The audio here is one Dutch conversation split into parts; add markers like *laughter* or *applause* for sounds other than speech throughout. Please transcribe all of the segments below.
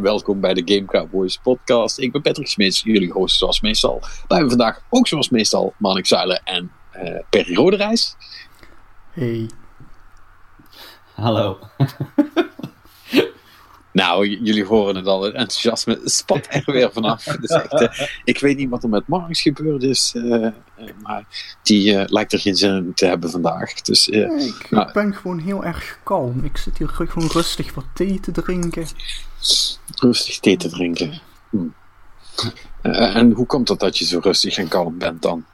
En welkom bij de Game Cowboys podcast. Ik ben Patrick Smits, jullie host zoals meestal. Wij hebben vandaag ook zoals meestal Manik Zuilen en uh, Perry Roderijs. Hey. Hallo. *laughs* Nou, jullie horen het al, het enthousiasme spat er weer vanaf. Dus echt, uh, ik weet niet wat er met Marks gebeurd is, uh, maar die uh, lijkt er geen zin in te hebben vandaag. Dus, nee, ik nou, ben gewoon heel erg kalm. Ik zit hier gewoon rustig wat thee te drinken. Rustig thee te drinken. Hm. en hoe komt het dat je zo rustig en kalm bent dan?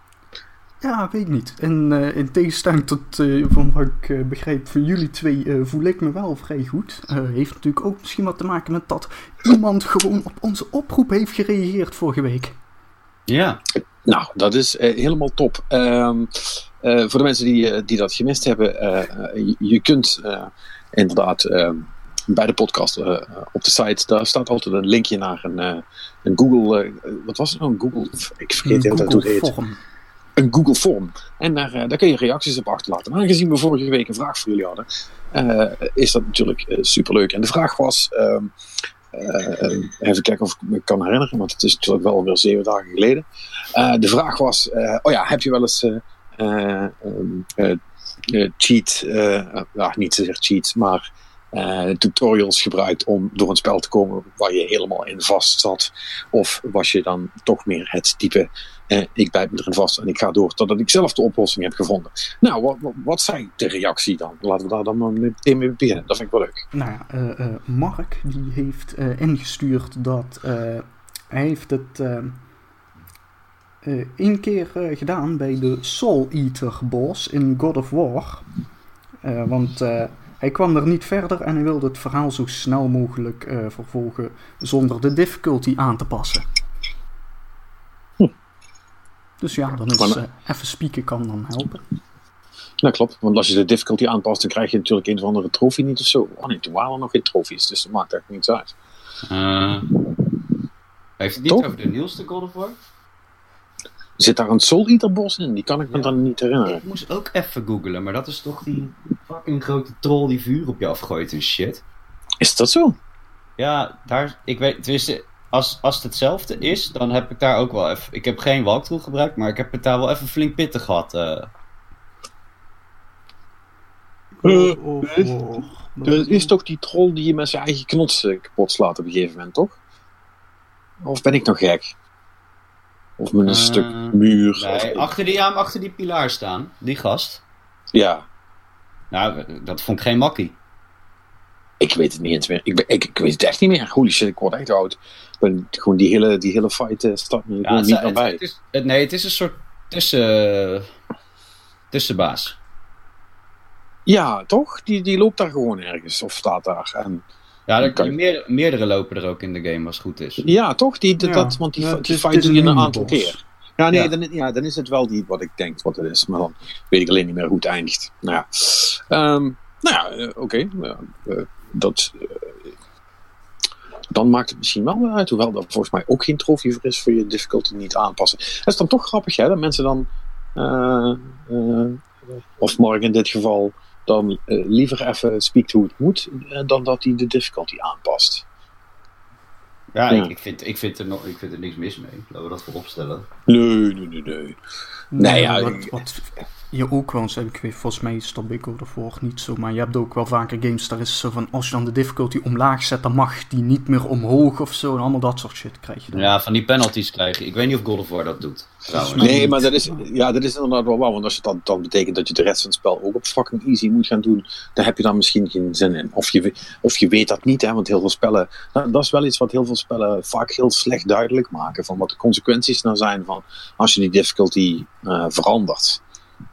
Ja, weet ik niet. En uh, in tegenstelling tot uh, van wat ik uh, begrijp van jullie twee, voel ik me wel vrij goed. heeft natuurlijk ook misschien wat te maken met dat iemand gewoon op onze oproep heeft gereageerd vorige week. Ja. Nou, dat is helemaal top. Um, voor de mensen die, die dat gemist hebben, je, je, kunt inderdaad ehm, bij de podcast op de site, daar staat altijd een linkje naar een, een Google, wat was het nou? Een Google, ik vergeet een hoe het heet. Een Google Form. En daar, uh, daar kun je reacties op achterlaten. Maar aangezien we vorige week een vraag voor jullie hadden, uh, is dat natuurlijk uh, superleuk. En de vraag was, ehm, even kijken of ik me kan herinneren, want het is natuurlijk wel alweer zeven dagen geleden. de vraag was, oh ja, heb je wel eens um, cheat, niet zozeer cheat, maar tutorials gebruikt om door een spel te komen waar je helemaal in vast zat? Of was je dan toch meer het type eh, ik bijt me erin vast en ik ga door totdat ik zelf de oplossing heb gevonden. Nou, wat, wat, zei de reactie dan? Laten we daar dan meteen mee beginnen. Dat vind ik wel leuk. Nou ja, uh, uh, Mark die heeft ingestuurd dat hij heeft het één keer gedaan bij de Soul Eater boss in God of War. want hij kwam er niet verder en hij wilde het verhaal zo snel mogelijk vervolgen zonder de difficulty aan te passen. Dus ja, dan is uh, even spieken kan dan helpen. Ja, klopt. Want als je de difficulty aanpast, dan krijg je natuurlijk een of andere trofee niet of zo. Oh nee, toen waren er nog geen trofies, dus dat maakt echt niets uit. Uh, heeft het niet Top? over de nieuwste God of War? Zit daar een Soul Eater bos in? Die kan ik me ja. dan niet herinneren. Ik moest ook even googlen, maar dat is toch die fucking grote troll die vuur op je afgooit en shit. Is dat zo? Ja, daar, ik weet, tenminste, als, als het hetzelfde is, dan heb ik daar ook wel even. Ik heb geen walkthrough gebruikt, maar ik heb het daar wel even flink pittig gehad. Uh. Uh, oh, oh, dat is toch die troll die je met zijn eigen knots kapot slaat op een gegeven moment, toch? Of ben ik nog gek? Of met een uh, stuk muur? Nee, of... achter, die, ja, achter die pilaar staan, die gast. Ja. Nou, dat vond ik geen makkie. Ik weet het niet eens meer. Ik, ben, ik, ik, weet het echt niet meer. Holy shit, ik word echt oud. Ik ben gewoon die hele, die hele fight uh, staat me ja, niet meer bij. Het is, het, nee, het is een soort tussen, tussenbaas. Ja, toch? Die, die loopt daar gewoon ergens of staat daar. En ja, er, kan... meer, meerdere lopen er ook in de game als het goed is. Ja, toch? Die, ja. Dat, want die, ja, die fight doe je een aantal keer. Ja, nee, ja. Dan, ja, dan is het wel die wat ik denk wat het is. Maar dan weet ik alleen niet meer hoe het eindigt. Nou ja, um, nou ja uh, oké. Okay. Uh, dat, uh, dan maakt het misschien wel uit. Hoewel er volgens mij ook geen trofee voor is voor je difficulty niet aanpassen. Het is dan toch grappig hè, dat mensen dan, uh, uh, of Mark in dit geval, dan liever even speakt hoe het moet, dan dat hij de difficulty aanpast. Ja, ja. Ik, ik, vind, ik, vind er nog, ik vind er niks mis mee. Laten we dat voorop stellen. Nee, nee, nee, nee. Nee, ja, wat, wat, je ook wel eens, ik weet, volgens mij stop ik ervoor niet zo, maar je hebt ook wel vaker games, daar is zo van, als je dan de difficulty omlaag zet, dan mag die niet meer omhoog of zo, en allemaal dat soort shit krijg je dan. Ja, van die penalties krijgen. Ik weet niet of God of War dat doet. Trouwens. Nee, maar dat is, ja, dat is inderdaad wel waar, want als het dan, dan betekent dat je de rest van het spel ook op fucking easy moet gaan doen, dan heb je dan misschien geen zin in. Of je, of je weet dat niet, hè, want heel veel spellen, nou, dat is wel iets wat heel veel spellen vaak heel slecht duidelijk maken, van wat de consequenties nou zijn van als je die difficulty uh, verandert.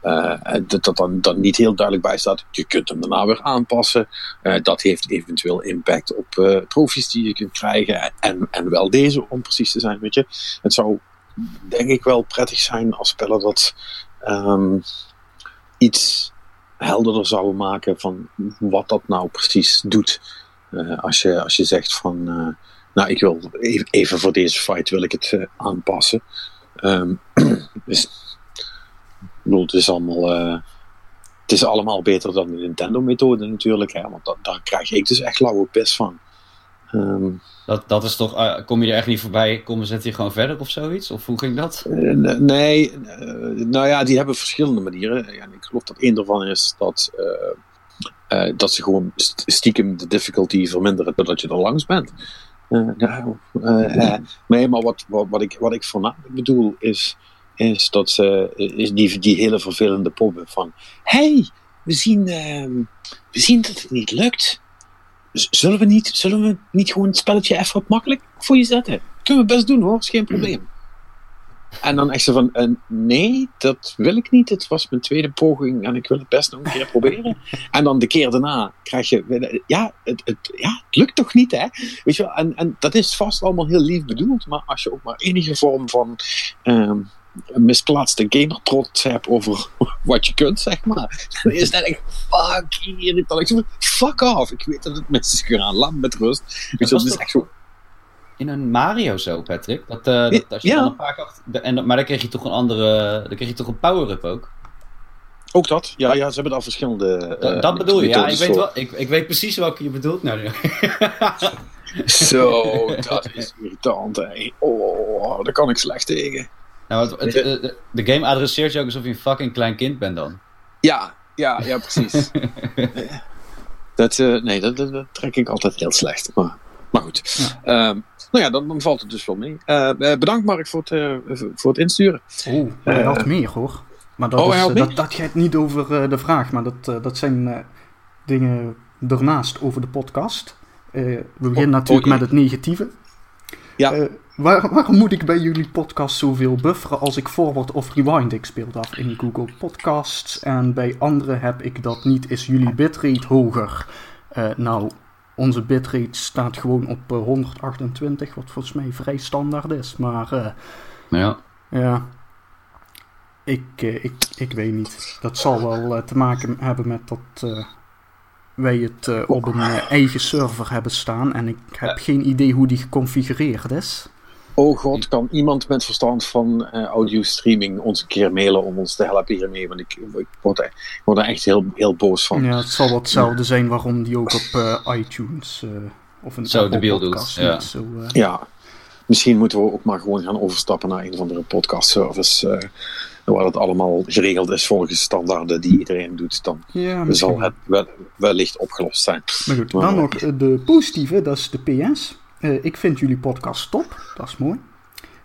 Uh, dat dat dan, niet heel duidelijk bij staat. Je kunt hem daarna weer aanpassen. Uh, dat heeft eventueel impact op uh, trofies die je kunt krijgen. En, en wel deze, om precies te zijn. Weet je. Het zou denk ik wel prettig zijn als spellen dat um, iets helderder zouden maken van wat dat nou precies doet. als, je, als je zegt van, nou ik wil even, voor deze fight wil ik het aanpassen. Um, *clears throat* dus bedoel, het is allemaal, uh, het is allemaal beter dan de Nintendo-methode natuurlijk. Hè, want dat, daar krijg ik dus echt lauwe pis van. Ehm, Dat, dat is toch, eh, kom je er echt niet voorbij, kom zetten je gewoon verder of zoiets? Of hoe ging dat? eh, nee, eh, nou ja, die hebben verschillende manieren. En ik geloof dat één daarvan is dat, eh, eh, dat ze gewoon st- stiekem de difficulty verminderen doordat je er langs bent. Eh, nou, eh, eh, nee, maar wat, wat, wat, ik, wat ik voornamelijk bedoel is, is dat ze is die, die hele vervelende pop van hey, we zien, ehm, we zien dat het niet lukt. Zullen we niet, zullen we niet gewoon het spelletje even wat makkelijk voor je zetten? Kunnen we best doen hoor, is geen probleem. En dan echt zo van, eh, nee, dat wil ik niet. Het was mijn tweede poging en ik wil het best nog een keer proberen. En dan de keer daarna krijg je, ja, het, het, ja, het lukt toch niet, hè? Weet je wel, en, en dat is vast allemaal heel lief bedoeld, maar als je ook maar enige vorm van ehm, misplaatste gamertrots hebt over *laughs* wat je kunt, zeg maar, dan is dat echt fucking irritant. Ik zeg, fuck off, ik weet dat het mis is gegaan, laat me met rust. Was het is echt zo, In een Mario zo, Patrick? Dat, eh, dat als je Ja. dan een paar achter, de- en, maar dan kreeg je toch een andere, dan kreeg je toch een power-up ook? ook dat, ja, ja, ze hebben daar verschillende... Dat, eh, dat bedoel je, ja. Ik weet, wel, ik, ik weet precies welke je bedoelt nou. *laughs* Zo, dat is irritant, hè. Oh, daar kan ik slecht tegen. Nou, het, het- de, de game adresseert je ook alsof je een fucking klein kind bent dan. Ja, ja, ja, precies. *laughs* dat, eh, nee, dat, dat, dat trek ik altijd heel slecht. Maar, maar goed. Ehm, nou ja, dan, dan valt het dus wel mee. Eh, eh, bedankt Mark voor het, eh, voor het insturen. Oh, hij had meer hoor. Maar dat, Oh, is, eh, dat, dat gaat niet over eh, de vraag, maar dat, eh, dat zijn eh, dingen daarnaast over de podcast. Eh, we beginnen Oh, natuurlijk oh, met het negatieve. Ja. Eh, waar, waarom moet ik bij jullie podcast zoveel bufferen als ik forward of rewind? Ik speel dat in Google Podcasts en bij anderen heb ik dat niet. Is jullie bitrate hoger? Eh, nou, onze bitrate staat gewoon op eh, 128, wat volgens mij vrij standaard is. Maar eh, Ja. ja, ik, eh, ik, ik weet niet. Dat zal wel eh, te maken hebben met dat eh, wij het eh, op een eh, eigen server hebben staan. En ik heb geen idee hoe die geconfigureerd is. Oh god, kan iemand met verstand van eh audio streaming ons een keer mailen om ons te helpen hiermee? Want ik, ik, word, er, ik word er echt heel, heel boos van. Ja, het zal wel hetzelfde zijn waarom die ook op eh, iTunes eh, of een Zo doet, podcast ja. niet zo... Ja, misschien moeten we ook maar gewoon gaan overstappen naar een of andere podcast service. eh, waar het allemaal geregeld is volgens standaarden die iedereen doet. Dan ja, misschien zal het wel, wellicht opgelost zijn. Maar goed, Maar- dan nog de positieve, dat is de PS. Eh, ik vind jullie podcast top, dat is mooi.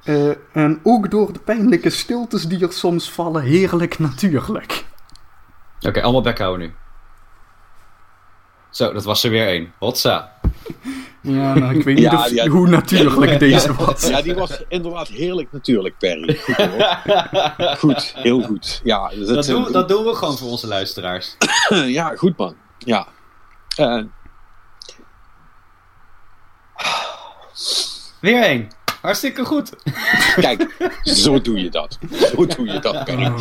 Eh, en ook door de pijnlijke stiltes die er soms vallen, heerlijk natuurlijk. Oké, allemaal bek houden nu. Zo, dat was er weer één. Hotsa. Ja, nou, ik weet Ja, niet of, ja. hoe natuurlijk deze was. Ja, die was inderdaad heerlijk natuurlijk, Perry. Goed, hoor. goed heel goed. Ja, Dat doen, dat doen we gewoon voor onze luisteraars. *coughs* ja goed man. Ja. Eh, Weer één. Hartstikke goed. *laughs* kijk, zo doe je dat. Zo doe je dat, Perry.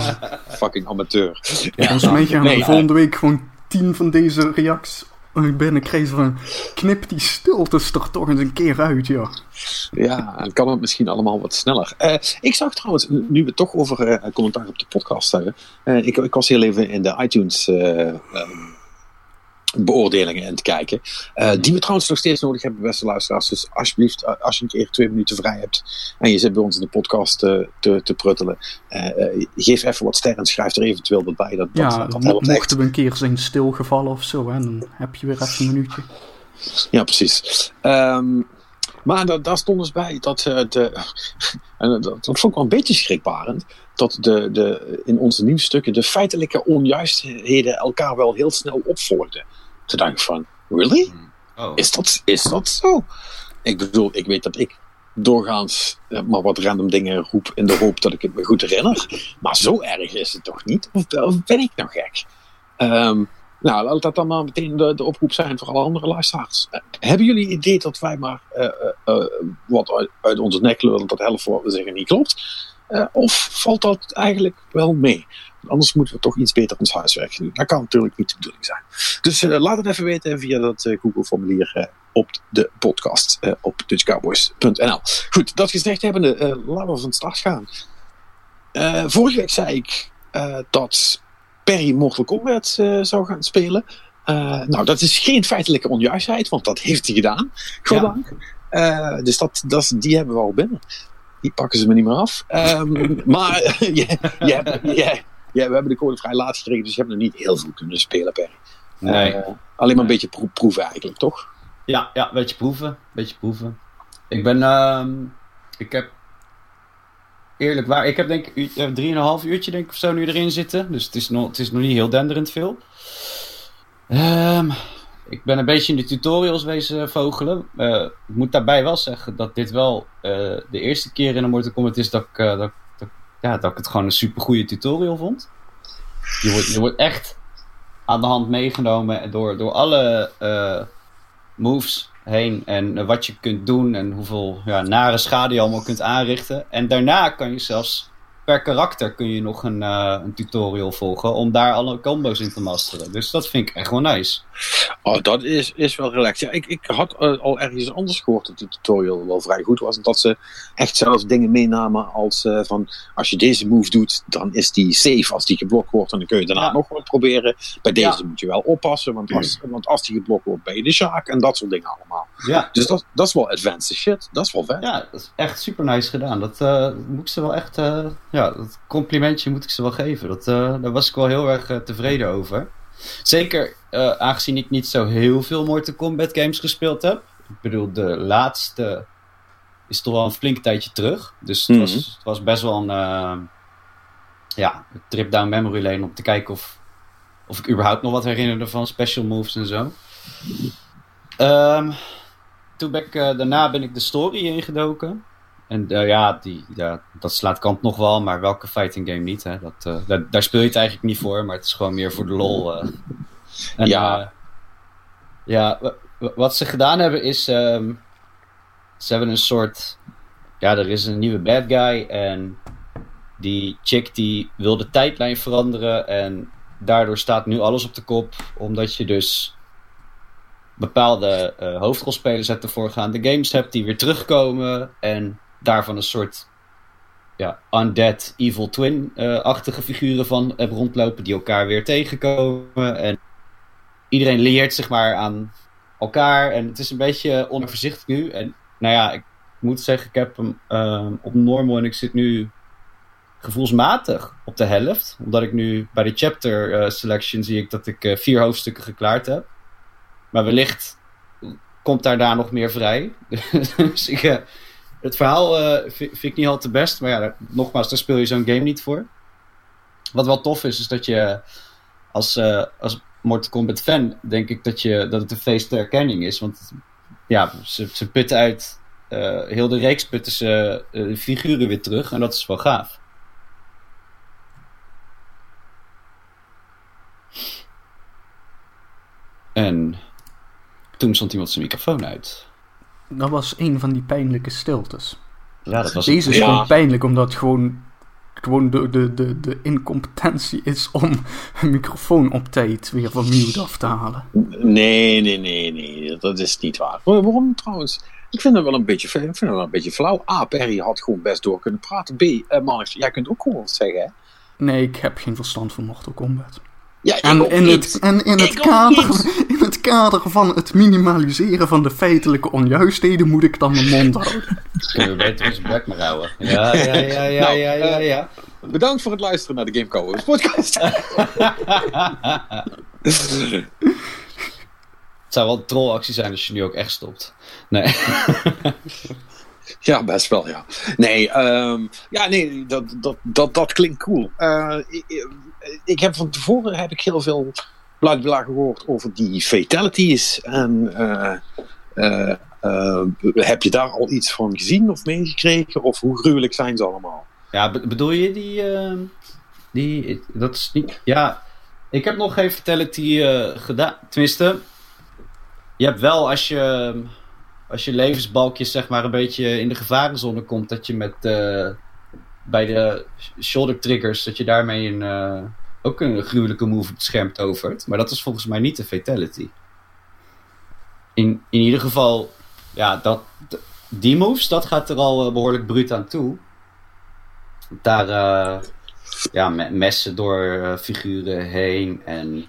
Fucking amateur. Volgens mij gaan we Nee, volgende week gewoon tien van deze reacties binnenkrijgen van... Knip die stiltes er toch eens een keer uit, ja. Ja, en kan het misschien allemaal wat sneller. Eh, ik zag trouwens, nu we het toch over eh, commentaar op de podcast hebben. eh, ik, ik was heel even in de iTunes eh, ehm, beoordelingen aan het kijken. eh, die we trouwens nog steeds nodig hebben, beste luisteraars. Dus alsjeblieft, eh, als je een keer twee minuten vrij hebt en je zit bij ons in de podcast eh, te, te pruttelen, geef even wat sterren en schrijf er eventueel wat bij. Dat, Ja, dat mo- helpt echt. mochten we een keer zijn stilgevallen of zo, hè, dan heb je weer even een minuutje. Ja, precies. Ehm, maar da- daar stond dus bij dat eh, de. *laughs* En dat, dat vond ik wel een beetje schrikbarend. Dat de, de, in onze nieuwsstukken de feitelijke onjuistheden elkaar wel heel snel opvolgden. Toen dacht ik van, really? Oh. Is dat, is dat zo? Ik bedoel, ik weet dat ik doorgaans eh, maar wat random dingen roep in de hoop dat ik het me goed herinner. Maar zo erg is het toch niet? Of, of ben ik nou gek? Ehm, nou, laat dat dan maar meteen de, de oproep zijn voor alle andere luisteraars. Eh, hebben jullie idee dat wij maar eh, eh, wat uit, uit onze nek lullen, dat helft van wat we zeggen niet klopt? Of valt dat eigenlijk wel mee? Anders moeten we toch iets beter ons huiswerk doen. Dat kan natuurlijk niet de bedoeling zijn. Dus laat het even weten via dat Google-formulier op de podcast op dutchcowboys.nl. Goed, dat gezegd hebbende, laten we van start gaan. Vorige week zei ik dat Perry Mortal Kombat eh, zou gaan spelen. Eh, nou, dat is geen feitelijke onjuistheid, want dat heeft hij gedaan. Goddank. Uh, dus dat, dat, die hebben we al binnen. Die pakken ze me niet meer af. Um, *laughs* maar *laughs* we hebben de code vrij laat gekregen, dus je hebt nog niet heel veel kunnen spelen, Perry. Nee. Uh, alleen maar een beetje pro proeven eigenlijk, toch? Ja, ja, een beetje proeven. beetje proeven. Ik ben, uh, ik heb eerlijk waar, ik heb denk ik uh, drieënhalf uurtje denk ik of zo nu erin zitten. Dus het is nog, het is nog niet heel denderend veel. Um, ik ben een beetje in de tutorials wezen vogelen. Uh, ik moet daarbij wel zeggen dat dit wel uh, de eerste keer in een Mortal Kombat is dat ik, dat, ja, dat ik het gewoon een super goede tutorial vond. Je wordt, je wordt echt aan de hand meegenomen door, door alle moves heen en wat je kunt doen en hoeveel ja, nare schade je allemaal kunt aanrichten. En daarna kan je zelfs per karakter kun je nog een, uh, een tutorial volgen om daar alle combo's in te masteren. Dus dat vind ik echt wel nice. Oh, dat is, is wel relaxed. Ja, ik, ik had uh, al ergens anders gehoord dat de tutorial wel vrij goed was. En dat ze echt zelfs dingen meenamen als uh, van als je deze move doet, dan is die safe als die geblokt wordt. En dan kun je daarna ja. nog wat proberen. Bij deze ja. moet je wel oppassen, want als, want als die geblokt wordt, ben je de Sjaak en dat soort dingen allemaal. Ja. Dus dat, dat is wel advanced shit. Dat is wel vet. Ja, dat is echt super nice gedaan. Dat moet ik ze wel echt. Ja, dat complimentje moet ik ze wel geven. Dat, daar was ik wel heel erg tevreden over. Zeker uh, aangezien ik niet zo heel veel Mortal Kombat games gespeeld heb. Ik bedoel, de laatste is toch wel een flink tijdje terug. Dus het, mm -hmm. was, het was, best wel een ja, trip down memory lane om te kijken of, of ik überhaupt nog wat herinnerde van special moves en zo. Um, toen ben ik, daarna ben ik de story ingedoken. En ja, die, ja, dat slaat kant nog wel, maar welke fighting game niet? Hè? Dat, daar, daar speel je het eigenlijk niet voor, maar het is gewoon meer voor de lol. En, ja. Ja, wat ze gedaan hebben is. Um, ze hebben een soort. Ja, er is een nieuwe bad guy. En die chick die wil de tijdlijn veranderen. En daardoor staat nu alles op de kop. Omdat je dus bepaalde hoofdrolspelers hebt ervoor gaan. De games hebt die weer terugkomen. En daarvan een soort. Ja, undead, evil twin-achtige figuren van hebt rondlopen. Die elkaar weer tegenkomen. En iedereen leert zeg maar aan elkaar. En het is een beetje onoverzichtelijk nu. En nou ja, ik moet zeggen, ik heb hem uh, op normal en ik zit nu gevoelsmatig op de helft. Omdat ik nu bij de chapter uh, selection zie ik dat ik uh, vier hoofdstukken geklaard heb. Maar wellicht komt daarna nog meer vrij. *laughs* dus ik, het verhaal vind, vind, ik niet al te best. Maar ja, nogmaals, daar speel je zo'n game niet voor. Wat wel tof is, is dat je als, als Mortal Kombat fan, denk ik dat, je, dat het een feest ter erkenning is. Want ja, ze, ze putten uit. Uh, heel de reeks putten ze figuren weer terug. En dat is wel gaaf. En toen stond iemand zijn microfoon uit. Dat was een van die pijnlijke stiltes. Ja, dat was Deze is ja. gewoon pijnlijk, omdat gewoon gewoon de, de, de, de incompetentie is om een microfoon op tijd weer van mute af te halen. Nee, nee, nee, nee, dat is niet waar. Waarom trouwens? Ik vind het wel een beetje, ik vind het wel een beetje flauw. A, Perry had gewoon best door kunnen praten. B, uh, Mark, jij kunt ook gewoon wat zeggen, hè? Nee, ik heb geen verstand van Mortal Kombat. Ja, en, in het, en in, het kader, *laughs* in het kader van het minimaliseren van de feitelijke onjuistheden moet ik dan mijn mond houden. *laughs* Kunnen we beter onze bek maar houden. Ja, ja, ja, ja, nou, ja, ja, ja. Uh, bedankt voor het luisteren naar de Game podcast. *laughs* het zou wel een trollactie zijn als je nu ook echt stopt. Nee. Ja, best wel, ja. Nee, um, ja, nee dat, dat, dat, dat klinkt cool. Uh, ik, ik, heb van tevoren heb ik heel veel bladbla gehoord over die fatalities. En uh, uh, heb je daar al iets van gezien of meegekregen? Of hoe gruwelijk zijn ze allemaal? Ja, bedoel je die, die... Dat is niet... Ja, ik heb nog geen fatality gedaan. Tenminste, je hebt wel als je als je levensbalkjes zeg maar een beetje in de gevarenzone komt, dat je met bij de shoulder triggers, dat je daarmee een, uh, ook een gruwelijke move op het scherm tovert. Maar dat is volgens mij niet de fatality. In, in ieder geval, ja, dat, die moves, dat gaat er al uh, behoorlijk bruut aan toe. Daar, ja, met messen door figuren heen en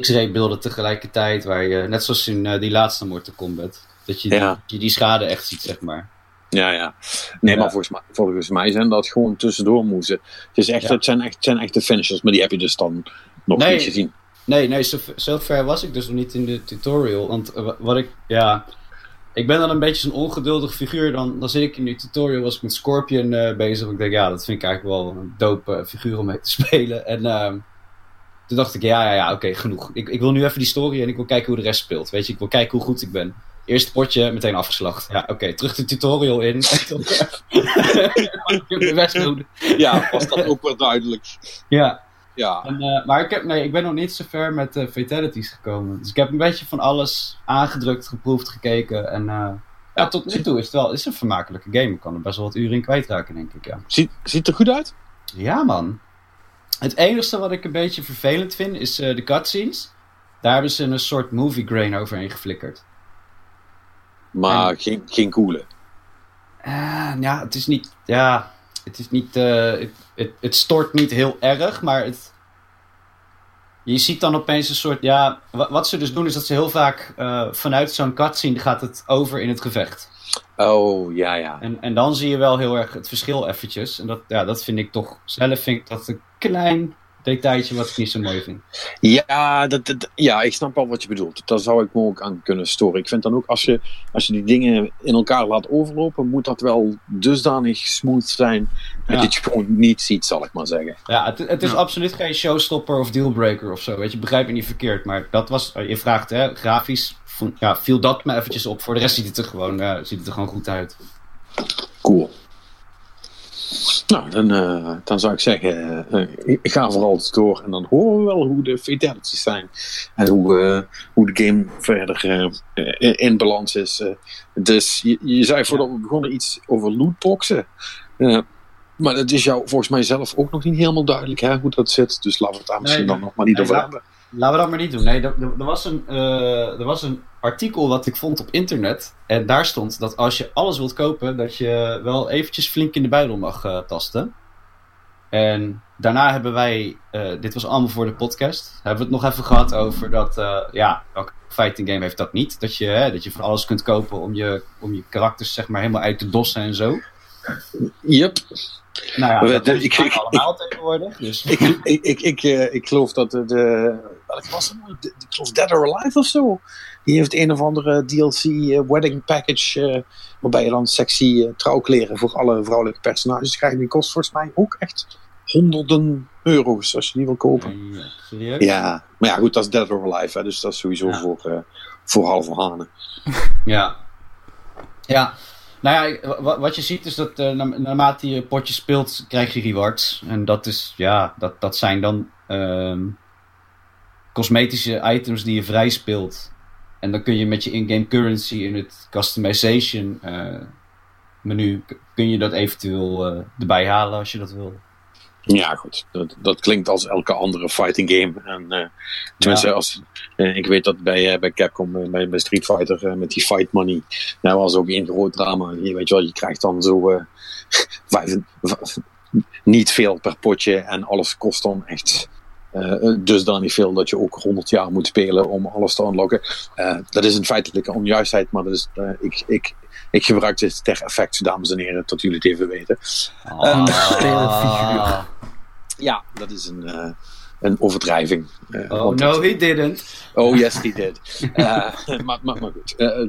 X-ray beelden tegelijkertijd, waar je, net zoals in uh, die laatste Mortal Kombat, dat je, Ja. die, je die schade echt ziet, zeg maar. Ja, ja. Nee, Ja. maar volgens mij, volgens mij zijn dat gewoon tussendoor moesten. Het, is echt, Ja. het, zijn echt, het zijn echte finishers, maar die heb je dus dan nog Nee. niet gezien. Nee, nee, zo, zo ver was ik dus nog niet in de tutorial. Want eh, wa- wat ik, ja, ik ben dan een beetje zo'n ongeduldig figuur. Dan, dan zit ik in die tutorial, was ik met Scorpion eh, bezig. Ik denk, ja, dat vind ik eigenlijk wel een dope eh, figuur om mee te *laughs* spelen. En ehm, toen dacht ik, ja, ja, ja, oké, genoeg. Ik, ik wil nu even die story en ik wil kijken hoe de rest speelt. Weet je, ik wil kijken hoe goed ik ben. Eerste potje, meteen afgeslacht. Ja, oké, terug de tutorial in. *laughs* Ja, was dat ook wel duidelijk. Ja, Ja, en, eh, maar ik, heb, nee, ik ben nog niet zo ver met eh, fatalities gekomen. Dus ik heb een beetje van alles aangedrukt, geproefd, gekeken. En eh, ja, tot nu toe is het wel is een vermakelijke game. Ik kan er best wel wat uren in kwijtraken, denk ik. Ja, ziet, ziet er goed uit? ja man. Het enige wat ik een beetje vervelend vind is eh, de cutscenes. Daar hebben ze een soort movie grain overheen geflikkerd. Maar geen, geen coole. Eh, ja, het is niet. Ja, het is niet. eh, het, het, het stort niet heel erg, maar het. Je ziet dan opeens een soort. Ja, wa- wat ze dus doen is dat ze heel vaak eh, vanuit zo'n cutscene gaat het over in het gevecht. Oh, ja, ja. En, en dan zie je wel heel erg het verschil eventjes. En dat, ja, dat vind ik toch. Zelf vind ik dat een klein detailtje wat ik niet zo mooi vind. Ja, dat, dat- ja, ik snap wel wat je bedoelt. Daar zou ik me ook aan kunnen storen. Ik vind dan ook, als je, als je die dingen in elkaar laat overlopen, moet dat wel dusdanig smooth zijn dat Ja. je het gewoon niet ziet, zal ik maar zeggen. Ja, het, het is Ja. absoluut geen showstopper of dealbreaker of zo. Weet je, begrijp me niet verkeerd. Maar dat was, je vraagt, hè, grafisch vond- ja, viel dat me eventjes op. Voor de rest ziet het er gewoon, eh, ziet het er gewoon goed uit. Cool. Nou, dan, eh, dan zou ik zeggen, ik ik ga vooral door en dan horen we wel hoe de fatalities zijn. En hoe, eh, hoe de game verder in, in balans is. dus je, je zei voordat we begonnen iets over lootboxen. Maar dat is jou volgens mij zelf ook nog niet helemaal duidelijk hè, hoe dat zit. Dus laten we het daar misschien Nee, dan nog maar niet nee, over hebben. Laten we dat maar niet doen. Nee, er, was een, eh, er was een artikel wat ik vond op internet. En daar stond dat als je alles wilt kopen, dat je wel eventjes flink in de buidel mag eh, tasten. En daarna hebben wij, eh, dit was allemaal voor de podcast, hebben we het nog even gehad over dat, ja, welke fighting game heeft dat niet? Dat je, hè, dat je van alles kunt kopen om je, om je karakters zeg maar helemaal uit te dossen en zo. Yep. Nou ja, dat ik- ik- allemaal tegenwoordig. Dus. Ik, ik, ik, ik, ik geloof dat de. Welke was het nou? Ik geloof Dead or Alive of zo. Die heeft een of andere DLC eh, wedding package. eh, waarbij je dan sexy eh, trouwkleren voor alle vrouwelijke personages krijgt. Die kost volgens mij ook echt honderden euro's als je die wil kopen. Ja, serieus? Ja, maar ja, goed, dat is Dead or Alive. Hè, dus dat is sowieso Ja. voor, voor halve hanen. *laughs* Ja. Ja. Nou ja, wa- wat je ziet is dat na- naarmate je potje speelt, krijg je rewards. En dat is, ja, dat, dat zijn dan ehm, cosmetische items die je vrij speelt. En dan kun je met je in-game currency in het customization eh, menu, kun je dat eventueel eh, erbij halen als je dat wil. Ja, goed. Dat, dat klinkt als elke andere fighting game. En, eh, tenminste, Ja. als, ik weet dat bij, bij Capcom, bij, bij Street Fighter, met die fight money, daar was ook één groot drama. Je weet wel, je krijgt dan zo *laughs* vijf, niet veel per potje en alles kost dan echt dusdanig veel dat je ook 100 jaar moet spelen om alles te unlocken. Eh, dat is een feitelijke onjuistheid, maar dat is, eh, ik, ik, ik gebruik dit ter effect, dames en heren, tot jullie het even weten. Een sterrenfiguur. Ja, dat is een, eh, een overdrijving. Eh, Oh no, het- he didn't. Oh yes, he did. *laughs* Eh, maar, maar, maar goed, eh,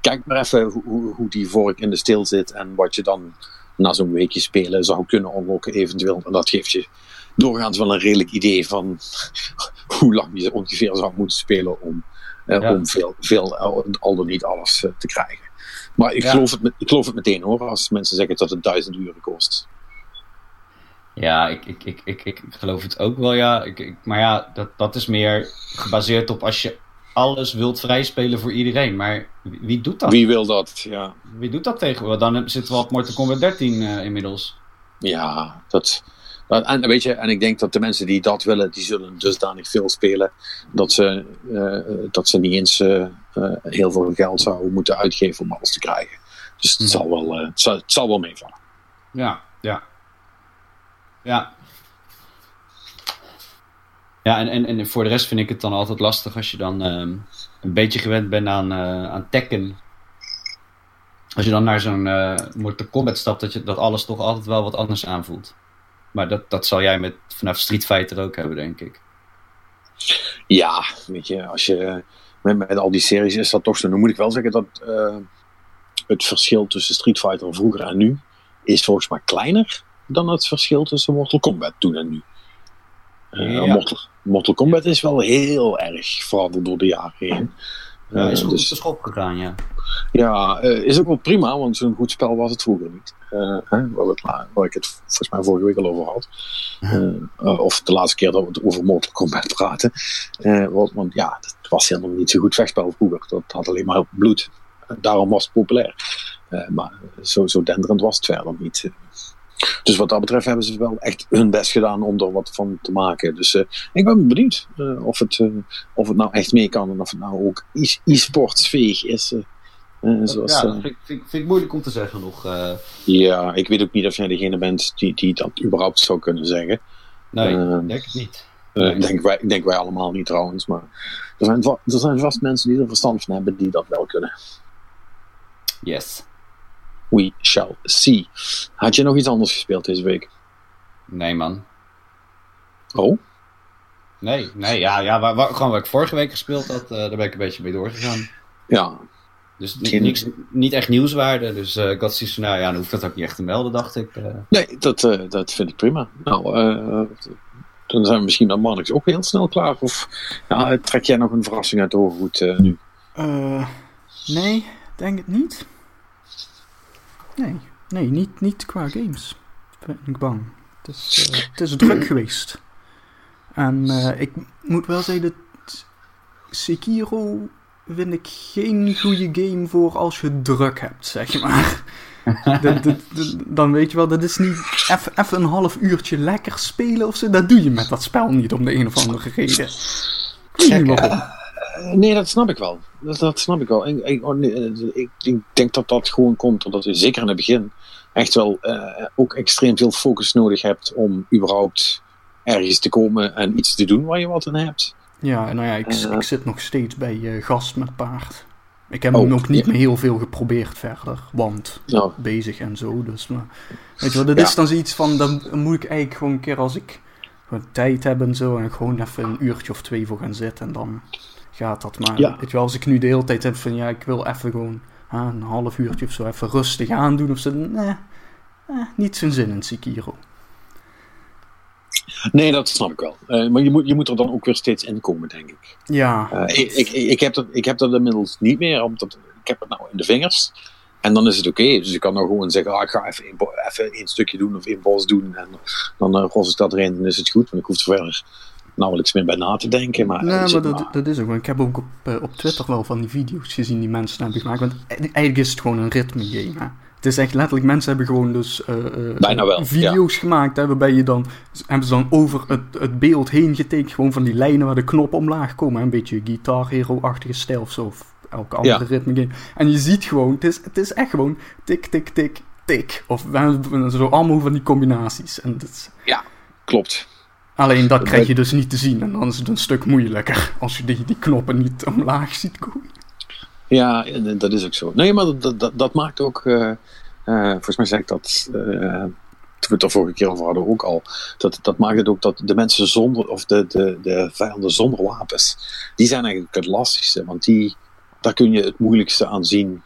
kijk maar even hoe, hoe, die vork in de steel zit en wat je dan na zo'n weekje spelen zou kunnen unlocken eventueel. En dat geeft je doorgaans wel een redelijk idee van *laughs* hoe lang je ongeveer zou moeten spelen om, eh, Ja. om veel, veel al al dan niet alles eh, te krijgen. Maar ik, Ja. geloof het, ik geloof het meteen hoor, als mensen zeggen dat het duizend uren kost. Ja, ik, ik, ik, ik, ik geloof het ook wel, ja. Ik, ik, maar ja, dat, dat is meer gebaseerd op als je alles wilt vrijspelen voor iedereen. Maar wie, wie doet dat? Wie? Wie wil dat? Ja. doet dat tegenwoordig? Dan zitten we op Mortal Kombat 13 eh, inmiddels. Ja, dat. En, weet je, en ik denk dat de mensen die dat willen, die zullen dusdanig veel spelen dat ze, eh, dat ze niet eens eh, eh, heel veel geld zouden moeten uitgeven om alles te krijgen. Dus het, Hm. zal, wel, het, zal, het zal wel meevallen. Ja, ja. Ja. Ja, en, en, en voor de rest vind ik het dan altijd lastig als je dan ehm, een beetje gewend bent aan, eh, aan Tekken. Als je dan naar zo'n eh Mortal Kombat stapt, dat, je, dat alles toch altijd wel wat anders aanvoelt. Maar dat, dat zal jij met, vanaf Street Fighter ook hebben, denk ik. Ja, weet je, als je met, met al die series is dat toch zo. Dan moet ik wel zeggen dat eh, het verschil tussen Street Fighter vroeger en nu is volgens mij kleiner dan het verschil tussen Mortal Kombat toen en nu. Eh, Ja. Mortal, Mortal Kombat is wel heel erg veranderd door de jaren heen. Ja, Eh, is goed dus- op de schop gegaan, ja. Ja, eh, is ook wel prima, want zo'n goed spel was het vroeger niet. Hè, waar, waar ik het volgens mij vorige week al over had. Eh, of de laatste keer dat we het over Mortal Kombat praten. Want, want ja, het was helemaal niet zo goed vechtspel vroeger. Dat had alleen maar bloed. Daarom was het populair. Maar zo, zo denderend was het verder niet. Dus wat dat betreft hebben ze wel echt hun best gedaan om er wat van te maken. Dus ik ben benieuwd of, het, of het nou echt mee kan en of het nou ook e- e-sportsveeg is. Eh, eh, zoals, ja, eh, dat vind, ik- vind, ik- vind ik moeilijk om te zeggen nog. eh. ja, ik weet ook niet of jij degene bent die, die dat überhaupt zou kunnen zeggen. nee, Eh, denk ik niet. Eh, ik, denk wij, ik denk wij allemaal niet trouwens, maar er zijn, er zijn vast mensen die er verstand van hebben die dat wel kunnen. Yes. We shall see. Had je nog iets anders gespeeld deze week? Nee, man. Oh? Nee, nee, ja, ja waar, waar- gewoon wat ik vorige week gespeeld had, eh, daar ben ik een beetje mee doorgegaan. Ja, Dus niks, niet echt nieuwswaarde. Dus eh, ik had zoiets van, nou ja, dan hoeft dat ook niet echt te melden, dacht ik. eh. nee, dat, eh, dat vind ik prima. Nou, eh, dan zijn we misschien dan Marnix ook heel snel klaar. Of ja, trek jij nog een verrassing uit de eh, nu? Eh, nee, denk het niet. Nee, nee niet, niet qua games. Ben ik bang. Het is, eh, het is druk *clears throat* geweest. En eh, ik moet wel zeggen dat Sekiro vind ik geen goede game voor als je druk hebt, zeg maar. *laughs* Dan weet je wel, dat is niet even een half uurtje lekker spelen of zo. Dat doe je met dat spel niet om de een of andere reden. Ik weet niet waarom. Eh, nee, dat snap ik wel. Dat, dat snap ik wel. Ik, ik, oh, nee, eh, ik, ik denk dat dat gewoon komt omdat je zeker in het begin echt wel eh, ook extreem veel focus nodig hebt om überhaupt ergens te komen en iets te doen waar je wat aan hebt. Ja, nou ja, ik, Eh. ik zit nog steeds bij eh, gast met paard. Ik heb Oh, hem ook niet ja. meer heel veel geprobeerd verder, want bezig en zo. Dus, maar, weet je wel, dat Ja. is dan zoiets van, dan moet ik eigenlijk gewoon een keer als ik gewoon tijd heb en zo, en gewoon even een uurtje of twee voor gaan zitten en dan gaat dat. Maar weet je wel, als ik nu de hele tijd heb van, ja, ik wil even gewoon ah, een half uurtje of zo even rustig aandoen of zo, nee, eh, niet zo'n zin in Sekiro. Nee, dat snap ik wel. Eh, maar je moet, je moet er dan ook weer steeds in komen, denk ik. Ja, Eh, ik, ik, ik, heb dat, ik heb dat inmiddels niet meer, omdat ik heb het nou in de vingers. En dan is het oké. Dus ik kan nou gewoon zeggen, ah, ik ga even, even één stukje doen of één bos doen. En dan uh, ros ik dat erin en is het goed. Want ik hoef er verder nauwelijks meer bij na te denken. Maar, Nee, maar dat, dat is ook. Ik heb ook op, eh, op Twitter wel van die video's gezien die mensen hebben gemaakt. Want e- eigenlijk is het gewoon een ritme game. Hè? Het is echt letterlijk, mensen hebben gewoon dus eh, eh, wel, video's gemaakt. Hè, waarbij je dan, hebben ze dan over het, het beeld heen getekend. Gewoon van die lijnen waar de knoppen omlaag komen. hè. Een beetje Guitar Hero-achtige stijl of zo. Of elke andere Ja. ritme game. En je ziet gewoon, het is, het is echt gewoon tik, tik, tik, tik. Of zo allemaal van die combinaties. En dat is- Klopt. Alleen dat krijg je dus niet te zien. En dan is het een stuk moeilijker als je die, die knoppen niet omlaag ziet komen. Ja, dat is ook zo. Nee, maar dat, dat, dat maakt ook. eh, eh, volgens mij zei ik dat. eh, toen we het er vorige keer over hadden ook al. Dat, dat maakt het ook dat de mensen zonder. of de, de, de vijanden zonder wapens. die zijn eigenlijk het lastigste. Want die, daar kun je het moeilijkste aan zien.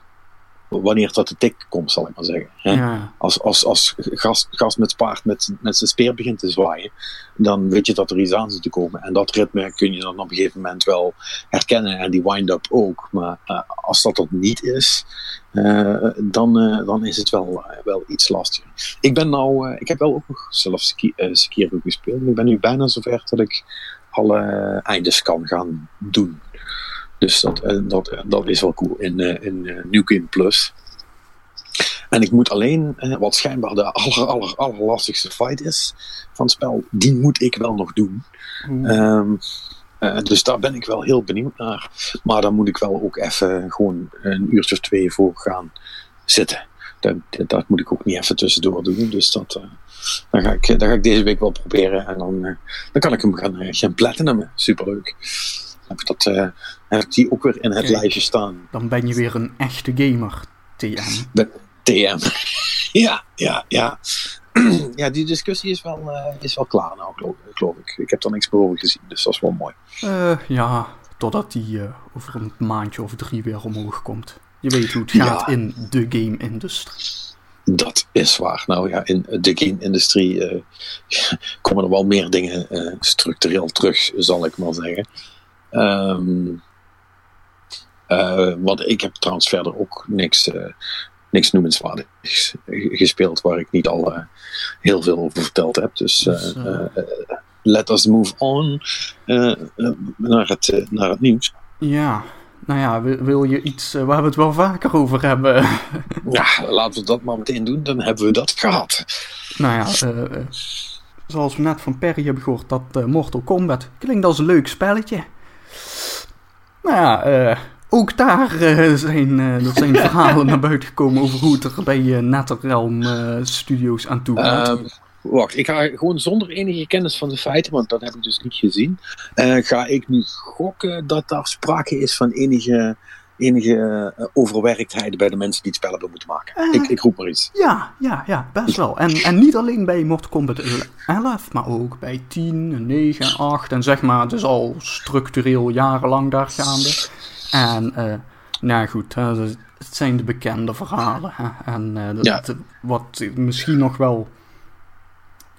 Wanneer dat de tik komt, zal ik maar zeggen. Hè? Ja, Als, als, als gast, gast met paard met, met zijn speer begint te zwaaien, dan weet je dat er iets aan zit te komen. En dat ritme kun je dan op een gegeven moment wel herkennen en die wind-up ook. Maar eh, als dat dat niet is, eh, dan, eh, dan is het wel, wel iets lastiger. Ik ben nou, ik heb wel ook nog zelf Sekiro gespeeld. Ik ben nu bijna zover dat ik alle eindes kan gaan doen. Dus dat, eh, dat, dat is wel cool in, eh, in eh, New Game Plus. En ik moet alleen, eh, wat schijnbaar de aller, aller, allerlastigste fight is van het spel, die moet ik wel nog doen. Oeh. Ehm, eh, dus daar ben ik wel heel benieuwd naar. Maar dan moet ik wel ook even gewoon een uurtje of twee voor gaan zitten. dat, dat, moet ik ook niet even tussendoor doen. Dus dat, uh, dan, ga ik, dat ga ik deze week wel proberen. En dan, uh, dan kan ik hem gaan, gaan platinum. Superleuk. Heb dat, heb ik die ook weer in het Kijk, lijstje staan. Dan ben je weer een echte gamer, TM. De, TM. *laughs* ja, ja, ja. *clears throat* ja, die discussie is wel, is wel klaar nou, geloof, geloof, ik. Ik heb er niks meer over gezien, dus dat is wel mooi. ja, totdat die over een maandje of drie weer omhoog komt. Je weet hoe het gaat in de game-industrie. Dat is waar. Nou ja, in de game-industrie uh, *laughs* komen er wel meer dingen uh, structureel terug, zal ik maar zeggen. Um, uh, want ik heb trouwens verder ook niks, niks noemenswaardigs gespeeld waar ik niet al heel veel over verteld heb. Dus, let us move on naar, het, naar het nieuws. Ja, nou ja, wil, je iets uh, waar we het wel vaker over hebben? *laughs* ja, laten we dat maar meteen doen, dan hebben we dat gehad. Nou ja, uh, zoals we net van Perry hebben gehoord, dat uh, Mortal Kombat klinkt als een leuk spelletje. Nou ja, ook daar zijn, er *laughs* zijn verhalen naar buiten gekomen over hoe het er bij NetherRealm Studios aan toe gaat. Um, Wacht, ik ga gewoon zonder enige kennis van de feiten, want dat heb ik dus niet gezien. Uh, ga ik nu gokken dat daar sprake is van enige, enige uh, overwerktheid bij de mensen die het spel hebben moeten maken. Uh, ik, ik roep maar iets. Ja, ja, ja, best wel. En, en niet alleen bij Mortal Kombat 11, maar ook bij 10, 9, 8 en zeg maar, het is al structureel jarenlang daar gaande. En, nou goed, het zijn de bekende verhalen. Hè? En dat, ja. wat misschien nog wel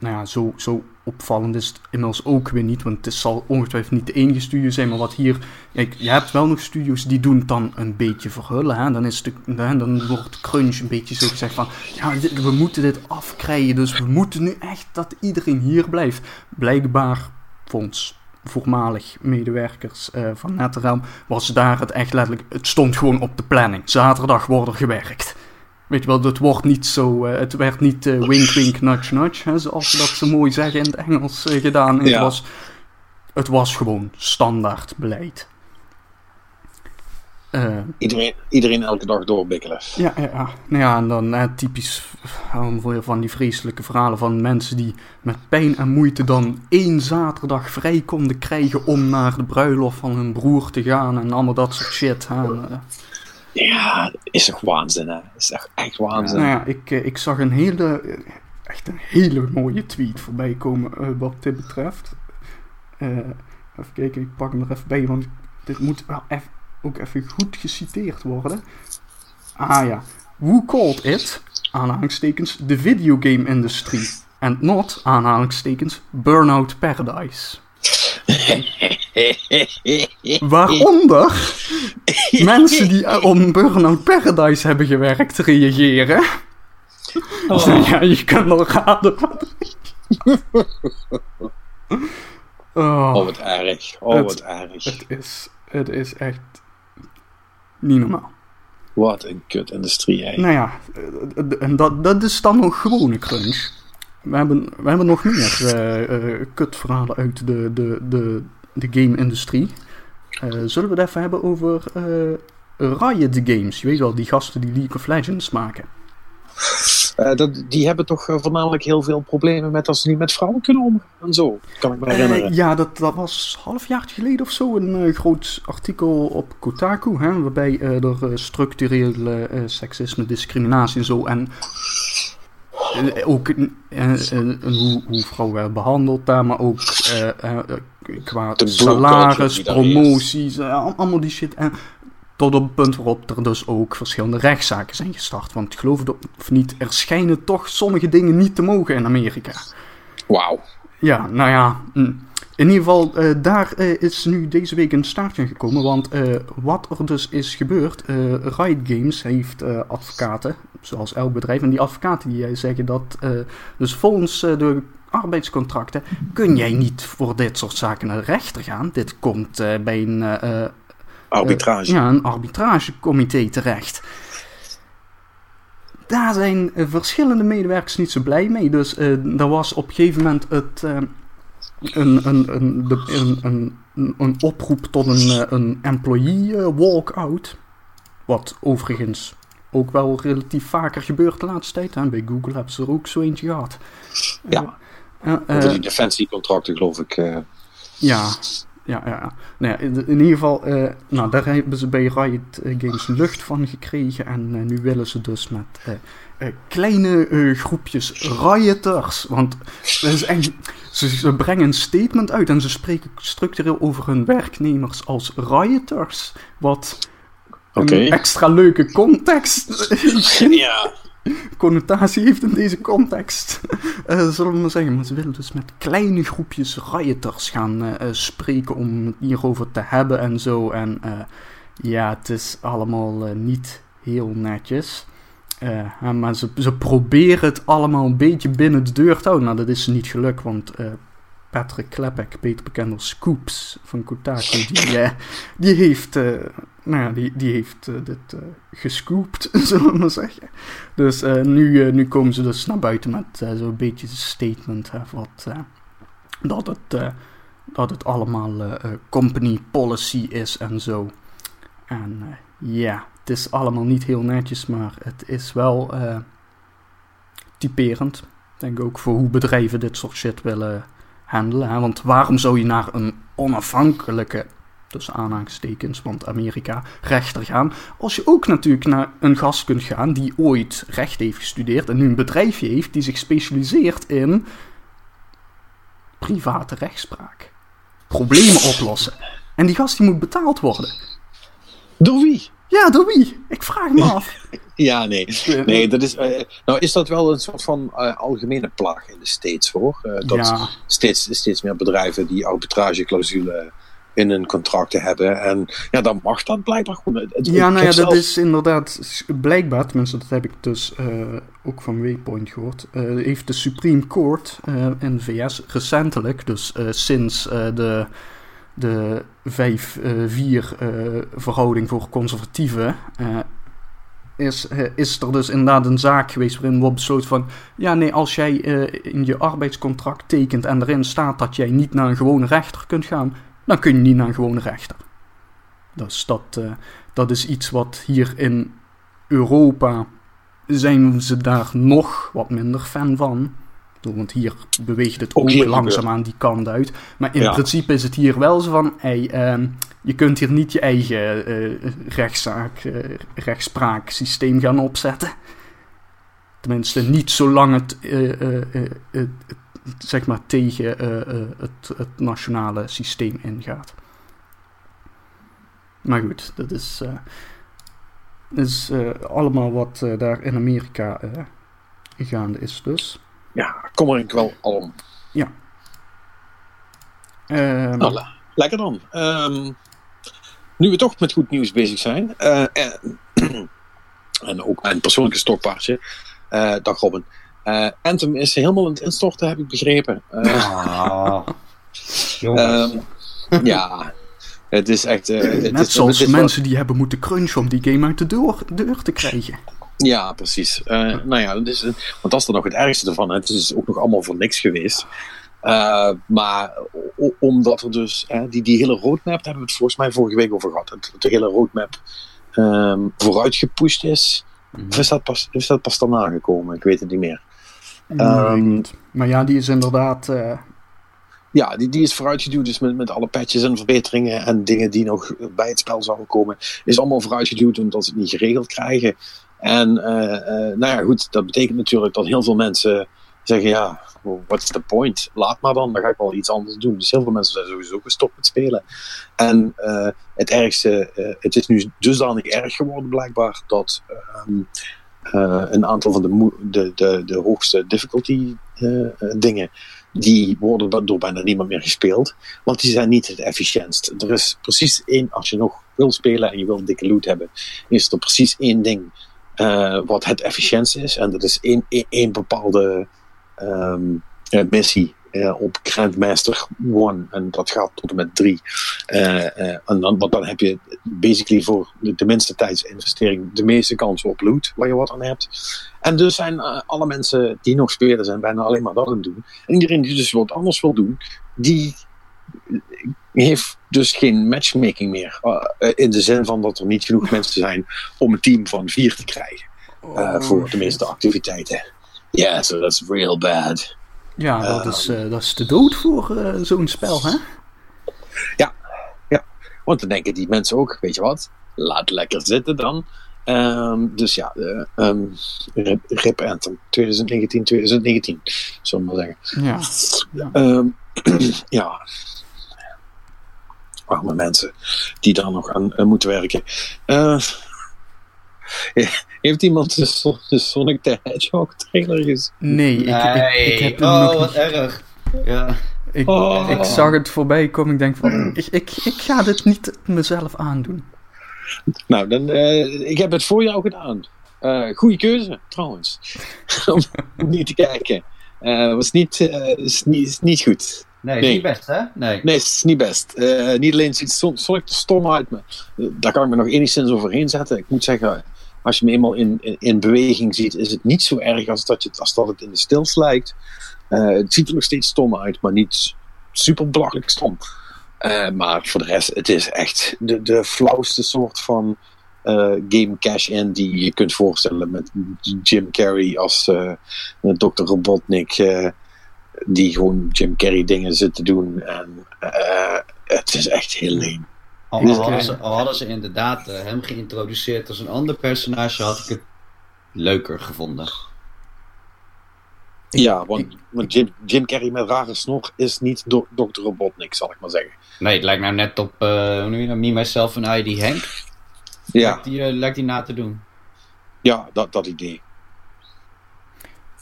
nou ja, zo, zo opvallend is het inmiddels ook weer niet. Want het zal ongetwijfeld niet de enige studio zijn. Maar wat hier. Je hebt wel nog studio's die doen het dan een beetje verhullen. Hè? Dan, is de, dan wordt crunch een beetje zo gezegd van. Ja, we moeten dit afkrijgen. Dus we moeten nu echt dat iedereen hier blijft. Blijkbaar, volgens voormalig medewerkers uh, van NetherRealm, was daar het echt letterlijk. Het stond gewoon op de planning. Zaterdag wordt er gewerkt. Weet je wel, het wordt niet zo, uh, het werd niet uh, wink wink nudge nudge, hè, zoals ze dat zo mooi zeggen in het Engels uh, gedaan. Ja. Het, was, het was gewoon standaard beleid. iedereen, iedereen elke dag doorbikkelen. Ja, ja, ja. Nou ja, en dan typisch van die vreselijke verhalen van mensen die met pijn en moeite dan één zaterdag vrij konden krijgen om naar de bruiloft van hun broer te gaan en allemaal dat soort shit. Hè. Ja, is toch waanzin, hè? Is echt, echt waanzin. nou ja, ik, eh, ik zag een hele, echt een hele mooie tweet voorbij komen uh, wat dit betreft. Even kijken, ik pak hem er even bij, want dit moet wel even, ook even goed geciteerd worden. Ah ja, who called it, aanhalingstekens, the videogame industry, and not, aanhalingstekens, Burnout Paradise. *laughs* Waaronder *laughs* mensen die om Burnout Paradise hebben gewerkt reageren. Oh. *laughs* Ja, je kan wel raden. oh, oh, wat erg. Oh, het, wat erg. Het is, het is echt niet normaal. Wat een kut-industrie, hè. Nou ja, en dat, dat is dan nog gewone crunch. We hebben, we hebben nog meer uh, kutverhalen uit de, de, de, de game-industrie. Uh, zullen we het even hebben over Riot Games? Je weet wel, die gasten die League of Legends maken. dat, die hebben toch voornamelijk heel veel problemen met als ze niet met vrouwen kunnen omgaan en zo, kan ik me herinneren. ja, dat, dat was half jaar geleden of zo een groot artikel op Kotaku, hè, waarbij er structurele seksisme, discriminatie en zo en eh, ook uh, hoe, hoe vrouwen werden behandeld daar, maar ook qua salaris, promoties, allemaal die shit. En tot op het punt waarop er dus ook verschillende rechtszaken zijn gestart. Want geloof het of niet, er schijnen toch sommige dingen niet te mogen in Amerika. Wauw. Ja, nou ja. Mm. In ieder geval, uh, daar uh, is nu deze week een staartje gekomen. Want uh, wat er dus is gebeurd, Riot Games heeft advocaten, zoals elk bedrijf. En die advocaten die zeggen dat, dus volgens de arbeidscontracten, kun jij niet voor dit soort zaken naar de rechter gaan. Dit komt bij een... arbitrage. ja, een arbitragecomité terecht. Daar zijn verschillende medewerkers niet zo blij mee. Dus er was op een gegeven moment het een, een, een, een, een, een oproep tot een, eh, een employee uh, walkout. Wat overigens ook wel relatief vaker gebeurt de laatste tijd. Hè? Bij Google hebben ze er ook zo eentje gehad. Ja. Uh, uh, die defensiecontracten, geloof ik. Ja, ja, ja. Nou ja, in, in, ieder geval, uh, nou, daar hebben ze bij Riot Games lucht van gekregen. En uh, nu willen ze dus met uh, kleine groepjes rioters. Want is echt, ze, ze, brengen een statement uit en ze spreken structureel over hun werknemers als rioters. Wat okay. een extra leuke context ja. *laughs* connotatie heeft in deze context. Uh, zullen we maar zeggen. Maar ze willen dus met kleine groepjes rioters gaan uh, spreken om het hierover te hebben en zo. En uh, ja, het is allemaal niet heel netjes. Maar ze, ze proberen het allemaal een beetje binnen de deur te houden. Nou, dat is niet gelukt, want Patrick Klepek, beter bekend als Scoops van Kotaku, die, *laughs* die heeft nou ja, die, die heeft uh, dit uh, gescoopt, *laughs* zullen we maar zeggen. Dus uh, nu, nu komen ze dus naar buiten met zo'n beetje een statement wat, dat, het, dat het allemaal company policy is en zo. En ja, het is allemaal niet heel netjes, maar het is wel typerend. Ik denk ook voor hoe bedrijven dit soort shit willen handelen. Hè? Want waarom zou je naar een onafhankelijke tussen aanhalingstekens, want Amerika, rechter gaan. Als je ook natuurlijk naar een gast kunt gaan die ooit recht heeft gestudeerd en nu een bedrijfje heeft die zich specialiseert in private rechtspraak. Problemen oplossen. En die gast die moet betaald worden. Door wie? Ja, door wie? Ik vraag me af. *laughs* ja, nee. *laughs* nee dat is, uh, nou is dat wel een soort van uh, algemene plaag in de States hoor. Uh, dat ja. steeds, steeds meer bedrijven die arbitrageclausule in een contract te hebben. En ja, dan mag dat blijkbaar gewoon. Het, ja, nou ja, dat is inderdaad blijkbaar, tenminste dat heb ik dus uh, ook van Waypoint gehoord, uh, heeft de Supreme Court uh, in de VS recentelijk, dus sinds de, de 5-4 verhouding voor conservatieven, is, is er dus inderdaad een zaak geweest waarin wordt besloten van... Ja, nee, als jij in je arbeidscontract tekent en erin staat dat jij niet naar een gewone rechter kunt gaan dan kun je niet naar een gewone rechter. Dus dat, dat is iets wat hier in Europa zijn ze daar nog wat minder fan van. Want hier beweegt het ook, ook langzaamaan die kant uit. Maar in ja. principe is het hier wel zo van: hey, uh, je kunt hier niet je eigen uh, rechtszaak, uh, rechtspraaksysteem gaan opzetten. Tenminste, niet zolang het, het zeg maar tegen het, het, nationale systeem ingaat. Maar goed, dat is, is allemaal wat daar in Amerika gaande is dus. Ja, kom er wel om. Ja. Um, nou, lekker dan. Um, nu we toch met goed nieuws bezig zijn. en, *clears throat* en ook mijn persoonlijke stokpaardje. dag Robin. Uh, Anthem is helemaal in het instorten, heb ik begrepen. *laughs* Uh, ja, het is echt. Uh, het Net is, zoals mensen die hebben moeten crunchen om die game uit de deur, deur te krijgen. Ja, precies. nou ja, is, want dat is er nog het ergste ervan. Het is ook nog allemaal voor niks geweest. maar omdat er dus die, die hele roadmap, daar hebben we het volgens mij vorige week over gehad. Dat de hele roadmap um, vooruit gepusht is. Mm Of is dat, pas, is dat pas daarna gekomen? Ik weet het niet meer. Um, maar ja, die is inderdaad. Uh... Ja, die, die is vooruitgeduwd. Dus met, met alle patches en verbeteringen en dingen die nog bij het spel zouden komen, is allemaal vooruitgeduwd omdat ze het niet geregeld krijgen. En uh, uh, nou ja, goed, dat betekent natuurlijk dat heel veel mensen zeggen: ja, what's the point? Laat maar dan, dan ga ik wel iets anders doen. Dus heel veel mensen zijn sowieso gestopt met spelen. En het ergste, het is nu dusdanig erg geworden blijkbaar dat. Uh, een aantal van de, de, de, de hoogste difficulty uh, dingen, die worden door bijna niemand meer gespeeld. Want die zijn niet het efficiëntst. Er is precies één, als je nog wil spelen en je wil dikke loot hebben, is er precies één ding uh, wat het efficiëntst is. En dat is één, één, één bepaalde um, missie uh, op Grandmaster 1 en dat gaat tot en met 3. Uh, uh, en dan, want dan heb je basically voor de, de minste tijdsinvestering de meeste kans op loot waar je wat aan hebt. En dus zijn alle mensen die nog spelen zijn bijna alleen maar dat aan het doen. En iedereen die dus wat anders wil doen, die heeft dus geen matchmaking meer. Uh, in de zin van dat er niet genoeg mensen zijn om een team van vier te krijgen. Uh, voor de meeste activiteiten. Ja, yeah, so that's real bad. Ja, dat, is, uh, dat is de dood voor zo'n spel, hè? Ja, ja, want dan denken die mensen ook, weet je wat, laat lekker zitten dan. Um, dus ja, um, Rip, Rip Anthem 2019, 2019, zullen we maar zeggen. Ja. *clears throat* Ja. Um, ja. Arme mensen die daar nog aan uh, moeten werken. Uh, *laughs* heeft iemand de, de, Sonic the Hedgehog trailer gezien? Nee, ik, nee. ik, ik heb oh, hem nog wat erg. Ja. Ik, Oh. ik zag het voorbij komen. Ik denk van, *clears throat* ik, ik, ik ga dit niet mezelf aandoen. Nou, dan, uh, ik heb het voor jou gedaan. Uh, goeie keuze, trouwens. *laughs* Om niet te kijken. Uh, was niet, is niet, is niet goed. Nee, niet best, hè? Nee, nee is niet best. niet alleen ziet Sonic er stom uit, maar daar kan ik me nog enigszins overheen zetten. Ik moet zeggen, als je me eenmaal in, in, in beweging ziet, is het niet zo erg als dat, je, als dat het in de stils lijkt. het ziet er nog steeds stom uit, maar niet super belachelijk stom. Maar voor de rest, het is echt de, de flauwste soort van game cash-in die je kunt voorstellen met Jim Carrey als Dr. Robotnik, die gewoon Jim Carrey dingen zit te doen. En het is echt heel leem. Al, al, hadden ze, al hadden ze inderdaad hem geïntroduceerd als een ander personage, had ik het leuker gevonden. Ja, want, want Jim, Jim, Carrey met rare snor is niet do Dr. Robotnik, zal ik maar zeggen. Nee, het lijkt nou net op uh, hoe noem je dat? Me, Myself en I, die Henk. Ja. Lijkt die, uh, lijkt die na te doen. Ja, dat, dat idee.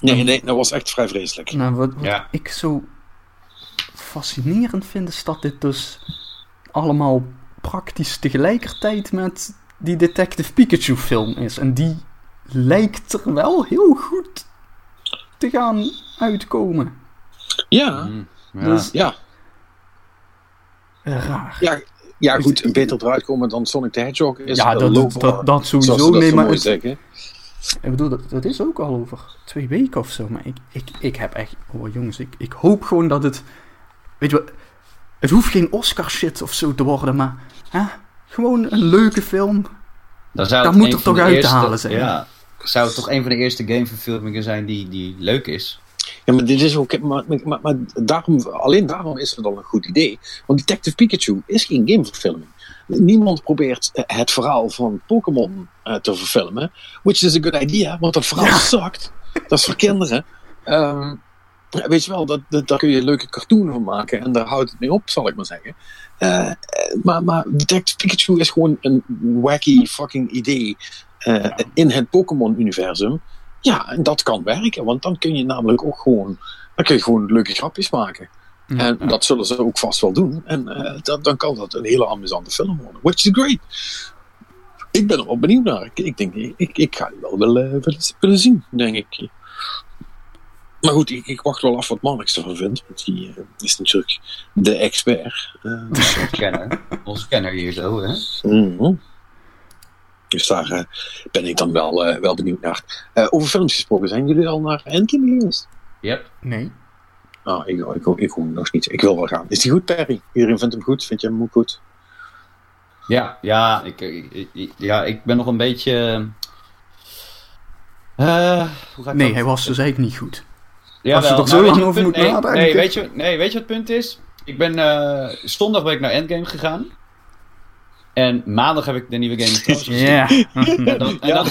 Nee, nee, dat was echt vrij vreselijk. Nou, wat, wat Ja. ik zo fascinerend vind, is dat dit dus allemaal praktisch tegelijkertijd met die Detective Pikachu film is. En die lijkt er wel heel goed te gaan uitkomen. Ja, Mm, ja. Dus ja, raar. ja, ja goed, beter eruit komen dan Sonic the Hedgehog is Ja, dat, dat, dat sowieso. Nee, maar mooi het, zeggen. Ik bedoel, dat, dat is ook al over twee weken of zo. Maar ik, ik, ik heb echt... Oh jongens, ik, ik hoop gewoon dat het... Weet je wat... Het hoeft geen Oscar shit of zo te worden, maar... Hè, gewoon een leuke film. Dan zou Daar het moet een er van toch de uit te eerste- halen zijn. Ja, zou het toch een van de eerste gameverfilmingen zijn die, die leuk is? Ja, maar dit is ook, maar, maar, maar daarom, alleen daarom is het al een goed idee. Want Detective Pikachu is geen gameverfilming. Niemand probeert eh, het verhaal van Pokémon uh, te verfilmen. Which is a good idea, want dat verhaal Ja. sukt. Dat is voor kinderen. Ehm, weet je wel, dat, dat, daar kun je leuke cartoon van maken. En daar houdt het mee op, zal ik maar zeggen. Eh, eh, maar, maar Detective Pikachu is gewoon een wacky fucking idee. eh, in het Pokémon-universum. Ja, en dat kan werken, want dan kun je namelijk ook gewoon, dan kun je gewoon leuke grapjes maken. Ja, en ja. dat zullen ze ook vast wel doen. En eh, dat, dan kan dat een hele amusante film worden. Which is great. Ik ben er wel benieuwd naar. Ik, ik denk, ik, ik ga die wel willen, willen, zien, denk ik. Maar goed, ik, ik wacht wel af wat Marnix ervan vindt. Want die eh, is natuurlijk de expert. Eh, dus, Onze kenner. Onze kenner hier zo, hè? mhm. Dus daar eh, ben ik dan wel, eh, wel benieuwd naar. Eh, over films gesproken, zijn jullie al naar Endgame geweest? Yep. Nee. Ah, ik, ik, ik, ik nog niet. Ik wil wel gaan. Is die goed, Perry? Iedereen vindt hem goed? Vind jij hem ook goed? Ja, ja ik, ik, ik- ja, ik ben nog een beetje... eh, hoe ga ik Nee, dat- hij was dus eigenlijk niet goed. Jawel, Als je er nou, zo lang over moet nee, nadenken. Nee weet, je, nee, weet je wat het punt is? Ik ben eh zondag ben ik naar Endgame gegaan. En maandag heb ik de nieuwe Game of Thrones *laughs* gezien. Ja. En dan, en Ja. dan,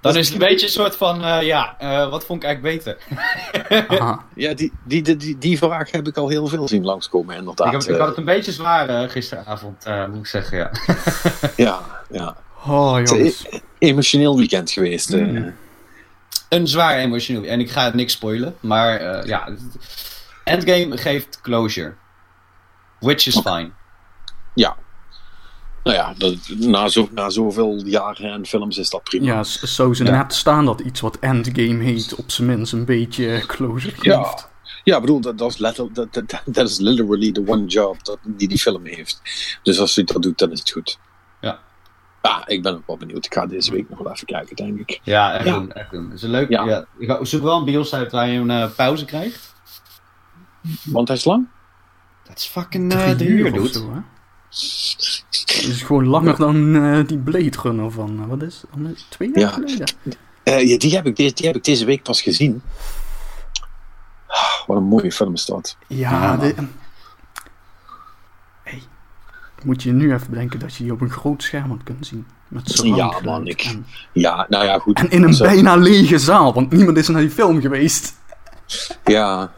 dan is het een beetje een soort van, eh, ja, eh, wat vond ik eigenlijk beter? Aha. *laughs* Ja, die, die, die, die, vraag heb ik al heel veel zien langskomen, inderdaad. Ik, heb, ik Eh, had het een beetje zwaar eh, gisteravond, eh, moet ik zeggen, ja. *laughs* ja, ja. Oh Het is jongens. een emotioneel weekend geweest. eh. Mm. Een zwaar emotioneel. En ik ga het niks spoilen, maar eh, ja. Endgame geeft closure. Which is fine. Ja. Nou ja, dat, na, zo, na zoveel jaren en films is dat prima. Ja, zo ze Ja. net staan dat iets wat Endgame heet op zijn minst een beetje closure geeft. Ja. Ja, ik bedoel, dat, dat, is dat, dat, dat is literally the one job dat, die die film heeft. Dus als hij dat doet, dan is het goed. Ja. Ah, ik ben ook wel benieuwd. Ik ga deze week nog wel even kijken, denk ik. Ja, echt Ja. doen. Echt doen. Het is een leuk. Ja. Ja. Ik ga- zoek wel een bios uit waar je een eh, pauze krijgt. Want hij is lang? Dat is fucking uh, drie uur, zo, hè? Dat is gewoon langer dan eh, die Blade Runner van, eh, wat is het? Al Twee jaar Ja. geleden? Eh, ja, die, heb ik, deze- die heb ik deze week pas gezien. Ah, Wat een mooie film is dat. Ja, de, hey, moet je nu even bedenken dat je die op een groot scherm had kunnen zien. Met Ja, man, ik- En, Ja, nou ja, goed. en in een Zo- bijna lege zaal, want niemand is naar die film geweest. Ja.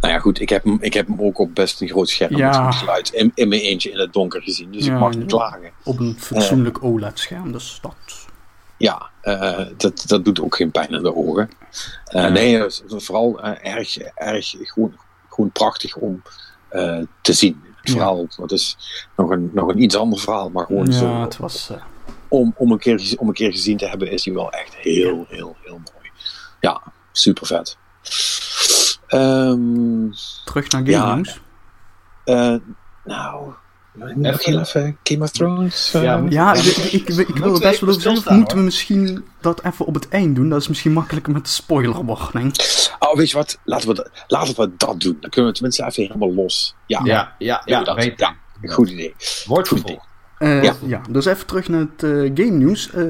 Nou ja, goed. Ik heb hem, ik heb hem ook op best een groot scherm Ja. met geluid. In, in mijn eentje in het donker gezien. Dus Ja, ik mag niet klagen. Op een fatsoenlijk OLED-scherm, dus dat... Ja, eh, dat, dat doet ook geen pijn in de ogen. Eh, Nee, eh, vooral eh, erg, erg gewoon, gewoon prachtig om eh, te zien. Het verhaal, dat is nog een, nog een iets ander verhaal, maar gewoon Ja, zo. het was... eh, Om, om, een keer, om een keer gezien te hebben, is hij wel echt heel, heel, heel mooi. Ja, super vet. Ehm, terug naar Game Ja. News. eh, nou, nog heel even Game of Thrones. eh, Ja, Ja, ik, ik, ik, ik wil er we best wel over zeggen. Moeten we misschien dat even op het eind doen? Dat is misschien makkelijker met de spoilerwarning. Oh, weet je wat? Laten we, dat- laten we dat doen. Dan kunnen we tenminste even helemaal los. Ja, Ja, ja, ja, dat, weet ja, goed idee. Wordt Goed vervolgd. Eh, Ja. ja. dus even terug naar het game nieuws. Eh,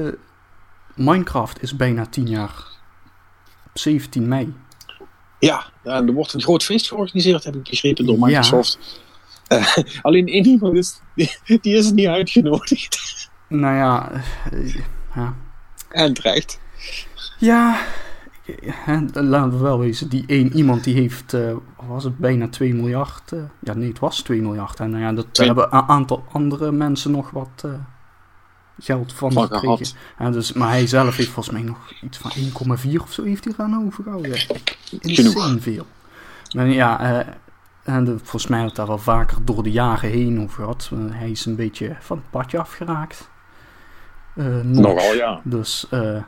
Minecraft is bijna 10 jaar. Op 17 mei. Ja, en er wordt een groot feest georganiseerd, heb ik begrepen, door Ja. Microsoft. *laughs* Eh, alleen één iemand is, die, die is niet uitgenodigd. Nou ja, eh, ja. En terecht. Ja, laten we wel wezen. Die één iemand die heeft, eh, was het, bijna 2 miljard. ja, nee, het was 2 miljard. En nou ja, dat hebben een aantal andere mensen nog wat geld van, gehad. Ja, dus, maar hij zelf heeft volgens mij nog iets van 1,4 of zo heeft hij eraan overgehouden. Genoeg. Insane veel. Maar ja, eh, en de- volgens mij had daar wel vaker door de jaren heen over gehad. Eh, hij is een beetje van het padje afgeraakt. Eh, nog. Nogal, ja. Dus eh,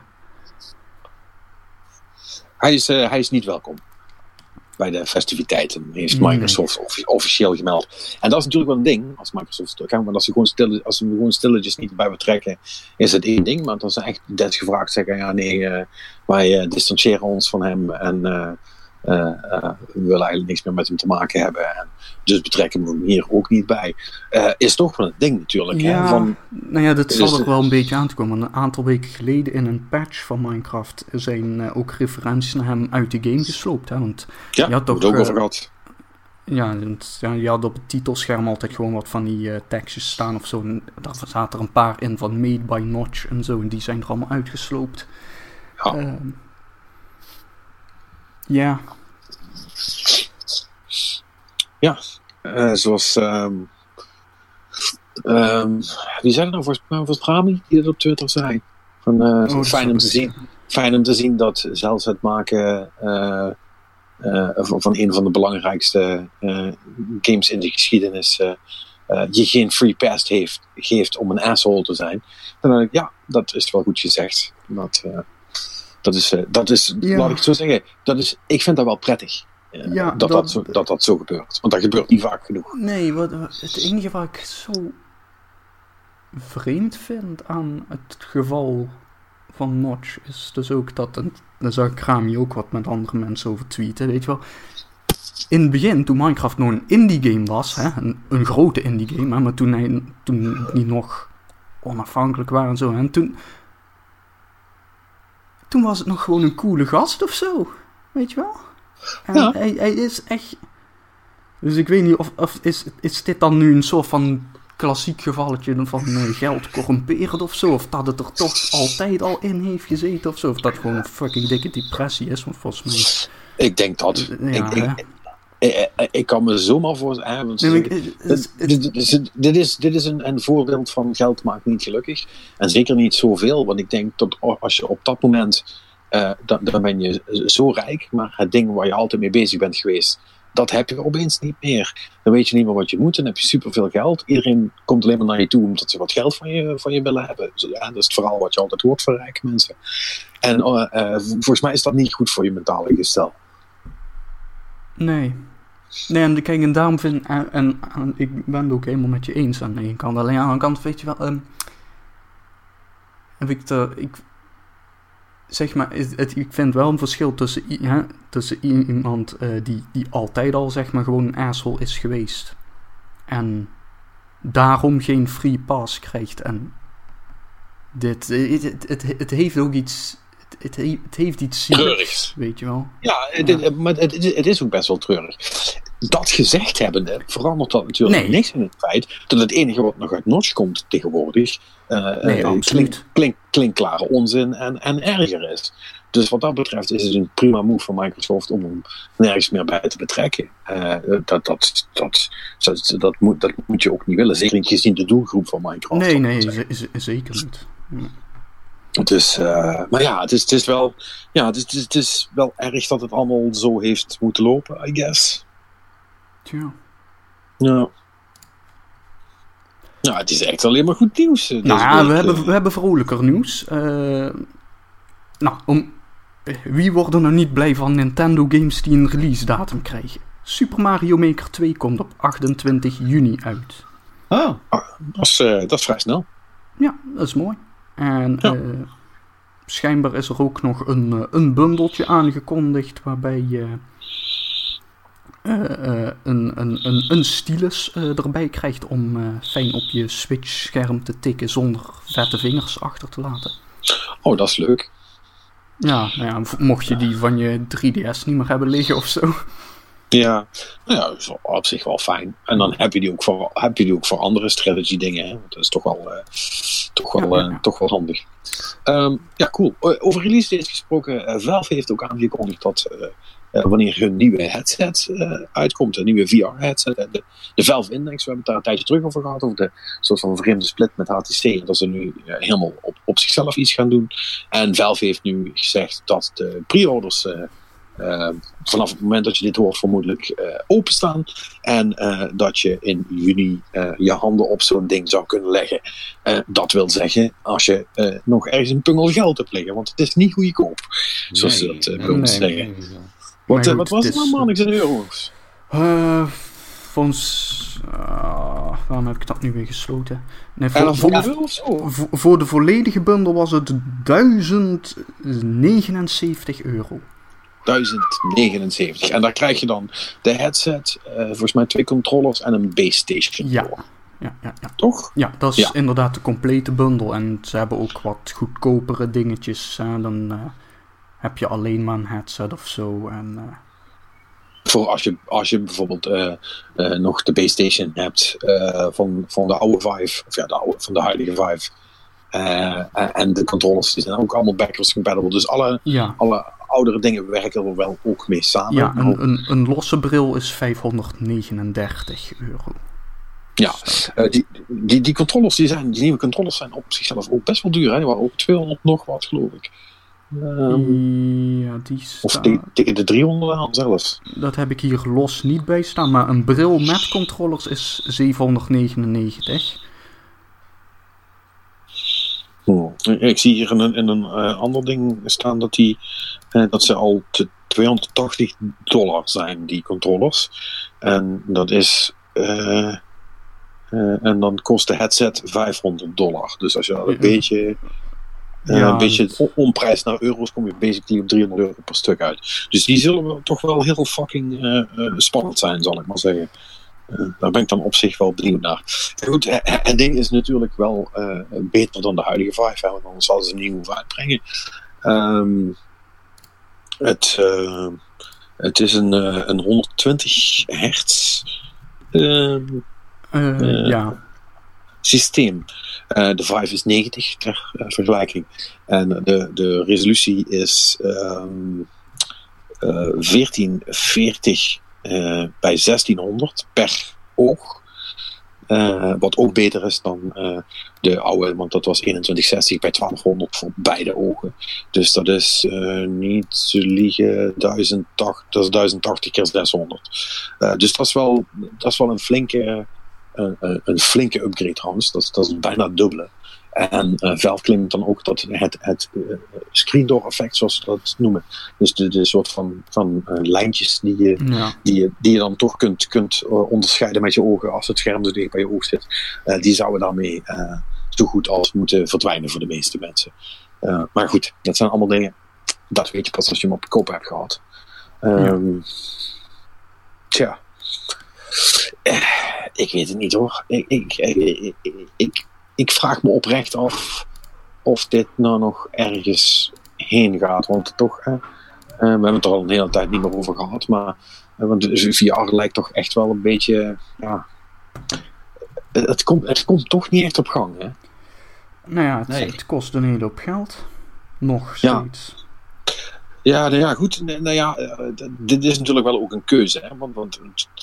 Hij is, eh, hij is niet welkom bij de festiviteiten, heeft Nee. Microsoft offi- officieel gemeld. En dat is natuurlijk wel een ding, als Microsoft teruggaan, maar als ze gewoon, stil, als ze hem gewoon stilletjes niet bij betrekken, is het één ding. Maar als ze echt dead gevraagd zeggen, ja nee, eh, wij eh, distancieren ons van hem en eh, we willen eigenlijk niks meer met hem te maken hebben. En dus betrekken we hem hier ook niet bij. Eh, is toch wel een ding natuurlijk. Ja. Hè? Van, nou ja, dat Dus zal er wel een beetje aan te komen. Een aantal weken geleden in een patch van Minecraft zijn eh, ook referenties naar hem uit de game gesloopt. Hè? Want ja, Je had toch, het ook eh, over gehad. ja, je had op het titelscherm altijd gewoon wat van die eh, tekstjes staan of zo. En daar zaten er een paar in van Made by Notch en zo. En die zijn er allemaal uitgesloopt. Ja. Ehm, ja, Eh, zoals. ehm ehm, wie zei dat nou? Was het Rami die dat op Twitter zei. Van, eh, Oh, fijn, om te zien, fijn om te zien dat zelfs het maken eh, eh, van, een van de belangrijkste eh, games in de geschiedenis. eh, eh, je geen free pass heeft, geeft om een asshole te zijn. Dan denk ik, ja, dat is wel goed gezegd. Dat, eh, dat is, eh, dat is Ja. laat ik het zo zeggen, dat is, ik vind dat wel prettig. eh, Ja, dat, dat, dat- zo, dat dat zo gebeurt. Want dat gebeurt niet vaak genoeg. Nee, wat, wat- het enige wat ik zo vreemd vind aan het geval van Notch is dus ook dat, en daar zag ik Rami ook wat met andere mensen over tweeten, weet je wel. In het begin, toen Minecraft nog een indie game was, hè, een, een grote indie game, hè, maar toen, hij, toen die nog onafhankelijk waren en zo, en toen, toen was het nog gewoon een coole gast of zo, weet je wel. En Ja. hij, hij is echt... Dus ik weet niet of, of is, is dit dan nu een soort van klassiek gevalletje van eh, geld corrumperen of zo? Of dat het er toch altijd al in heeft gezeten of zo? Of dat gewoon een fucking dikke depressie is? Want volgens mij... Ik denk dat. Ja, ik? Ik, ik- ik kan me zomaar voorstellen. want Nee, dit, dit, dit is, dit is, dit is een, een voorbeeld van geld maakt niet gelukkig. En zeker niet zoveel, want ik denk dat als je op dat moment. eh, dan, dan ben je zo rijk, maar het ding waar je altijd mee bezig bent geweest. Dat heb je opeens niet meer. Dan weet je niet meer wat je moet. Dan heb je superveel geld. Iedereen komt alleen maar naar je toe omdat ze wat geld van je, van je willen hebben. Ja, dat is het verhaal wat je altijd hoort van rijke mensen. En eh, eh, volgens mij is dat niet goed voor je mentale gestel. Nee. Nee, en kijk, en daarom vind en, en, en ik ben het ook helemaal met je eens aan de ene kant. Alleen aan de andere kant, weet je wel, ehm, heb ik ik, zeg maar, het, ik vind wel een verschil tussen, ja, tussen iemand eh, die, die altijd al zeg maar gewoon een asshole is geweest. En daarom geen free pass krijgt. En dit, het, het, het heeft ook iets, het, het, he- het heeft iets Treurigs. weet je wel. Ja, het, het- maar het, is- ook best wel treurig. Dat gezegd hebbende verandert dat natuurlijk Nee. niks in het feit dat het enige wat nog uit Notch komt tegenwoordig eh, Nee, absoluut. klink, klink, klinkklare onzin en, en erger is. Dus wat dat betreft is het een prima move van Microsoft om hem nergens meer bij te betrekken. Eh, dat, dat, dat, dat, dat, moet, dat moet je ook niet willen, zeker niet gezien de doelgroep van Microsoft. Nee, nee, zeker niet. Dus, eh, maar ja, het is, het is wel, ja, het is, het, is, wel erg dat het allemaal zo heeft moeten lopen, I guess. Tja. Ja. Nou, het is echt alleen maar goed nieuws. eh, Nou ja, week, we eh. hebben, we hebben vrolijker nieuws. Eh, nou, om, eh, wie wordt er nou niet blij van Nintendo games die een release datum krijgen? Super Mario Maker 2 komt op 28 juni uit. Oh, Dat is, eh, dat is vrij snel. Ja, dat is mooi. En Ja. eh, schijnbaar is er ook nog een, eh, een bundeltje aangekondigd waarbij je eh, een, een, een, een stylus erbij krijgt om fijn op je Switch-scherm te tikken zonder vette vingers achter te laten. Oh, dat is leuk. Ja, nou ja, mocht je die van je 3DS niet meer hebben liggen of zo. Ja, nou ja, dat is wel op zich wel fijn. En dan heb je die ook voor, heb je die ook voor andere strategy dingen. Hè? Dat is toch wel, toch wel, Ja, ja, eh, toch wel handig. Ehm, ja, cool. Over release dates gesproken. eh, Valve heeft ook aangekondigd dat eh, wanneer hun nieuwe headset uitkomt, een nieuwe VR-headset, de, de Valve Index, we hebben het daar een tijdje terug over gehad, over de soort van vreemde split met HTC, en dat ze nu helemaal op, op zichzelf iets gaan doen. En Valve heeft nu gezegd dat de pre-orders eh, eh, vanaf het moment dat je dit hoort vermoedelijk eh, openstaan. En eh, dat je in juni eh, je handen op zo'n ding zou kunnen leggen. Dat wil zeggen, als je nog ergens een pungel geld hebt liggen. Want het is niet goedkoop, zoals ze nee. dat bij ons nee. zeggen. Nee. Wat, Maar goed, wat was het nou, man? Ik in euro's. Volgens... ah, waarom heb ik dat nu weer gesloten? Nee, voor, voor, voor de volledige bundel was het 1079 euro. 1079. En daar krijg je dan de headset, eh, volgens mij twee controllers en een base station. Ja. Ja, ja, ja. Toch? ja dat is Ja. inderdaad de complete bundel. En ze hebben ook wat goedkopere dingetjes. dan eh, heb je alleen maar een headset of zo. En, eh, Voor als je, als je bijvoorbeeld nog de base station hebt van, van de oude Vive, of ja, de oude, van de huidige Vive. En- en de controllers die zijn ook allemaal backwards compatible. Dus alle, ja, alle oudere dingen werken er wel ook mee samen. ja Nou, een, een, een losse bril is 539 euro. Ja, eh, die, die, die controllers, die, zijn, die nieuwe controllers zijn op zichzelf ook best wel duur. Hè? Die waren ook 200 nog wat, geloof ik. Ehm, ja, die of staat... te- tegen de 300 aan zelfs. Dat heb ik hier los niet bij staan. Maar een bril met controllers is 799. Hmm. Ik zie hier in een, in een eh, ander ding staan dat, die, eh, dat ze al te 280 dollar zijn, die controllers. En dat is. eh, en dan kost de headset 500 dollar. Dus als je dat een beetje. Ja, een beetje dat- on- omprijs naar euro's, kom je basically op 300 euro per stuk uit. Dus die zullen toch wel heel fucking spannend zijn, zal ik maar zeggen. Daar ben ik dan op zich wel benieuwd naar. Goed, eh, eh, het ding is natuurlijk wel eh, beter dan de huidige Vive, hè, want anders zouden ze een nieuwe uitbrengen. Ehm het, het is een, een 120 hertz ehm, Eh, Eh, ja, systeem. De Vive is 90 ter vergelijking. En de, de resolutie is ehm, eh, 1440 eh, bij 1600 per oog. Eh, wat ook beter is dan eh, de oude, want dat was 2160 bij 1200 voor beide ogen. Dus dat is eh, niet liegen 1080, dat is 1080 keer 600. Eh, dus dat is wel, dat is wel een flinke, een, flinke upgrade trouwens. Dat, dat is bijna dubbele. En eh Valve claimt dan ook dat het, het eh, screen door effect, zoals ze dat noemen. Dus de, de soort van, van eh, lijntjes die je, ja. die je, die je dan toch kunt, kunt onderscheiden met je ogen als het scherm zo dicht bij je oog zit. die zouden daarmee zo goed als moeten verdwijnen voor de meeste mensen. Maar goed, dat zijn allemaal dingen. Dat weet je pas als je hem op kop hebt gehad. Ehm, Tja. Eh, ik weet het niet hoor. Ik, ik, ik, ik, ik vraag me oprecht af of dit nou nog ergens heen gaat. Want toch, hè, we hebben het er al een hele tijd niet meer over gehad. Maar want VR lijkt toch echt wel een beetje. Ja, het, komt, het komt toch niet echt op gang. Hè? Nou ja, het, Nee. het kost een hele hoop geld. Nog steeds. Ja, nou ja, goed. Nou ja, eh, dit is natuurlijk wel ook een keuze. Hè? Want, want,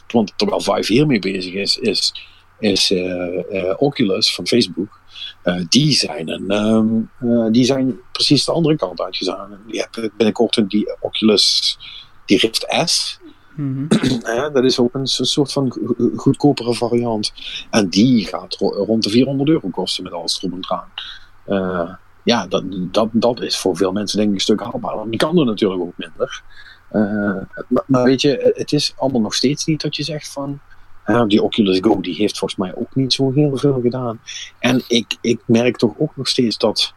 want terwijl Vive hiermee bezig is, is, is eh, eh, Oculus van Facebook. eh, die, zijn een, ehm, eh, die zijn precies de andere kant uitgegaan. Die hebben binnenkort een die Oculus die Rift S. Mhm. *clears throat* Dat is ook een so- soort van go- go- goedkopere variant. En die gaat ro- rond de 400 euro kosten met alles erop en eraan. Ja, dat, dat, dat is voor veel mensen denk ik een stuk haalbaar. Die kan er natuurlijk ook minder. Maar, maar weet je, het is allemaal nog steeds niet dat je zegt van... die Oculus Go die heeft volgens mij ook niet zo heel veel gedaan. En ik, ik merk toch ook nog steeds dat,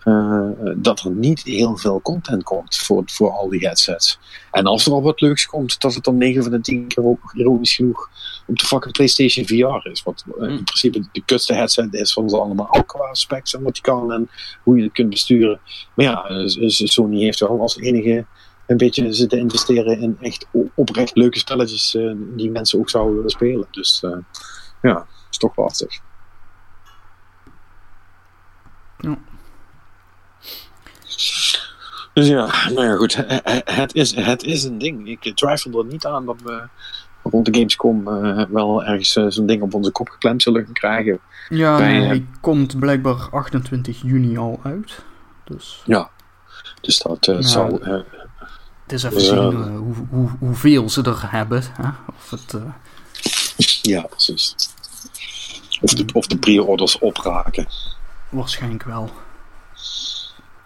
eh, dat er niet heel veel content komt voor, voor al die headsets. En als er al wat leuks komt, dat het dan 9 van de 10 keer ook ironisch genoeg op de fucking PlayStation VR is. Wat eh, in principe de kutste headset is van ze allemaal qua specs en wat die kan en hoe je het kunt besturen. Maar ja, eh, Sony heeft wel als enige een beetje zitten investeren in echt oprecht leuke spelletjes eh, die mensen ook zouden willen spelen. Dus eh, ja, is toch lastig. Ja. Dus ja, nou ja, goed. he- he- Het is, het is een ding. Ik twijfel er niet aan dat we rond de Gamescom eh, wel ergens zo'n ding op onze kop geklemd zullen gaan krijgen. Ja, Bij, nee, hij komt blijkbaar 28 juni al uit. Dus Ja. Dus dat Ja. zal. Het is even zien eh, hoe, hoe, hoeveel ze er hebben. Hè? Of het, eh, ja, precies. Of de, of de pre-orders opraken. waarschijnlijk wel.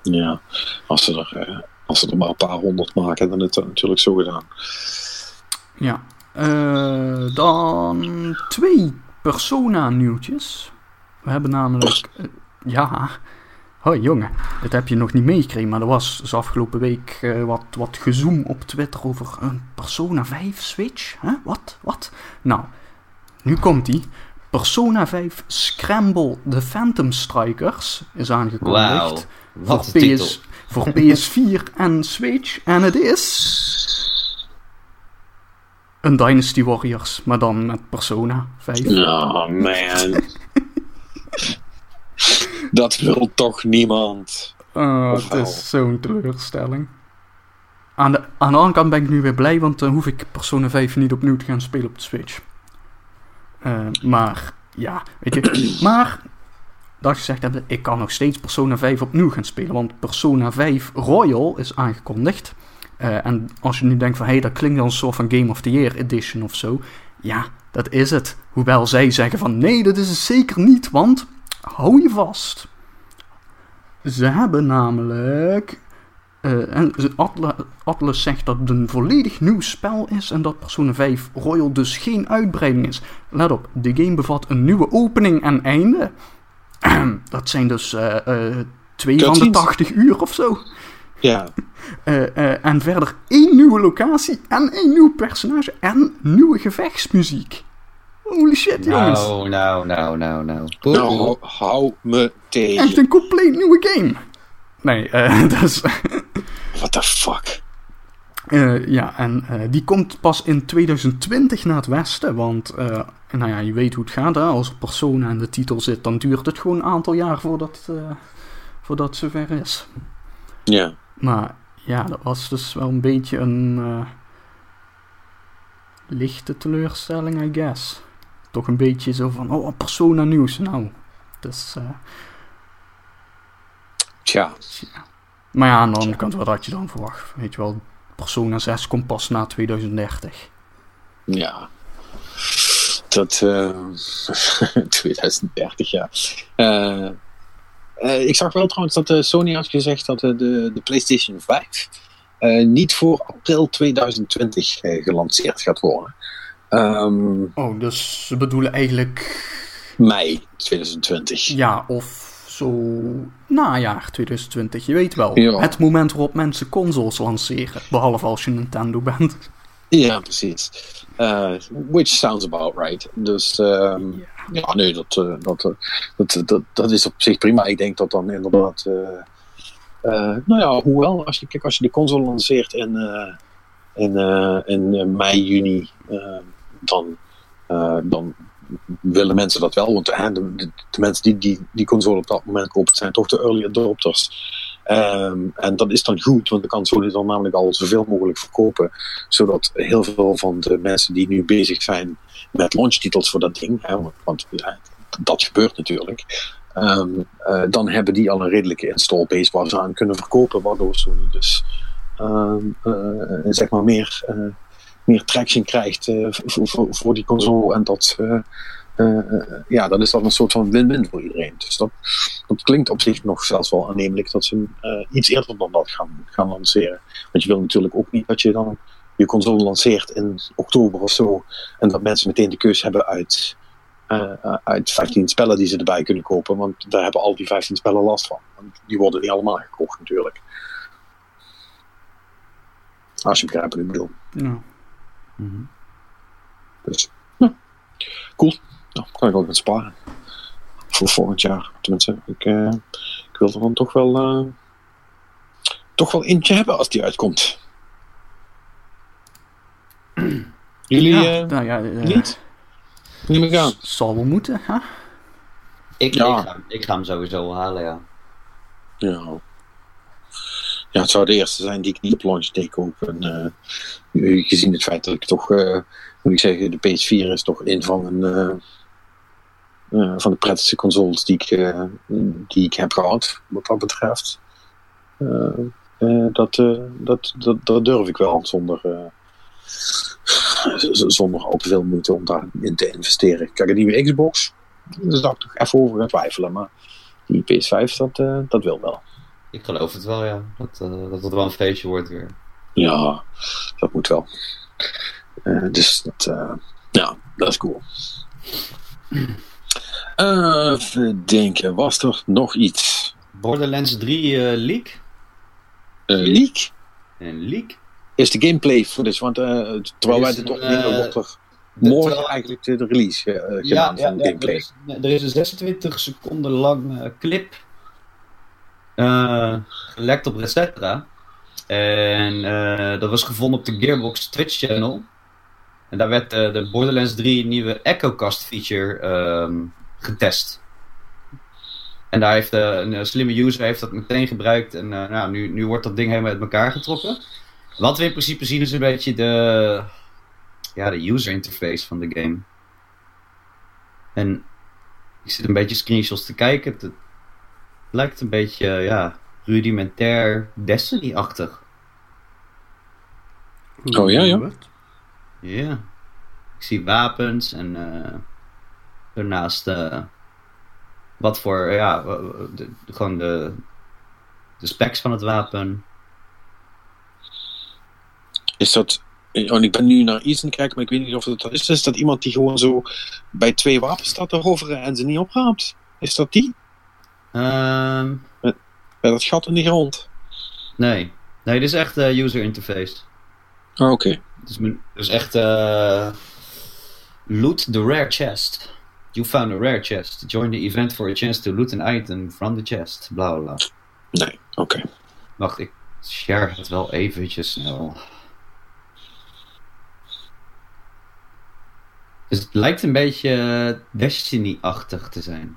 Ja, als ze, er, eh, als ze er maar een paar honderd maken, dan is dat natuurlijk zo gedaan. Ja. Dan twee Persona-nieuwtjes. We hebben namelijk... ja... Hoi jongen, dit heb je nog niet meegekregen, maar er was dus afgelopen week eh, wat, wat gezoom op Twitter over een Persona 5 Switch. Huh? Wat? Wat? Nou, nu komt die. Persona 5 Scramble the Phantom Strikers is aangekondigd. Voor, een titel. PS, *laughs* voor PS4 en Switch. En het is. Een Dynasty Warriors, maar dan met Persona 5. Oh man. *laughs* dat wil toch niemand. Oh, het is zo'n teleurstelling. Aan de, aan de andere kant ben ik nu weer blij, want dan hoef ik Persona 5 niet opnieuw te gaan spelen op de Switch. Eh, maar, ja, weet je. *clears throat* Maar, dat gezegd hebben, ik kan nog steeds Persona 5 opnieuw gaan spelen. Want Persona 5 Royal is aangekondigd. Eh, en als je nu denkt van, hé, hey, dat klinkt als een soort van Game of the Year edition of zo. Ja, dat is het. Hoewel zij zeggen van, nee, dat is het zeker niet, want, hou je vast. Ze hebben namelijk. eh, en Atlas zegt dat het een volledig nieuw spel is en dat Persona 5 Royal dus geen uitbreiding is. Let op, de game bevat een nieuwe opening en einde. *clears throat* dat zijn dus de Cutscenes? 80 uur of zo. Ja, *laughs* Eh, eh, en verder één nieuwe locatie en één nieuw personage en nieuwe gevechtsmuziek. Holy shit, jongens. Nou, nou, nou, nou, nou. Nou, hou, hou me tegen. Echt een compleet nieuwe game. Nee, eh, *laughs* dat is... What the fuck? Eh, ja, en eh, die komt pas in 2020 naar het westen. Want, eh, nou ja, je weet hoe het gaat. Hè? Als er Persona in de titel zit, dan duurt het gewoon een aantal jaar voordat, eh voordat het zover is. Ja. Maar ja, dat was dus wel een beetje een eh, lichte teleurstelling, I guess. Toch een beetje zo van, oh, Persona nieuws. Nou, dus... eh, Tja. ja. Maar ja, aan de andere kant, wat had je dan verwacht? Weet je wel, Persona 6 komt pas na 2030. Ja. Dat. eh *laughs* 2030, ja. Eh, eh, ik zag wel trouwens dat eh, Sony had gezegd dat de, de PlayStation 5 eh, niet voor april 2020 eh, gelanceerd gaat worden. Ehm, Oh, dus ze bedoelen eigenlijk, mei 2020. ja, of zo najaar 2020. Je weet wel, Ja. het moment waarop mensen consoles lanceren. Behalve als je Nintendo bent. Ja, precies. Eh, which sounds about right. Dus ehm, ja, nee, dat, eh, dat, eh, dat, dat, dat is op zich prima. Ik denk dat dan inderdaad. nou ja, hoewel, als je, kijk, als je de console lanceert in, in, in mei, juni, eh, dan, eh, dan willen mensen dat wel. Want de, mensen die, die die console op dat moment kopen, zijn toch de early adopters. Ehm, en dat is dan goed, want de console dan namelijk al zoveel mogelijk verkopen. Zodat heel veel van de mensen die nu bezig zijn met launchtitels voor dat ding, hè, want, dat gebeurt natuurlijk. ehm, eh, dan hebben die al een redelijke install base waar ze aan kunnen verkopen, waardoor Sony dus ehm, eh, zeg maar meer, meer traction krijgt eh, voor, voor, voor die console. En dat, eh, eh, ja, dat is dan een soort van win-win voor iedereen. Dus dat, klinkt op zich nog zelfs wel aannemelijk dat ze iets eerder dan dat gaan, gaan lanceren. Want je wil natuurlijk ook niet dat je dan je console lanceert in oktober of zo. En dat mensen meteen de keus hebben uit, uit 15 spellen die ze erbij kunnen kopen. Want daar hebben al die 15 spellen last van. Want die worden niet allemaal gekocht natuurlijk. Als je begrijpt wat ik bedoel. Ja. Dus, ja. Cool. Nou, kan ik ook met sparen. Voor volgend jaar. Tenminste, ik, eh, ik wil er dan toch wel, eh, toch wel eentje hebben als die uitkomt. Jullie Ja, eh, nou ja, niet? Neem ik aan. zal wel moeten, hè? Ik, Ja. ik, ga, ik ga hem sowieso halen, ja. Ja. Ja, het zou de eerste zijn die ik niet op day koop. En, eh, gezien het feit dat ik toch, eh, moet ik zeggen, de PS4 is toch een van, eh, van de prettigste consoles die ik, die ik heb gehad, wat dat betreft. Dat, dat, dat, durf ik wel zonder, zonder al te veel moeite om daarin te investeren. Kijk, een nieuwe Xbox, daar zou ik toch even over gaan twijfelen. Maar die PS5, dat, dat wil wel. Ik geloof het wel, ja. Dat, eh, dat het wel een feestje wordt weer. Ja, dat moet wel. Eh, dus dat, eh, ja, dat is cool. Even denken, was er nog iets? Borderlands 3 eh, leak? Leak? Een leak? Is de gameplay footage, want eh, terwijl wij dit toch eh, wordt de- morgen terwijl- eigenlijk de, de release gedaan van er, gameplay. is, er is een 26 seconden lang clip gelekt op Resettra. En eh, dat was gevonden op de Gearbox Twitch channel. En daar werd eh, de Borderlands 3 nieuwe EchoCast feature ehm, getest. En daar heeft eh, een eh, slimme user heeft dat meteen gebruikt. En eh, nou, nu, nu wordt dat ding helemaal uit elkaar getrokken. Wat we in principe zien is een beetje de, ja, de user interface van de game. En ik zit een beetje screenshots te kijken. Lijkt een beetje, ja, rudimentair Destiny-achtig. Oh, ja, ja. Ja. Ik zie wapens en eh, daarnaast eh, wat voor, ja, de, gewoon de, de specs van het wapen. Is dat. Oh, en ik ben nu naar iets aan het kijken, maar ik weet niet of het dat is. Is dat iemand die gewoon zo bij twee wapens staat te hoveren en ze niet opraapt? Is dat die? Ehm, Bij dat gat in de grond? nee. Nee, dit is echt eh, user interface. Ah, Oké. Het is, men- het is echt eh, loot the rare chest. You found a rare chest. Join the event for a chance to loot an item from the chest. Bla bla bla. Nee, oké. Wacht, ik share het wel eventjes snel. Dus het lijkt een beetje eh, Destiny-achtig te zijn.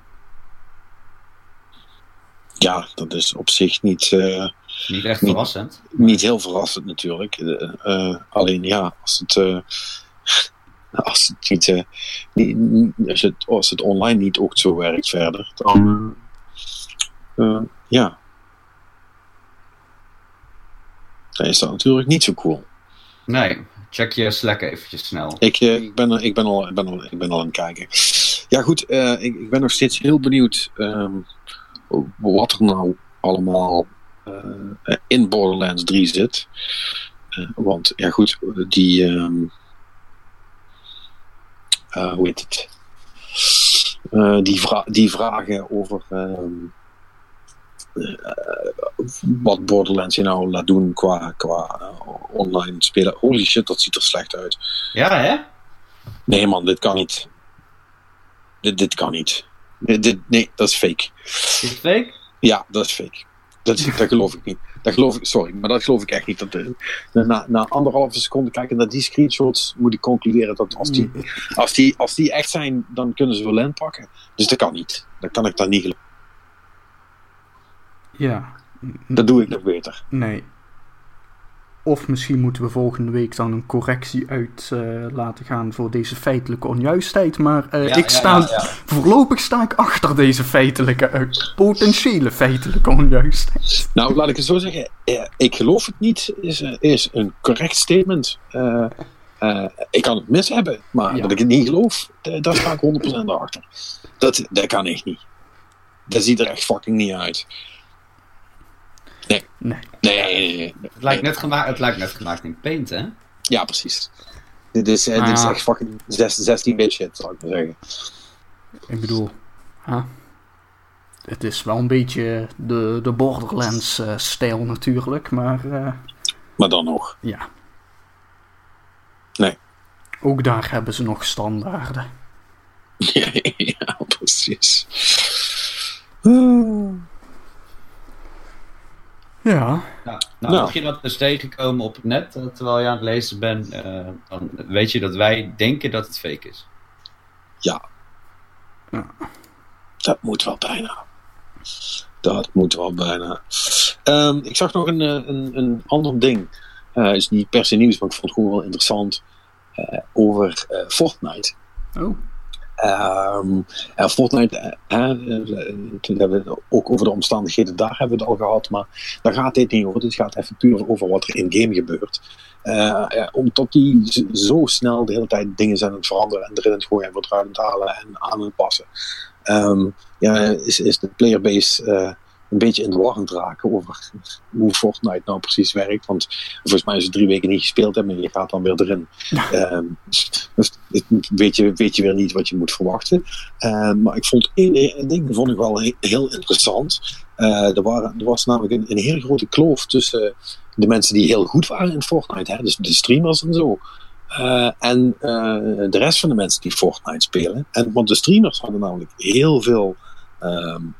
Ja, dat is op zich niet. eh, Niet echt Niet- verrassend. niet heel verrassend natuurlijk. Eh, eh, alleen ja, als het, *laughs* als het niet, niet- als, het, als het online niet ook zo werkt verder, dan ja. Dan is dat natuurlijk niet zo cool. Nee, check je Slack eventjes snel. Ik, ik, ben, ik, ben al, ik, ben al, ik ben al aan het kijken. Ja, goed, ik, ik ben nog steeds heel benieuwd ehm, wat er nou allemaal eh, in Borderlands 3 zit. Eh, want, ja, goed, die. ehm, eh, hoe heet het? Die, vra die vragen over. ehm, wat Borderlands je nou laat doen qua, qua online spelen. Holy shit, dat ziet er slecht uit. Ja, hè? Nee man, dit kan niet. Dit, dit kan niet. Dit, nee, dat is fake. Is het fake? Ja, dat is fake. Dat, *laughs* dat geloof ik niet. Dat geloof ik, sorry, maar dat geloof ik echt niet. Dat, uh, na, na anderhalve seconde kijken naar die screenshots moet ik concluderen dat als die, als die, als die echt zijn, dan kunnen ze wel inpakken. Dus dat kan niet. Dat kan ik dan niet geloven. Ja. Dat doe ik nog beter. Nee. Of misschien moeten we volgende week dan een correctie uit uh, laten gaan voor deze feitelijke onjuistheid. Maar uh, ja, ik sta, ja, ja, voorlopig sta ik achter deze feitelijke, uh, potentiële feitelijke onjuistheid. Nou, laat ik het zo zeggen. ik geloof het niet, is, is een correct statement. ik kan het mis hebben, maar dat ik het niet geloof, daar sta ik 100% achter. Dat, dat kan echt niet. Dat ziet er echt fucking niet uit. Nee. Nee. Nee, nee, nee, Het, lijkt net gemaakt, het lijkt net gemaakt in Paint, hè? Ja, precies. Dit is, uh, dit is echt fucking 16-bit shit, zou ik maar zeggen. Ik bedoel, huh? het is wel een beetje de, de Borderlands-stijl uh, natuurlijk, maar... Uh, maar dan nog. Ja. Nee. Ook daar hebben ze nog standaarden. *laughs* ja, precies. Uh. Ja. Nou, nou, nou, mocht je dat dus tegenkomen op het net, uh, terwijl je aan het lezen bent, uh, dan weet je dat wij denken dat het fake is. Ja. ja. Dat moet wel bijna. Dat moet wel bijna. Um, ik zag nog een, een, een ander ding. Uh, is niet per se nieuws, maar ik vond het gewoon wel interessant. over Fortnite. Oh. Um, en Fortnite, toen hebben we ook over de omstandigheden, daar hebben we het al gehad, maar daar gaat dit niet over. Dit gaat even puur over wat er in game gebeurt. Uh, omdat die zo snel de hele tijd dingen zijn aan het veranderen en erin het gooien en wat eruit halen en aan het passen. Um, ja, is, is de playerbase uh, een beetje in de war aan het raken over hoe Fortnite nou precies werkt. Want volgens mij als je drie weken niet gespeeld hebt en je gaat dan weer erin. um, dus weet je, weet je weer niet wat je moet verwachten. Uh, maar ik vond één ding vond ik wel heel, heel interessant. Uh, er, waren, er was namelijk een, een hele grote kloof tussen de mensen die heel goed waren in Fortnite. Hè, dus de streamers en zo. Uh, en uh, de rest van de mensen die Fortnite spelen. En, want de streamers hadden namelijk heel veel um,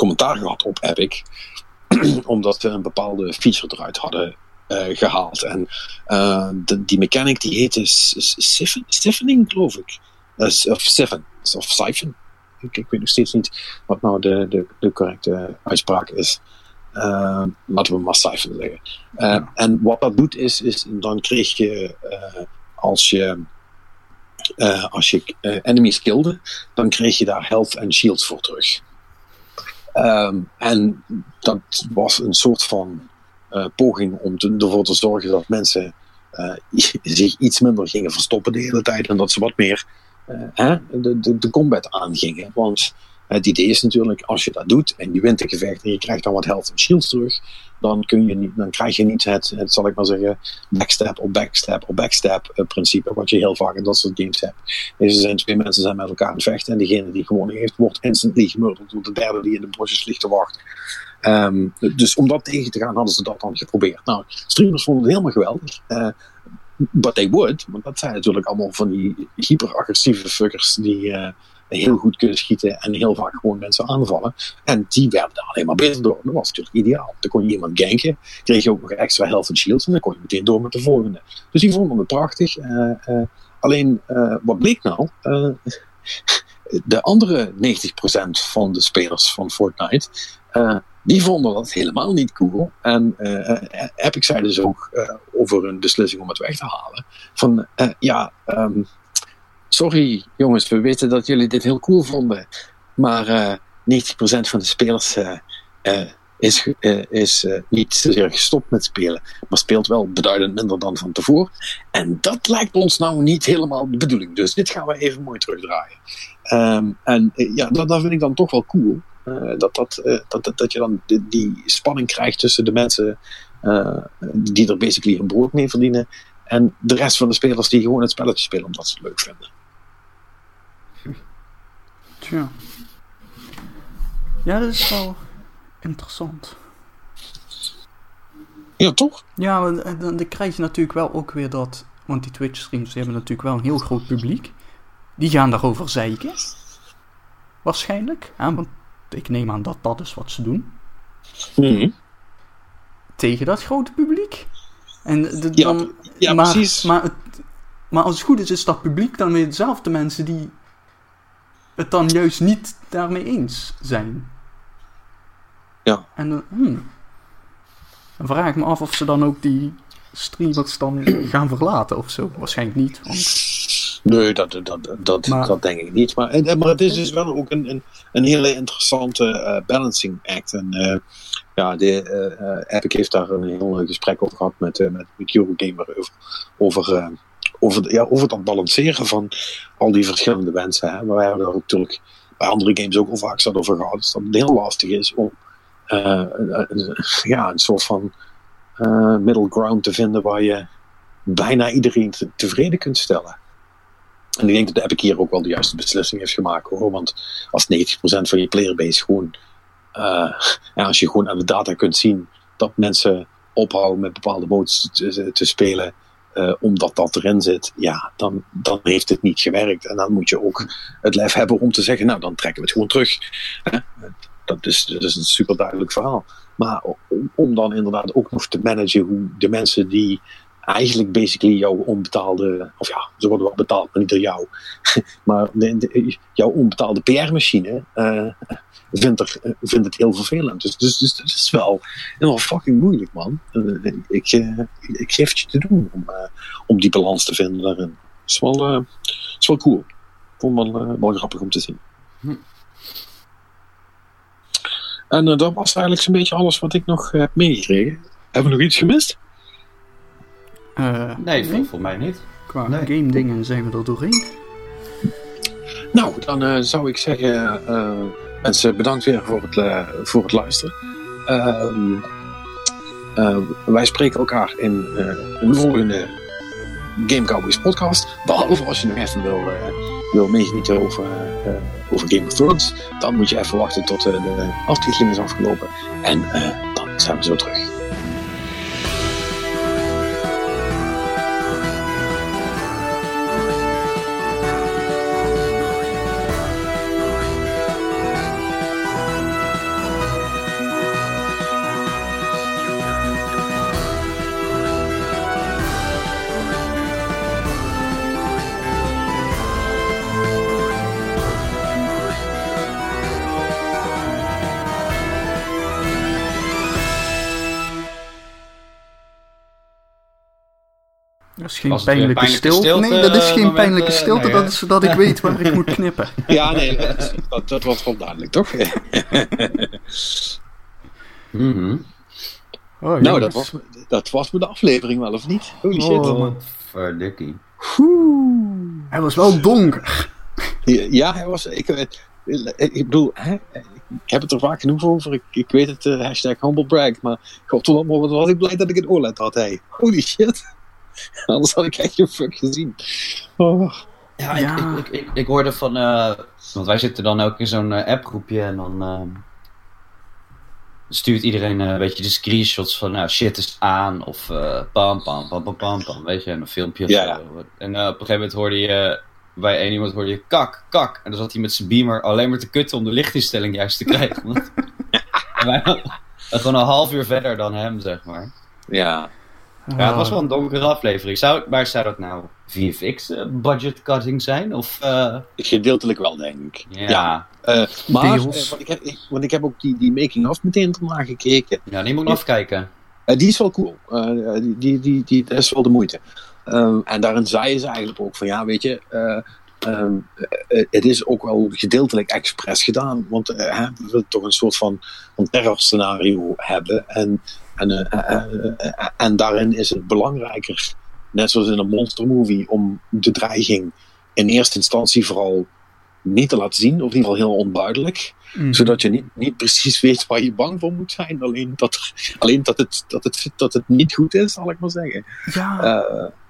commentaar gehad op Epic. *clears throat* omdat ze een bepaalde feature eruit hadden uh, gehaald. En de, die mechanic die heette Siphoning, geloof ik. of Siphon. Of Siphon. Ik, ik, weet nog steeds niet wat nou de, de, de correcte uitspraak is. Laten we maar Siphon zeggen. Ja. En wat dat doet is, is dan kreeg je als je als je enemies kilde, dan kreeg je daar health en shields voor terug. Um, en dat was een soort van poging om te, ervoor te zorgen dat mensen *laughs* zich iets minder gingen verstoppen de hele tijd en dat ze wat meer hè, de, de, de combat aangingen. Want het idee is natuurlijk, als je dat doet en je wint een gevecht en je krijgt dan wat health en shields terug, dan, kun je niet, dan krijg je niet het, het, zal ik maar zeggen, backstep op backstep op backstep uh, principe, wat je heel vaak in dat soort games hebt. Deze zijn twee mensen zijn met elkaar aan het vechten en degene die gewonnen heeft, wordt instantly gemurderd door de derde die in de bosjes ligt te wachten. Um, dus om dat tegen te gaan, hadden ze dat dan geprobeerd. Nou, streamers vonden het helemaal geweldig. Uh, but they would, want dat zijn natuurlijk allemaal van die hyperagressieve fuckers die heel goed kunnen schieten en heel vaak gewoon mensen aanvallen. En die werden daar alleen maar beter door. Dat was natuurlijk ideaal. Dan kon je iemand ganken, kreeg je ook nog extra health en shields en dan kon je meteen door met de volgende. Dus die vonden het prachtig. Uh, uh, alleen, uh, wat bleek nou? de andere 90% van de spelers van Fortnite die vonden dat helemaal niet cool. En uh, Epic zei dus ook over een beslissing om het weg te halen. Van ja, um, sorry jongens, we weten dat jullie dit heel cool vonden. Maar 90% van de spelers is, is niet zozeer gestopt met spelen. Maar speelt wel beduidend minder dan van tevoren. En dat lijkt ons nou niet helemaal de bedoeling. Dus dit gaan we even mooi terugdraaien. Um, en ja, dat, dat vind ik dan toch wel cool. Dat, dat, uh, dat, dat je dan die, spanning krijgt tussen de mensen die er basically een brood mee verdienen en de rest van de spelers die gewoon het spelletje spelen omdat ze het leuk vinden. Tja. Ja, dat is wel interessant. Ja, toch? Ja, want, eh, dan, dan krijg je natuurlijk wel ook weer dat... Want die Twitch-streams hebben natuurlijk wel een heel groot publiek. Die gaan daarover zeiken. Waarschijnlijk. Ja, want ik neem aan dat dat is wat ze doen. Mhm. Tegen dat grote publiek. En de, Ja, dan, ja, maar, precies. Maar, het, maar als het goed is, is dat publiek dan weer dezelfde mensen die het dan juist niet daarmee eens zijn. Ja. En dan, hmm. dan vraag ik me af of ze dan ook die streamers dan *clears throat* gaan verlaten of zo. Waarschijnlijk niet. Want, Nee, dat, dat, dat, Maar- dat denk ik niet. Maar, en- maar het is dus wel ook een, een, een hele interessante eh, balancing act. En eh, ja, de, eh, eh, Epic heeft daar een heel gesprek over gehad met, eh met, met Eurogamer over, over, eh, over, de- ja, over dat balanceren van al die verschillende wensen. Hè. Maar wij hebben daar natuurlijk bij andere games ook al vaak zat over gehad. Dus dat het heel lastig is om eh, een- ja, een soort van eh, middle ground te vinden waar je bijna iedereen te- tevreden kunt stellen. En ik denk dat de Epic hier ook wel de juiste beslissing heeft gemaakt hoor. Want als 90% van je playerbase gewoon. ja, als je gewoon aan de data kunt zien dat mensen ophouden met bepaalde modes te spelen. Eh, omdat dat erin zit, ja, dan, dan heeft het niet gewerkt. En dan moet je ook het lef hebben om te zeggen, nou, dan trekken we het gewoon terug. Dat, is, dat is een super duidelijk verhaal. Maar om dan inderdaad ook nog te managen hoe de mensen die eigenlijk basically jouw onbetaalde, of ja, ze worden wel betaald, maar niet door jou, *laughs* maar de, jouw onbetaalde PR-machine eh, vindt, er, vindt het heel vervelend. Dus, dus, dus dat is wel heel fucking moeilijk, man. Eh, ik, eh, ik geef het je te doen om, om die balans te vinden daarin. Het is wel, is wel cool. Ik vond het wel, grappig om te zien. En dat was eigenlijk zo'n beetje alles wat ik nog heb meegekregen. Hebben we nog iets gemist? Eh, Nee, vol- voor mij niet. qua nee. game dingen zijn we er doorheen. Nou, dan eh, zou ik zeggen, eh, mensen bedankt weer voor het, eh, voor het luisteren. Ehm, eh, wij spreken elkaar in eh, een volgende Game Cowboys podcast. Behalve als je nog even wil, eh, wil meegenieten over, eh, over Game of Thrones. Dan moet je even wachten tot de aftiteling is afgelopen. En eh, dan zijn we zo terug. Is geen pijnlijke, pijnlijke stilte. stilte, Nee, dat is eh, geen moment, pijnlijke stilte. nee, dat is zodat ik *laughs* weet waar ik moet knippen. Ja, nee, dat, dat was wel duidelijk, toch? *laughs* Mhm. Oh, nou, jongens. dat was, me- dat was me de aflevering wel, of niet? Holy shit. Oh. Verdikkie. Hij was wel donker. Ja, hij was. Ik, eh, ik bedoel, hè, ik heb het er vaak genoeg over. Ik, ik weet het, eh, hashtag humble brag. Maar godverdomme, wat was ik blij dat ik een OLED had. Hey. Holy shit. *laughs* Anders had ik echt geen fuck gezien. Oh. Ja, Ja. Ik, ik, ik, hoorde van... eh, want wij zitten dan ook in zo'n eh, appgroepje en dan... ehm, stuurt iedereen eh, een beetje de screenshots van... Nou, shit is aan of eh pam, pam, pam, pam, pam, pam. Weet je, en een filmpje of Ja, zo. En eh, op een gegeven moment hoorde je... bij één iemand hoorde je kak, kak. En dan zat hij met zijn beamer alleen maar te kutten om de lichtinstelling juist te krijgen. Want- *laughs* en wij waren gewoon een half uur verder dan hem, zeg maar. Ja. Ja, het was wel een donkere aflevering. Zou, maar zou dat nou VFX eh, budget cutting zijn? Of, eh, Gedeeltelijk wel, denk ik. ja. Eh, maar, want, ik heb, ik, want ik heb ook die, die making-of meteen ernaar gekeken. ja, die moet ik afkijken. Eh, die is wel cool. Eh, die, die, die, die, dat is wel de moeite. Ehm, en daarin zei ze eigenlijk ook van ja, weet je, eh, ehm, eh, het is ook wel gedeeltelijk expres gedaan. Want hè, we willen toch een soort van, van terrorscenario hebben. En, en, eh, eh, eh, en daarin is het belangrijker, net zoals in een monstermovie, om de dreiging in eerste instantie vooral niet te laten zien, of in ieder geval heel onduidelijk Mm. zodat je niet, niet precies *laughs* weet waar je bang voor moet zijn. Alleen dat, er- alleen dat, het, dat, het, dat het niet goed is, zal ik maar zeggen.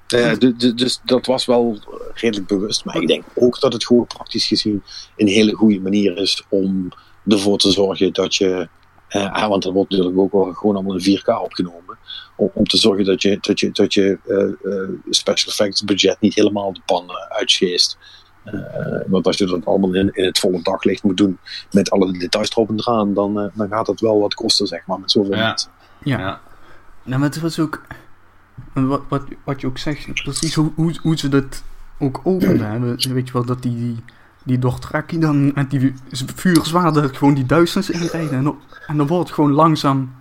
Ja, du- dus dat was wel redelijk bewust. Maar ik denk ook dat het gewoon praktisch gezien een hele goede manier is om ervoor te zorgen dat je Uh, want dat wordt natuurlijk ook wel gewoon allemaal in 4K opgenomen. Om, om te zorgen dat je, dat je, dat je uh, special effects budget niet helemaal de pan uitscheest. want als je dat allemaal in, in het volle daglicht moet doen met alle details erop en eraan, dan, dan gaat het wel wat kosten, zeg maar, met zoveel ja. mensen. Ja. ja. Nou, maar het was ook. Wat, wat, wat je ook zegt, precies hoe, hoe, hoe ze dat ook openen. Weet je wel, dat die, die, die Dortraki dan met die vuurzwaarden gewoon die duisternis inrijden. En, en dan wordt het gewoon langzaam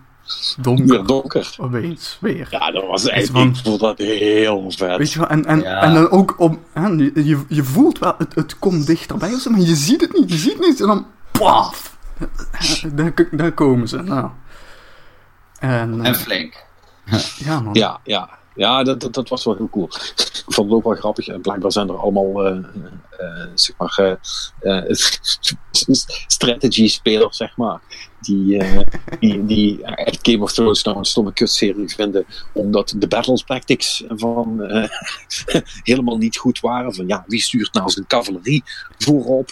donker. Opeens, weer. Ja, dat was echt, van, ik vond dat heel vet. Weet je wel, en, en, ja. en dan ook om, hè, je, je voelt wel, het, het komt dichterbij of zo, maar je ziet het niet, je ziet het niet. En dan, paf, daar, daar komen ze, nou. En, en flink. Ja, man. Ja, ja. Ja, dat, dat, dat, was wel heel cool. Ik vond het ook wel grappig. En blijkbaar zijn er allemaal, uh, zeg maar, *laughs* uh, strategy-spelers, zeg maar. Die, die, die echt Game of Thrones nou een stomme kutserie vinden. Omdat de battle tactics van *laughs* helemaal niet goed waren. Van ja, wie stuurt nou zijn cavalerie voorop?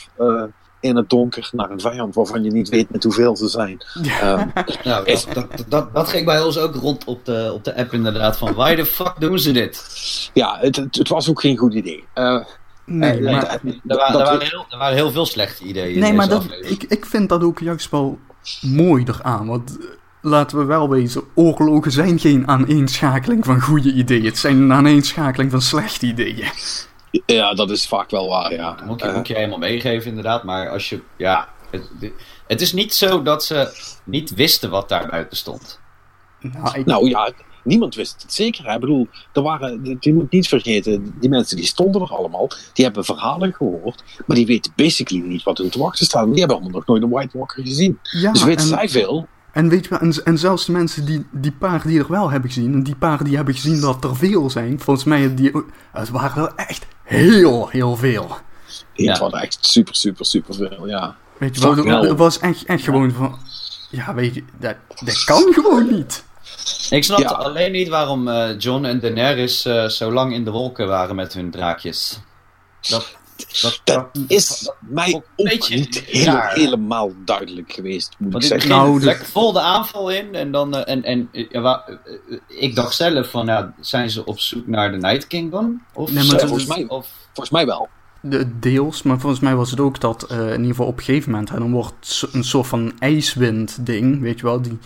In het donker naar een vijand waarvan je niet weet met hoeveel ze zijn. Ja. Um, *laughs* nou, dat, dat, dat, dat, ging bij ons ook rond op de, op de app inderdaad. Van why the fuck doen ze dit? Ja, het, het, het was ook geen goed idee. Uh, nee, maar, er, waren, er, waren heel, er waren heel veel slechte ideeën. Nee, maar dat, ik, ik vind dat ook juist wel mooi eraan. Want laten we wel wezen, oorlogen zijn geen aaneenschakeling van goede ideeën. Het zijn een aaneenschakeling van slechte ideeën. Ja, dat is vaak wel waar, ja. Dat moet je, moet je helemaal meegeven, inderdaad. Maar als je, ja, het, het, is niet zo dat ze niet wisten wat daar buiten stond. Nou, nou ja, niemand wist het zeker. Ik bedoel, er waren, je moet niet vergeten, die mensen die stonden er allemaal, die hebben verhalen gehoord, maar die weten basically niet wat hun te wachten staat. Die hebben allemaal nog nooit een White Walker gezien. Ja, dus weten zij veel. En weet je wel, en, en, zelfs de mensen die, die paar die er wel hebben gezien, en die paar die hebben gezien dat er veel zijn, volgens mij, die, het waren wel echt heel, heel veel. Ja. Het was echt super, super, super veel, ja. Weet je het was echt, echt gewoon van, ja, weet je, dat, dat kan gewoon niet. Ik snap alleen niet waarom uh, John en Daenerys uh, zo lang in de wolken waren met hun draakjes. Dat, dat, dat, is mij ook, niet heel, helemaal duidelijk geweest, moet Want ik zeggen. Nou, lekker vol de aanval in en dan... Uh, en, en, uh, ik dacht zelf van, ja, zijn ze op zoek naar de Night Kingdom? Of nee, maar volgens, mij, of, volgens mij wel. De, deels, maar volgens mij was het ook dat uh, in ieder geval op een gegeven moment... Hè, dan wordt een soort van ijswind ding, weet je wel, die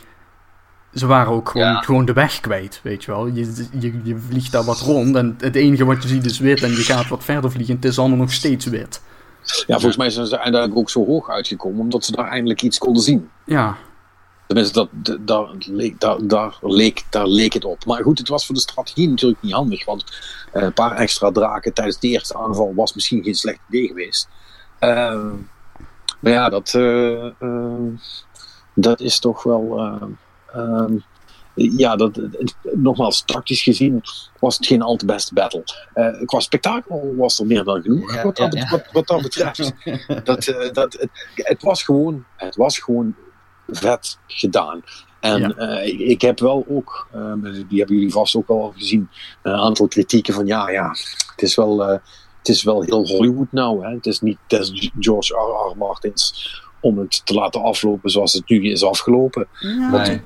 ze waren ook gewoon, gewoon de weg kwijt, weet je wel. Je, je, je vliegt daar wat rond en het enige wat je ziet is wit en je gaat wat verder vliegen. Het is allemaal nog steeds wit. Ja, volgens mij zijn ze uiteindelijk ook zo hoog uitgekomen omdat ze daar eindelijk iets konden zien. Ja. Tenminste, dat, daar, leek, daar, daar, leek, daar leek het op. Maar goed, het was voor de strategie natuurlijk niet handig. Want uh, een paar extra draken tijdens de eerste aanval was misschien geen slecht idee geweest. Uh, maar ja, dat, uh, dat is toch wel Um, ja, dat, nogmaals, tactisch gezien was het geen al te beste battle. Uh, qua spektakel was er meer dan genoeg, ja, wat, dat, ja, wat, wat, dat betreft. *laughs* dat, uh, dat, het, het, was gewoon, het was gewoon vet gedaan. En uh, ik, ik, heb wel ook, die hebben jullie vast ook wel gezien, een aantal kritieken van ja, ja, het is wel, het is wel heel Hollywood nou. Hè? Het is niet is George R. R. Martins om het te laten aflopen zoals het nu is afgelopen. Want,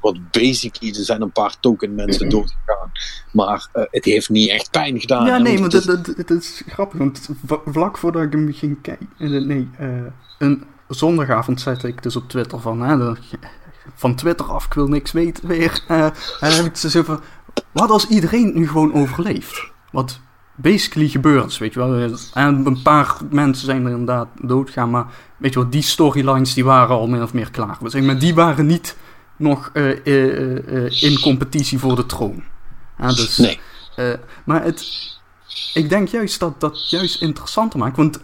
want, basically, er zijn een paar token mensen doodgegaan. Maar uh, het heeft niet echt pijn gedaan. Ja, nee, maar dat, dat, dat, is grappig. Want vlak voordat ik hem ging kijken... Nee, uh, een zondagavond zette ik dus op Twitter van... Hè, van Twitter af, ik wil niks weten weer. Uh, en dan heb ik zo van... Wat als iedereen nu gewoon overleeft? Wat basically gebeurt, weet je wel. En een paar mensen zijn er inderdaad doodgaan, maar weet je wel, die storylines die waren al min of meer klaar. Zeg maar die waren niet nog uh, uh, uh, in competitie voor de troon. Ja, dus, nee. maar het, ik denk juist dat dat juist interessanter maakt, want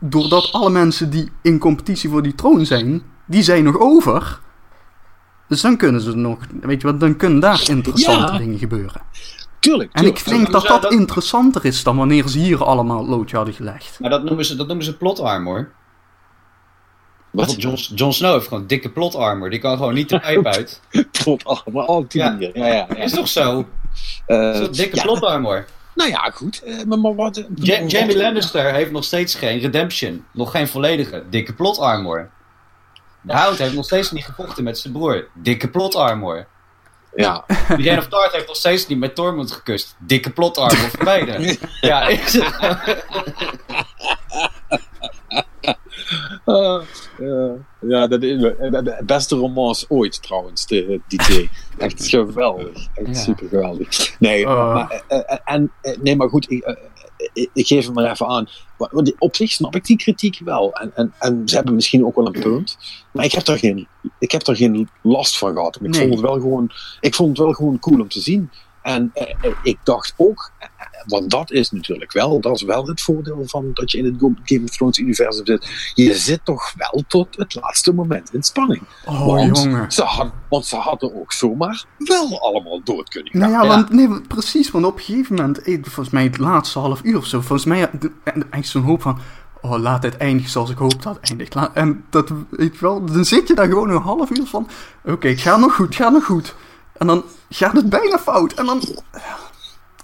doordat alle mensen die in competitie voor die troon zijn, die zijn nog over. Dus dan kunnen ze nog, weet je wat, dan kunnen daar interessante ja. dingen gebeuren. Tuurlijk, En ik denk dat dat, interessanter is dan wanneer ze hier allemaal loodje hadden gelegd. Maar dat noemen ze, dat noemen ze plot armor. Wat? John, Jon Snow heeft gewoon dikke plot armor. Die kan gewoon niet de pijp *laughs* uit. plot armor, oh, die ja. Ja, ja, ja. Is toch zo? Uh, zo dikke ja, plot armor. Nou ja, goed. Uh, maar, wat, Jamie Lannister heeft nog steeds geen redemption. Nog geen volledige dikke plot armor. De Hound heeft nog steeds niet gevochten met zijn broer. Dikke plot armor. Ja. Brienne of Tarth heeft nog steeds niet met Tormund gekust. Dikke plot armor voor beide. *laughs* Ja, is het... Ah, ja, *laughs* ja, dat is de beste romans ooit trouwens, de, die twee. Echt geweldig. Echt Ja. super geweldig. Nee, Oh. maar, eh, eh, en, eh, nee, maar goed, ik, eh, ik, geef hem maar even aan. Want op zich snap ik die kritiek wel. En, en, en ze hebben misschien ook wel een punt. Maar ik heb er geen, ik heb er geen last van gehad. Ik, Nee. vond het wel gewoon, ik vond het wel gewoon cool om te zien. En eh, eh, ik dacht ook, eh, want dat is natuurlijk wel, dat is wel het voordeel van dat je in het Game of Thrones universum zit. Je zit toch wel tot het laatste moment in spanning. Oh, want, jongen. Ze had, want ze hadden ook zomaar wel allemaal dood kunnen gaan. Nou ja, Ja. want nee, precies, want op een gegeven moment, volgens mij het laatste half uur of zo, volgens mij echt zo'n hoop van, oh laat het eindigen zoals ik hoop dat het eindigt. En dat, weet wel, dan zit je daar gewoon een half uur van, oké, het gaat nog goed, het gaat nog goed. En dan gaat het bijna fout. En dan, eh,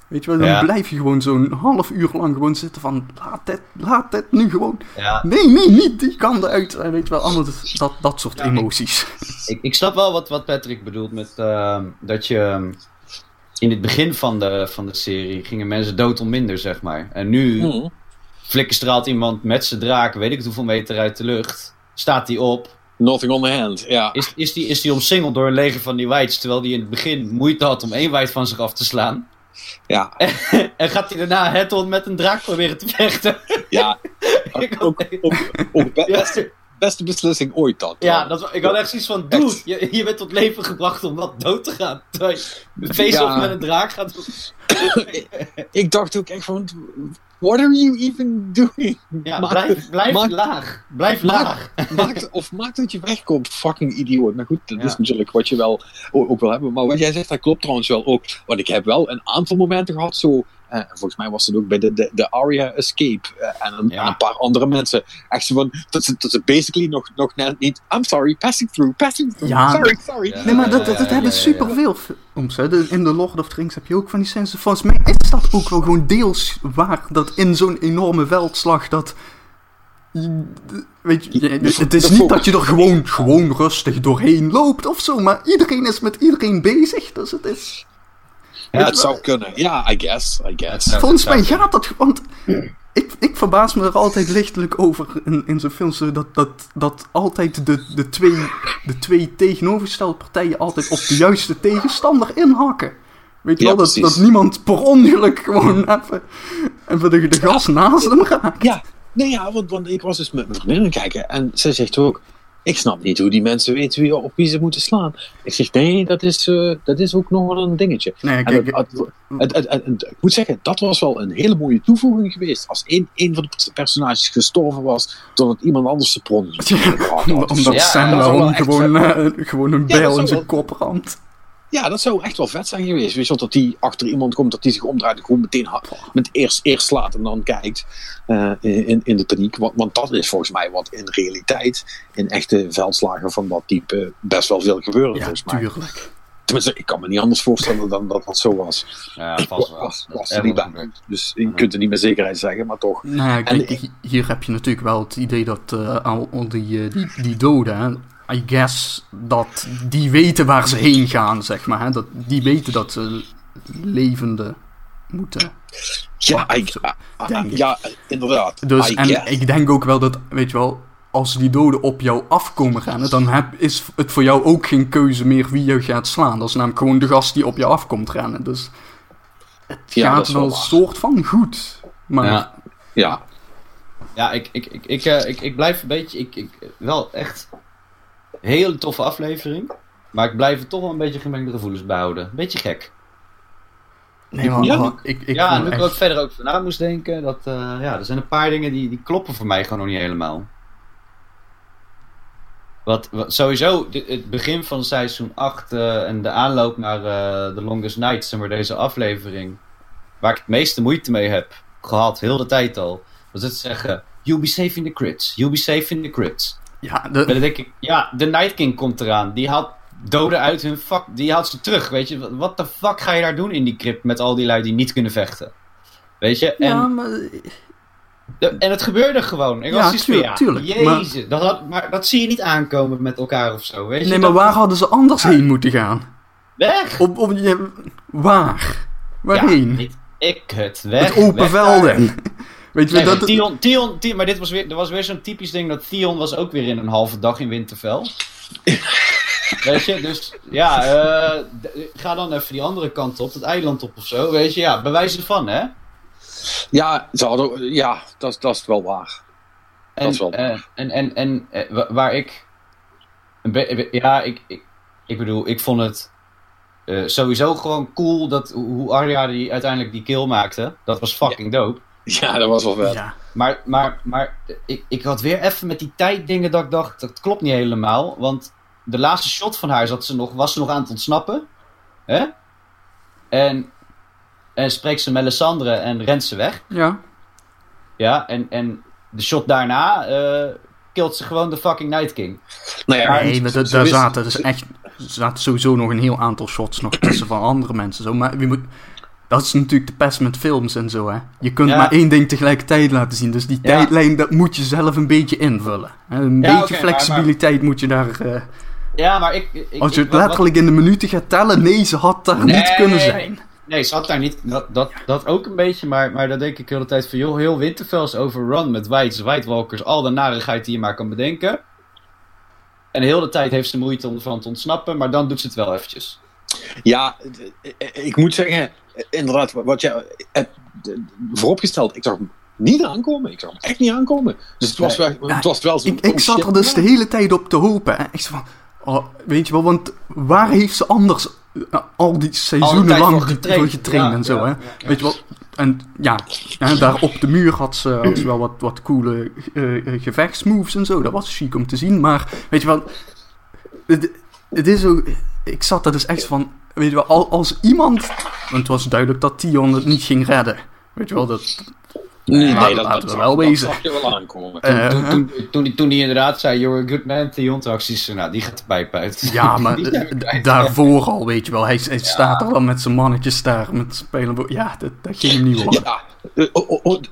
weet je wel, dan Ja. blijf je gewoon zo'n half uur lang gewoon zitten van, laat het, laat het nu gewoon. Ja, Nee, nee, niet die kant uit. En weet je wel, anders dat, dat soort Ja, emoties. ik, ik snap wel wat, wat Patrick bedoelt met ehm, dat je ehm, in het begin van de, van de serie gingen mensen dood om minder, zeg maar. En nu Mhm. flikkerstraalt iemand met zijn draak, weet ik het hoeveel meter uit de lucht, staat hij op, Nothing on the hand, ja. is, is die, is die omsingeld door een leger van die whites, terwijl hij in het begin moeite had om één white van zich af te slaan. ja. *laughs* en gaat hij daarna het met een draak proberen te vechten. Ja, *laughs* Ik ook, had- ook, ook be- Ja. beste, beste beslissing ooit dat. Ja, dat, ik had echt zoiets van, dude, je, je bent tot leven gebracht om wat dood te gaan. Terwijl je face-off Ja. met een draak gaat. Ik dacht ook echt van, what are you even doing? Ja, Maak- blijf, blijf maak- laag. Blijf laag. Maak, of maak dat je wegkomt, fucking idioot. Maar goed, dat Ja. is natuurlijk wat je wel ook wil hebben. Maar wat jij zegt, dat klopt trouwens wel ook. Want ik heb wel een aantal momenten gehad, zo... eh, volgens mij was het ook bij de, de, de Aria Escape eh, en, een, Ja. en een paar andere mensen. Echt zo van, dat ze, dat ze basically nog, nog net niet... I'm sorry, passing through, passing through. Ja, sorry, sorry. Ja. Nee, maar dat, dat, dat ja, hebben ja, ja. superveel films. Hè. De- In de Lord of the Rings heb je ook van die scènes. Volgens mij is dat ook wel gewoon deels waar. Dat in zo'n enorme veldslag dat... Weet je, het is niet dat je er gewoon, gewoon rustig doorheen loopt of zo. Maar iedereen is met iedereen bezig. Dus het is... Ja, het zou kunnen. Ja, I guess, I guess. Volgens mij gaat dat... Want ik, ik verbaas me er altijd lichtelijk over in, in zo'n films. Dat, dat, dat altijd de, de, twee, de twee tegenovergestelde partijen altijd op de juiste tegenstander inhakken. Weet je Ja, wel, dat, dat niemand per ongeluk gewoon *laughs* even, even de, de gas naast hem raakt. Ja, nee, ja want, want ik was dus met mijn vriendin aan het kijken en zij zegt ook: Ik snap niet hoe die mensen weten wie, op wie ze moeten slaan. Ik zeg: Nee, dat is, eh, dat is ook nog wel een dingetje. Nee, En kijk, het- het- het- het- het- het- ik moet zeggen, dat was wel een hele mooie toevoeging geweest. Als één, één van de personages gestorven was, doordat iemand anders zijn pron *laughs* omdat Ja, Sam gewoon, gewoon, vet- eh, gewoon een bijl in zijn kop ramt. Ja, dat zou echt wel vet zijn geweest. Weet je, dat die achter iemand komt, dat die zich omdraait en gewoon meteen met eerst, eerst slaat en dan kijkt eh, in, in de paniek. Want, want dat is volgens mij wat in realiteit, in echte veldslagen van dat type, best wel veel gebeuren Ja, volgens mij. tuurlijk. Tenminste, ik kan me niet anders voorstellen dan dat dat zo was. Ja, vast was, wel. was, Dat was is er niet bij. wel Dus je kunt er niet met zekerheid zeggen, maar toch. Nou En hier heb je natuurlijk wel het idee dat eh, al, die, eh, die, die doden, I guess, dat die weten waar ze heen gaan, zeg maar. Hè, dat, die weten dat ze levende moeten. Ja, ah, ah, ja inderdaad. Dus, en guess. ik denk ook wel dat, weet je wel, als die doden op jou afkomen rennen, dan heb, is het voor jou ook geen keuze meer wie je gaat slaan. Dat is namelijk gewoon de gast die op je afkomt rennen. Dus het Ja, dat gaat is wel een soort van goed. Maar Ja. Ja, Ja, ik, ik, ik, ik, eh, ik, ik blijf een beetje. Ik, ik, wel echt. Hele toffe aflevering. Maar ik blijf er toch wel een beetje gemengde gevoelens behouden. Beetje gek. nee, maar Ja. ik, ik ja, en ik ook verder ook van na moest denken. Dat, eh, ja, er zijn een paar dingen die, die kloppen voor mij gewoon nog niet helemaal. Wat, wat sowieso, dit- het begin van seizoen 8 eh, en de aanloop naar eh The Longest Night, zeg maar deze aflevering. Waar ik het meeste moeite mee heb gehad, heel de tijd al. Was het zeggen, you'll be safe in the crits, you'll be safe in the crits. Ja, Maar de, dan denk ik, ja, de Night King komt eraan. Die haalt doden uit hun fuck, die haalt ze terug, weet je. Wat- de fuck ga je daar doen in die crypt met al die lui die niet kunnen vechten? Weet je? En ja, maar En het gebeurde gewoon. Ik Ja, was tuurlijk, ja, tuurlijk. Jezus, dat had, maar dat zie je niet aankomen met elkaar of zo, weet je? Nee, maar Dat- waar hadden ze anders heen moeten gaan? Weg! Op, waar? Waarheen? Ja, ik het, weg. Het open weg velden. *laughs* Weet je, Nee, dat... Theon, Theon, Theon- maar dit was weer, er was weer zo'n typisch ding dat Theon was ook weer in een halve dag in Winterfell. *laughs* weet je, dus ja, eh, ga dan even die andere kant op, het eiland op of zo, weet je, ja, bewijs ervan, hè? Ja, ze hadden, ja dat, dat is wel waar. En, Dat is wel eh, waar. en, en, en eh, wa- waar ik, ja, ik, ik, ik bedoel, ik vond het eh, sowieso gewoon cool dat hoe hoe Arya die uiteindelijk die kill maakte, dat was fucking dope. *laughs* Ja, dat was wel vet. Ja. Maar, maar, maar ik, ik had weer even met die tijddingen dat ik dacht, dat klopt niet helemaal. Want de laatste shot van haar zat ze nog, was ze nog aan het ontsnappen. Hè? En, en spreekt ze Melisandre en rent ze weg. ja. Ja, en, en de shot daarna eh killt ze gewoon de fucking Night King. Nou ja, Nee, maar daar zaten dus echt er zaten sowieso nog een heel aantal shots nog tussen van andere mensen. Zo. Maar je moet, dat is natuurlijk de pest met films en zo. Hè. Je kunt Ja. maar één ding tegelijkertijd laten zien. Dus die Ja. tijdlijn dat moet je zelf een beetje invullen. hè. Een Ja, beetje maar- flexibiliteit moet je daar... eh, Ja, maar ik... ik als je ik- het wat- letterlijk in de minuten gaat tellen, nee, ze had daar Nee, niet kunnen nee, zijn. Nee, ze had daar niet. Dat, dat, dat ook een beetje, maar, maar dan denk ik de hele tijd van, joh, heel Winterfell is overrun met Whites, White Walkers, al de narigheid die je maar kan bedenken. En de hele tijd heeft ze moeite om van te ontsnappen, maar dan doet ze het wel eventjes. Ja, ik moet zeggen, inderdaad, wat jij hebt eh, vooropgesteld, ik zag hem niet aankomen. Ik zag hem echt niet aankomen. Dus het was, wel, het was wel zo. Ik, ik zat er dus de hele tijd op te hopen. Hè. Ik zei van, oh, weet je wel, want waar heeft ze anders eh, al die seizoenen lang voor getraind. getraind, getraind Ja, en zo, ja, hè? ja, ja. Weet je wel, en ja, ja, daar op de muur had ze, had ze wel wat, wat coole eh, eh, gevechtsmoves en zo. Dat was chic om te zien, maar weet je wel, het, het is ook, ik zat er dus echt van, weet je wel, al- als iemand, want het was duidelijk dat Tion het niet ging redden. Weet je wel, dat, Nee, nee, dat, laten dat, we wel dat wezen. zag je wel aankomen. eh, toen, toen, toen, die- toen hij inderdaad zei, you're a good man, Theon, toen dacht nou, die gaat de pijp uit. Ja, *laughs* maar Die daarvoor al, weet je wel. Hij, hij staat er wel met zijn mannetjes daar, met spelen. Ja, dat, dat ging hem niet worden. Ja, eh,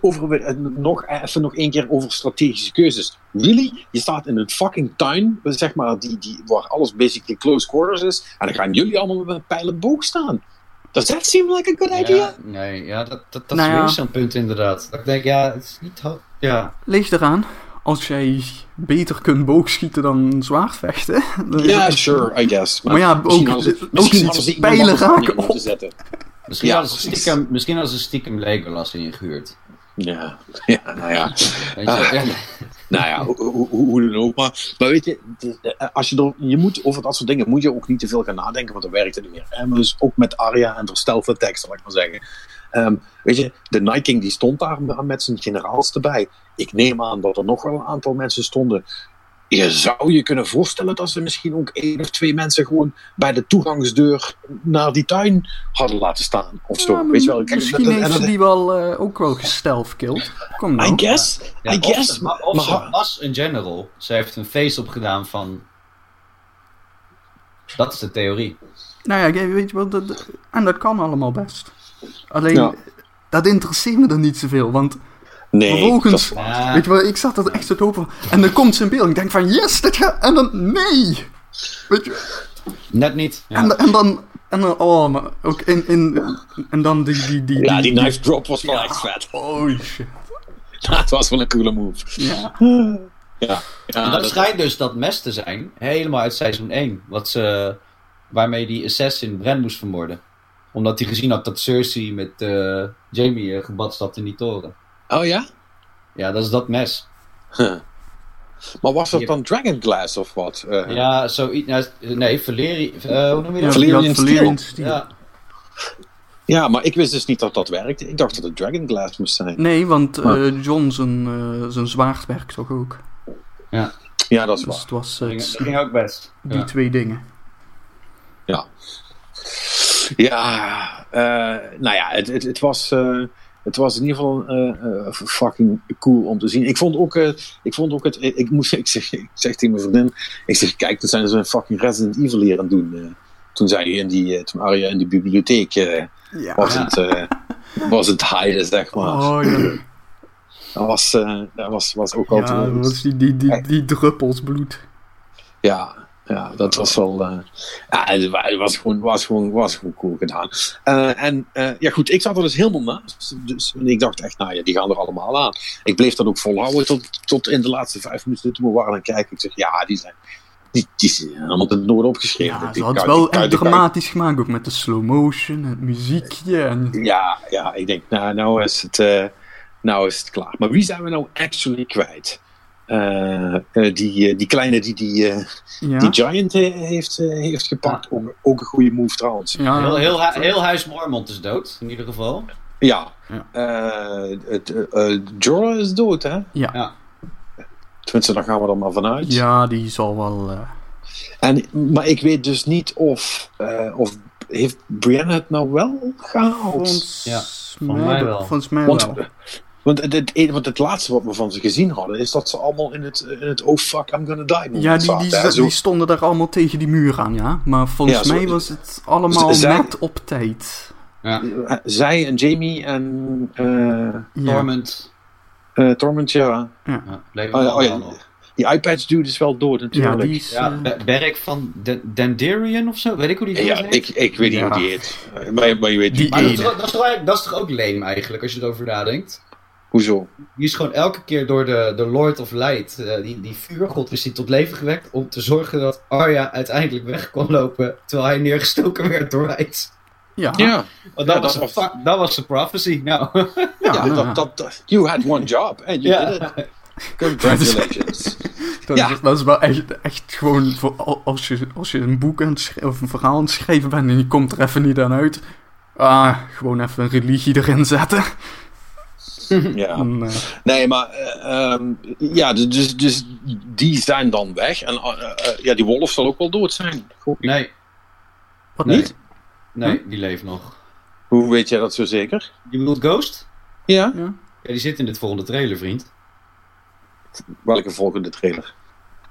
over, eh, nog, even nog één keer over strategische keuzes. Really? Je staat in een fucking tuin, zeg maar, die, die, waar alles basically close quarters is. En dan gaan jullie allemaal met een pijl en boog staan. Does that seem like a good idea? Ja, nee, ja, dat, dat, dat Nou is ja. weer zo'n punt inderdaad. Dat ik denk, ja, het is niet... Ja, Ligt eraan, als jij beter kunt boogschieten dan zwaardvechten. Ja, sure, I guess. Maar ja, misschien ook- misschien iemand pijlen raken moeten op. zetten. Misschien, Ja, hadden ze stiekem, misschien hadden ze stiekem Legolas ingehuurd. Ja, ja, nou ja. Weet je? Ah. Ja. Nou ja, hoe, hoe, hoe dan ook. Maar, maar weet je, de- als je, er, je moet over dat soort dingen moet je ook niet te veel gaan nadenken, want dan werkt het niet meer. En dus ook met Arya en stealth attacks, zal ik maar zeggen. Ehm, weet je, de Night King die stond daar met zijn generaals erbij. Ik neem aan dat er nog wel een aantal mensen stonden. Je zou je kunnen voorstellen dat ze misschien ook één of twee mensen gewoon bij de toegangsdeur naar die tuin hadden laten staan. Of zo. Ja, weet je wel. Kijk, misschien dat- heeft ze die wel eh, ook wel gestealth killed. Kom nou. I guess. Ja, I of guess. ze, of maar- ze was een general. Ze heeft een face opgedaan van... Dat is de theorie. Nou ja, weet je wel, dat- en dat kan allemaal best. Alleen, Ja. dat interesseert me dan niet zoveel, want nee, vervolgens, dat- weet je wel, ik zat er echt zo te hopen. En dan komt ze in beeld, ik denk van, yes, dit gaat, en dan, nee! Weet je, net niet. Ja. en, dan- en dan, en dan, oh, maar ook in, in, en dan die, die, die, ja, die die- knife drop was wel echt vet. Oh shit. *laughs* Dat was wel een coole move. Ja. Ja, ja En dat dat- schijnt dus dat mes te zijn, helemaal uit seizoen 1. Wat ze, waarmee die assassin Bran moest vermoorden. Omdat hij gezien had dat Cersei met eh, Jamie uh, gebad zat in die toren. Oh ja? Ja, dat is dat mes. Huh. Maar was dat dan Dragonglass of wat? Eh, Ja, zoiets. nou, nee, Valeri. eh, hoe noem je Ja, dat? Ja, Steel. Valyrian Steel. Ja, ja, maar ik wist dus niet dat dat werkte. Ik dacht dat het Dragonglass moest zijn. Nee, want eh, Maar- John zijn, eh, zijn zwaard werkt toch ook. Ja, dat is Dus waar. het was dat ging, dat ging ook best. die Ja. twee dingen. Ja. Ja, eh, nou ja, het, het, het was... het was in ieder geval eh, eh, fucking cool om te zien. Ik vond ook, eh, ik vond ook het. Ik, ik moest, *laughs* ik zeg, ik zeg tegen mijn vriendin: Ik zeg, kijk, toen zijn ze een fucking Resident Evil hier aan het doen. toen zei hij in die, toen Arya in die bibliotheek Ja. was, het, was het high, zeg maar. Oh, ja. Dat was, dat was, was ook altijd Ja, die, die, die, die druppels bloed. Ja, ja, dat was wel. eh, ja, het wa- het was gewoon, was gewoon, was gewoon cool gedaan. Eh, en eh, ja, goed, ik zat er dus helemaal naast. Dus en ik dacht echt, nou ja, die gaan er allemaal aan. Ik bleef dat ook volhouden tot, tot in de laatste vijf minuten toen we waren aan het kijken. Ik zeg, ja, die zijn. Die, die zijn allemaal ten noorden opgeschreven. Ja, ze hadden het wel echt dramatisch gemaakt, ook met de slow motion, het muziekje. En... Ja, ja, ik denk, nou, nou, is het, nou is het klaar. Maar wie zijn we nou actually kwijt? Eh, eh, die, eh, die kleine die die, eh, Ja, die Giant heeft, heeft gepakt. Ook, ook een goede move trouwens. ja, Heel, heel, hu- heel Huis Mormont is dood, in ieder geval. Ja. Ja. Eh, het, eh, eh, Jorah is dood, hè? ja. Ja. Tenminste, daar gaan we er maar vanuit. ja, die zal wel... eh, En, maar ik weet dus niet of, eh, of heeft Brianna het nou wel gehaald? volgens, Ja, mij, mij wel. Volgens mij Want, wel. want, het, het, want het laatste wat we van ze gezien hadden, is dat ze allemaal in het, in het oh fuck, I'm gonna die moment Ja, die, die, zaten, hè. Zo- die stonden daar allemaal tegen die muur aan, ja. Maar volgens Ja, zo- mij was het allemaal zij- net op tijd. Ja. Eh, Zij en Jamie en eh Ja, Torment. eh, Torment, ja. Ja, Oh ja, oh ja. nog. Die iPads dude is wel dood ja natuurlijk. die is... Ja, eh, Be- Beric van D- Dandarian of zo? Weet ik hoe die Ja, heet? ik, ik weet niet Ja. hoe die heet. Eh, Maar, maar je weet Die- Maar dat is, toch, dat, is toch, eigenlijk- dat is toch ook lame eigenlijk, als je erover nadenkt? Hoezo? Die is gewoon elke keer door de, de Lord of Light, eh, die, die vuurgod, is die tot leven gewekt om te zorgen dat Arya uiteindelijk weg kon lopen terwijl hij neergestoken werd door White. ja, Ja, Want dat, Ja, was, dat een was- dat was de prophecy. Nou, ja, ja, nou, dat, dat, dat- you had one job and you Ja. did it. Congratulations. *laughs* Dat, Ja. is, dat is wel echt, echt gewoon voor al- als je, als je een boek aan het schrijven, of een verhaal aan het schrijven bent en je komt er even niet aan uit. Ah, gewoon even een religie erin zetten. *laughs* ja. Eh, Nee, maar eh, ehm, ja, dus, dus, dus die zijn dan weg. En eh, eh, ja, die wolf zal ook wel dood zijn. Goed. nee, wat Nee. niet? nee, die leeft nog. Hoe weet jij dat zo zeker? Je bedoelt Ghost? Ja. Ja. Ja, die zit in dit volgende trailer, vriend. Welke volgende trailer?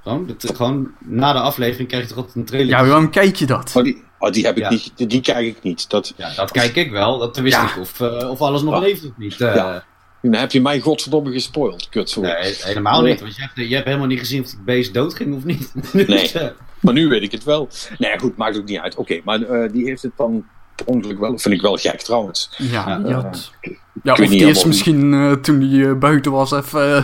Gewoon, de- gewoon na de aflevering krijg je toch altijd een trailer. Ja, waarom kijk je dat? Oh, die, oh, die heb ik Ja. niet. Die, die krijg ik niet. Dat, Ja, dat kijk ik wel. Dat wist Ja. ik of, of alles nog Ja. leeft of niet. eh. Ja. Dan heb je mij godverdomme gespoild. Kut, sorry. Nee, helemaal Nee. niet. Want je hebt, je hebt helemaal niet gezien of die beest doodging of niet. *laughs* Nee. Dus, eh, Maar nu weet ik het wel. Nee, goed, maakt ook niet uit. Oké, maar eh, die heeft het dan per ongeluk wel. Vind ik wel gek trouwens. Ja, Ja. die. Ik Ja, weet of die is misschien eh, toen hij eh, buiten was even... eh,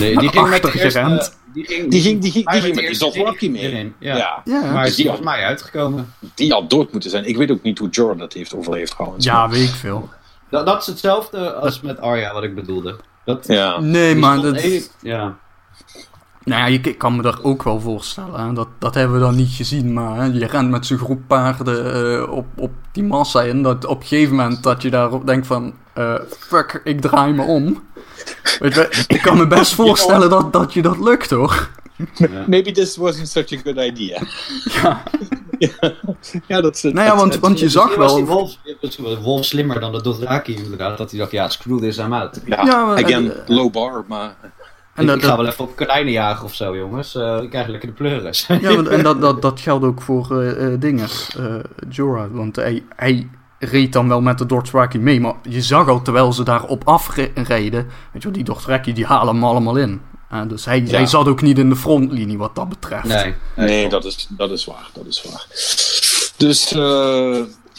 nee, die ging met de eerste... gerend. die ging, Die ging, die ging, die hij ging met de die mee. erin. Ja. Ja. ja, Maar Dus is die die volgens mij uitgekomen. die had dood moeten zijn. Ik weet ook niet hoe Jorah dat heeft overleefd trouwens. ja, weet ik veel. Dat, dat is hetzelfde als met Arya, wat ik bedoelde. Dat, Ja. Nee, die maar dat... even- ja. Nou ja, je, ik kan me daar ook wel voorstellen. Hè. Dat, dat hebben we dan niet gezien. Maar hè, je rent met zo'n groep paarden eh, op, op die massa. En dat op een gegeven moment dat je daarop denkt van... eh, fuck, ik draai me om. Weet je, ik kan me best *laughs* voorstellen dat, dat je dat lukt hoor. *laughs* Maybe this wasn't such a good idea. *laughs* Ja, ja, dat is het. nou ja, want, want je zag wel... wolf, wolf slimmer dan de Dothraki inderdaad. Dat hij dacht, ja, screw this, I'm out. Ja, Ja, maar- again, en- low bar, maar... En ik, dat, ga wel even op konijnen jagen of zo, jongens. Eh ik krijg lekker de pleuris. ja, want- en dat, dat, *laughs* dat geldt ook voor eh eh, eh, Jorah. Want hij, hij reed dan wel met de Dothraki mee. Maar je zag al, terwijl ze daarop afreden... Weet je wel, die Dothraki die halen hem allemaal in. Dus hij, Ja. hij zat ook niet in de frontlinie wat dat betreft. Nee. Nee, dat is, dat is waar, dat is waar. Dus, eh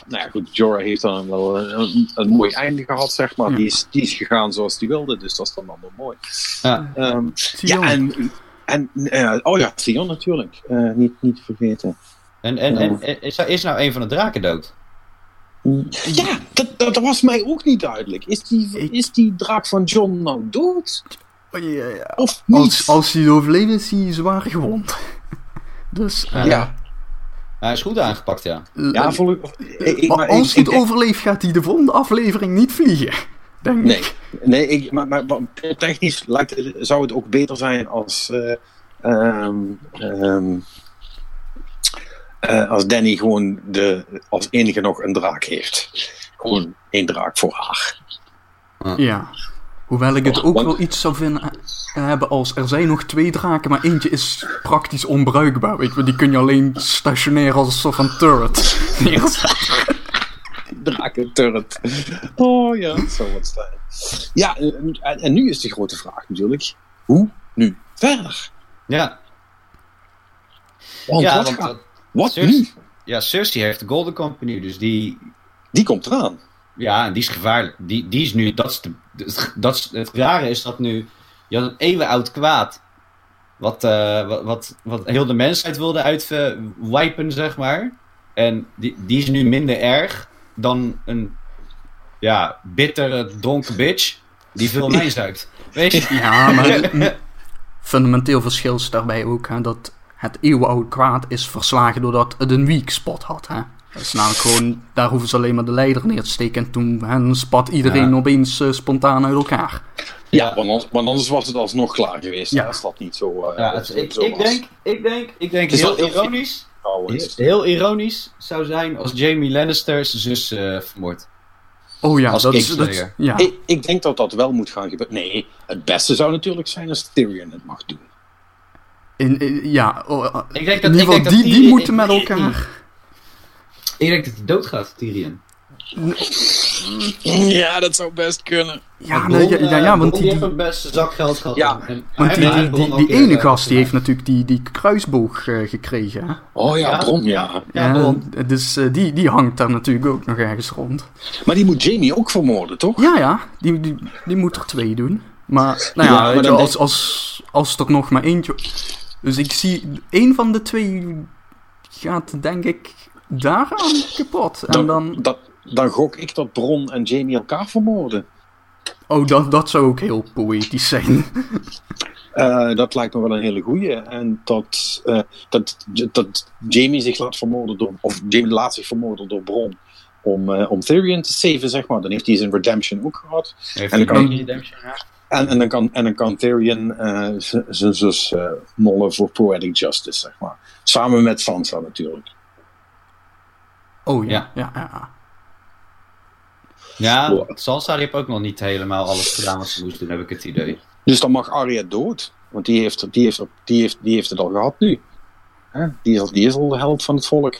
nou ja, goed, Jorah heeft dan wel een, een, een mooi einde gehad, zeg maar. Ja. Die, is, die is gegaan zoals hij wilde, dus dat is dan allemaal mooi. Ja. Ehm, ja, en, en eh, oh ja, Theon natuurlijk, Eh, niet, niet te vergeten. En, en, en, en is, is nou een van de draken dood? Ja, dat, dat was mij ook niet duidelijk. Is die, is die draak van John nou dood? Oh, ja, ja. Of niet? Als, als hij overleden is, hij zwaar gewond. *laughs* Dus, eh, ja, Hij is goed aangepakt, ja. ja eh, vol, ik, ik- maar maar als hij het overleeft, gaat hij de volgende aflevering niet vliegen. *laughs* Denk Nee, ik. nee ik, maar, maar, maar technisch lijkt, zou het ook beter zijn als, eh, ehm, ehm, eh, als Danny gewoon de, als enige nog een draak heeft. Gewoon één draak voor haar. Ja. Hoewel ik het ook wel iets zou vinden, eh, hebben als er zijn nog twee draken, maar eentje is praktisch onbruikbaar. Weet je, die kun je alleen stationeren als een soort van turret *laughs* neerzetten. Drakenturret. Oh ja, dat zou wat zijn. Ja, en, en nu is de grote vraag natuurlijk. Hoe nu verder? Ja, Want ja wat, want gaat- dat- wat Cersei- nu? ja, Cersei heeft de Golden Company, dus die, Die komt eraan. Ja, en die is gevaarlijk. Die, die is nu, dat is, de, de- dat het rare is dat nu, je had een eeuwenoud kwaad, wat, eh, wat, wat, wat heel de mensheid wilde uitwipen, zeg maar. En die, die is nu minder erg dan een, ja, bittere, dronken bitch die veel *laughs* wijn zuipt. Weet je? Ja, maar *laughs* fundamenteel verschil is daarbij ook hè, dat het eeuwenoude kwaad is verslagen doordat het een weak spot had. Hè. Dat is namelijk gewoon, daar hoeven ze alleen maar de leider neer te steken en toen spat iedereen Ja. opeens eh, spontaan uit elkaar. Ja, want anders, want anders was het alsnog klaar geweest. Ja. Als dat niet zo, eh, Ja, het- zo, ik, zo ik, was. denk, ik denk, ik denk Het is heel heel ironisch, Trouwens. heel ironisch zou zijn als Jamie Lannister zijn zus eh vermoordt. Oh ja, Als dat is... Dat, ja. Ik, ik denk dat dat wel moet gaan gebeuren. Nee, het beste zou natuurlijk zijn als Tyrion het mag doen. In, in- ja, oh, eh, Ik denk in dat, ieder ik geval, die, die moeten met elkaar. Ik denk dat hij doodgaat, Tyrion. Ja, dat zou best kunnen. Ja, nee, ja, ja, ja, want die, heeft die, een beste zakgeld gehad. Ja, En- want die, die, heeft eh, ene gast die heeft natuurlijk die, die kruisboog eh, gekregen. Hè? Oh ja. Bron, ja. Ja, Bron. dus eh, die, die hangt daar natuurlijk ook nog ergens rond. Maar die moet Jamie ook vermoorden, toch? Ja, ja, die, die, die moet er twee doen. Maar, nou ja, Ja, maar weet je, dan als, als, als er nog maar eentje... Dus ik zie, één van de twee gaat denk ik daaraan kapot. En Dan, dan... dat, dan gok ik dat Bron en Jamie elkaar vermoorden. Oh, dat, dat zou ook heel poëtisch zijn. *laughs* Eh, dat lijkt me wel een hele goeie. En dat, eh, dat, dat Jamie zich laat vermoorden door... Of Jamie laat zich vermoorden door Bron. Om, eh, om Tyrion te saven, zeg maar. Dan heeft hij zijn redemption ook gehad. Heeft En hij dan kan- een redemption gehad? En, en, dan, kan, en dan kan Tyrion eh, zijn zus eh, mollen voor poetic justice, zeg maar. Samen met Sansa natuurlijk. Oh ja, Ja. ja, ja. ja. Wow. Die heeft ook nog niet helemaal alles gedaan wat ze moest doen, heb ik het idee. Dus dan mag Arya dood. Want die heeft, die heeft, die heeft, die heeft het al gehad nu. Hè? Die, is, al- die is al de held van het volk.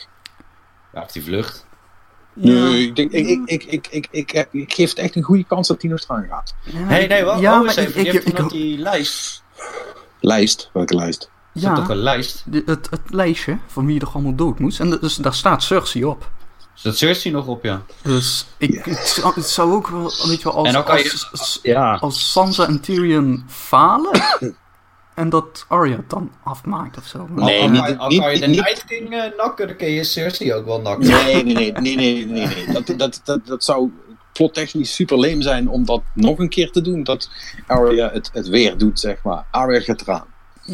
Ja, of die vlucht. Nee, ik, denk, ik, ik, ik, ik, ik, ik, ik geef het echt een goede kans dat die nog straan gaat. Ja, Nee, nee, wat? Ja, oh, maar even. Ik, ik, die lijst. Lijst? Welke lijst? Ja, toch een lijst? de- het, het lijstje van wie er allemaal dood moest. En dus, daar staat Cersei op. Zat Cersei nog op, ja? Dus ik, het, zou, het zou ook wel, weet je wel, als, je- als, als, Ja. als Sansa en Tyrion falen *coughs* en dat Arya het dan afmaakt of zo. Maar- Nee, niet- kan, al niet- kan je de Night King eh, nakken, dan kun je Cersei ook wel nakken. Nee, nee, nee, nee, nee, nee, nee. Dat, dat, dat, dat zou plottechnisch super leem zijn om dat nog een keer te doen. Dat Arya het, het weer doet, zeg maar. Arya gaat eraan.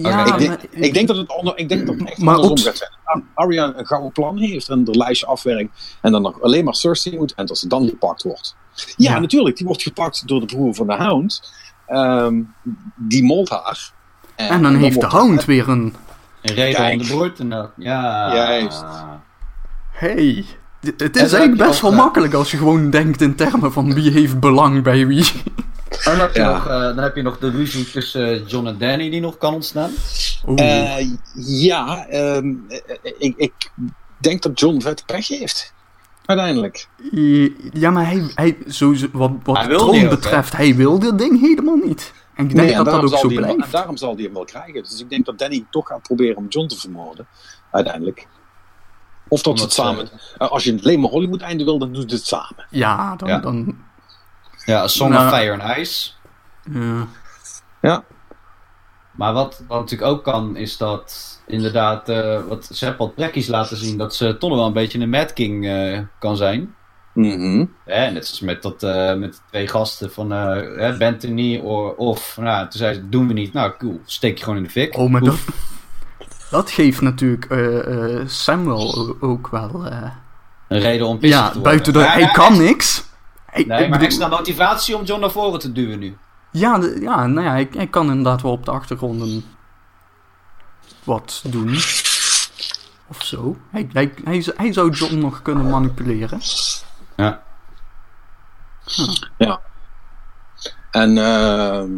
Ja, ik, denk, maar- ik denk dat het, ander, ik denk dat het echt Maar andersom ook- gaat zijn. Ar- Arya een gouden plan heeft en de lijstje afwerkt. En dan nog alleen maar Cersei moet en dat ze dan gepakt wordt. Ja, Ja. natuurlijk. Die wordt gepakt door de broer van de Hound. Ehm, die molt haar. en dan heeft de Hound weer een... Een reden om de broer te nakken. Ja. Juist. Hey, het is eigenlijk best wel makkelijk als je gewoon denkt in termen van wie heeft belang bij wie. Dan heb, je Ja. nog, eh, dan heb je nog de ruzie tussen eh, John en Danny die nog kan ontstaan. Eh, ja, ehm, eh, eh, ik, ik denk dat John vet pech heeft. Uiteindelijk. ja, maar hij, hij sowieso, wat, wat Hij ook, hè? betreft, hij wil dit ding helemaal niet. En ik denk Nee, en dat dat daarom ook zal zo die hem- en blijft. daarom zal hij hem wel krijgen. Dus ik denk dat Danny toch gaat proberen om John te vermoorden. Uiteindelijk. Of dat ze het samen. als je het alleen maar Hollywood einde wil, dan doen ze het samen. Ja, dan... Ja. dan Ja, Song Nou. of Fire and Ice. ja. Ja. Maar wat, wat natuurlijk ook kan, is dat inderdaad, eh, wat ze hebben al trekkies laten zien, dat ze toch nog wel een beetje een Mad King eh, kan zijn. Mhm. Hè, net zoals met, dat, eh, met de twee gasten van eh Bentony or, of, nou, toen zei ze, doen we niet. Nou, cool, steek je gewoon in de fik. Oh, maar dat, dat geeft natuurlijk eh, eh, Samuel ook wel... eh, Een reden om pissig ja, te worden. buiten dat Maar hij ja, kan niks. Hij- Nee, ik maar bedoel- extra motivatie om John naar voren te duwen nu. Ja, de- ja, nou ja, hij, hij kan inderdaad wel op de achtergrond een, wat doen. Of zo. Hij, hij, hij, zou John nog kunnen manipuleren. Ja. Ja. En ehm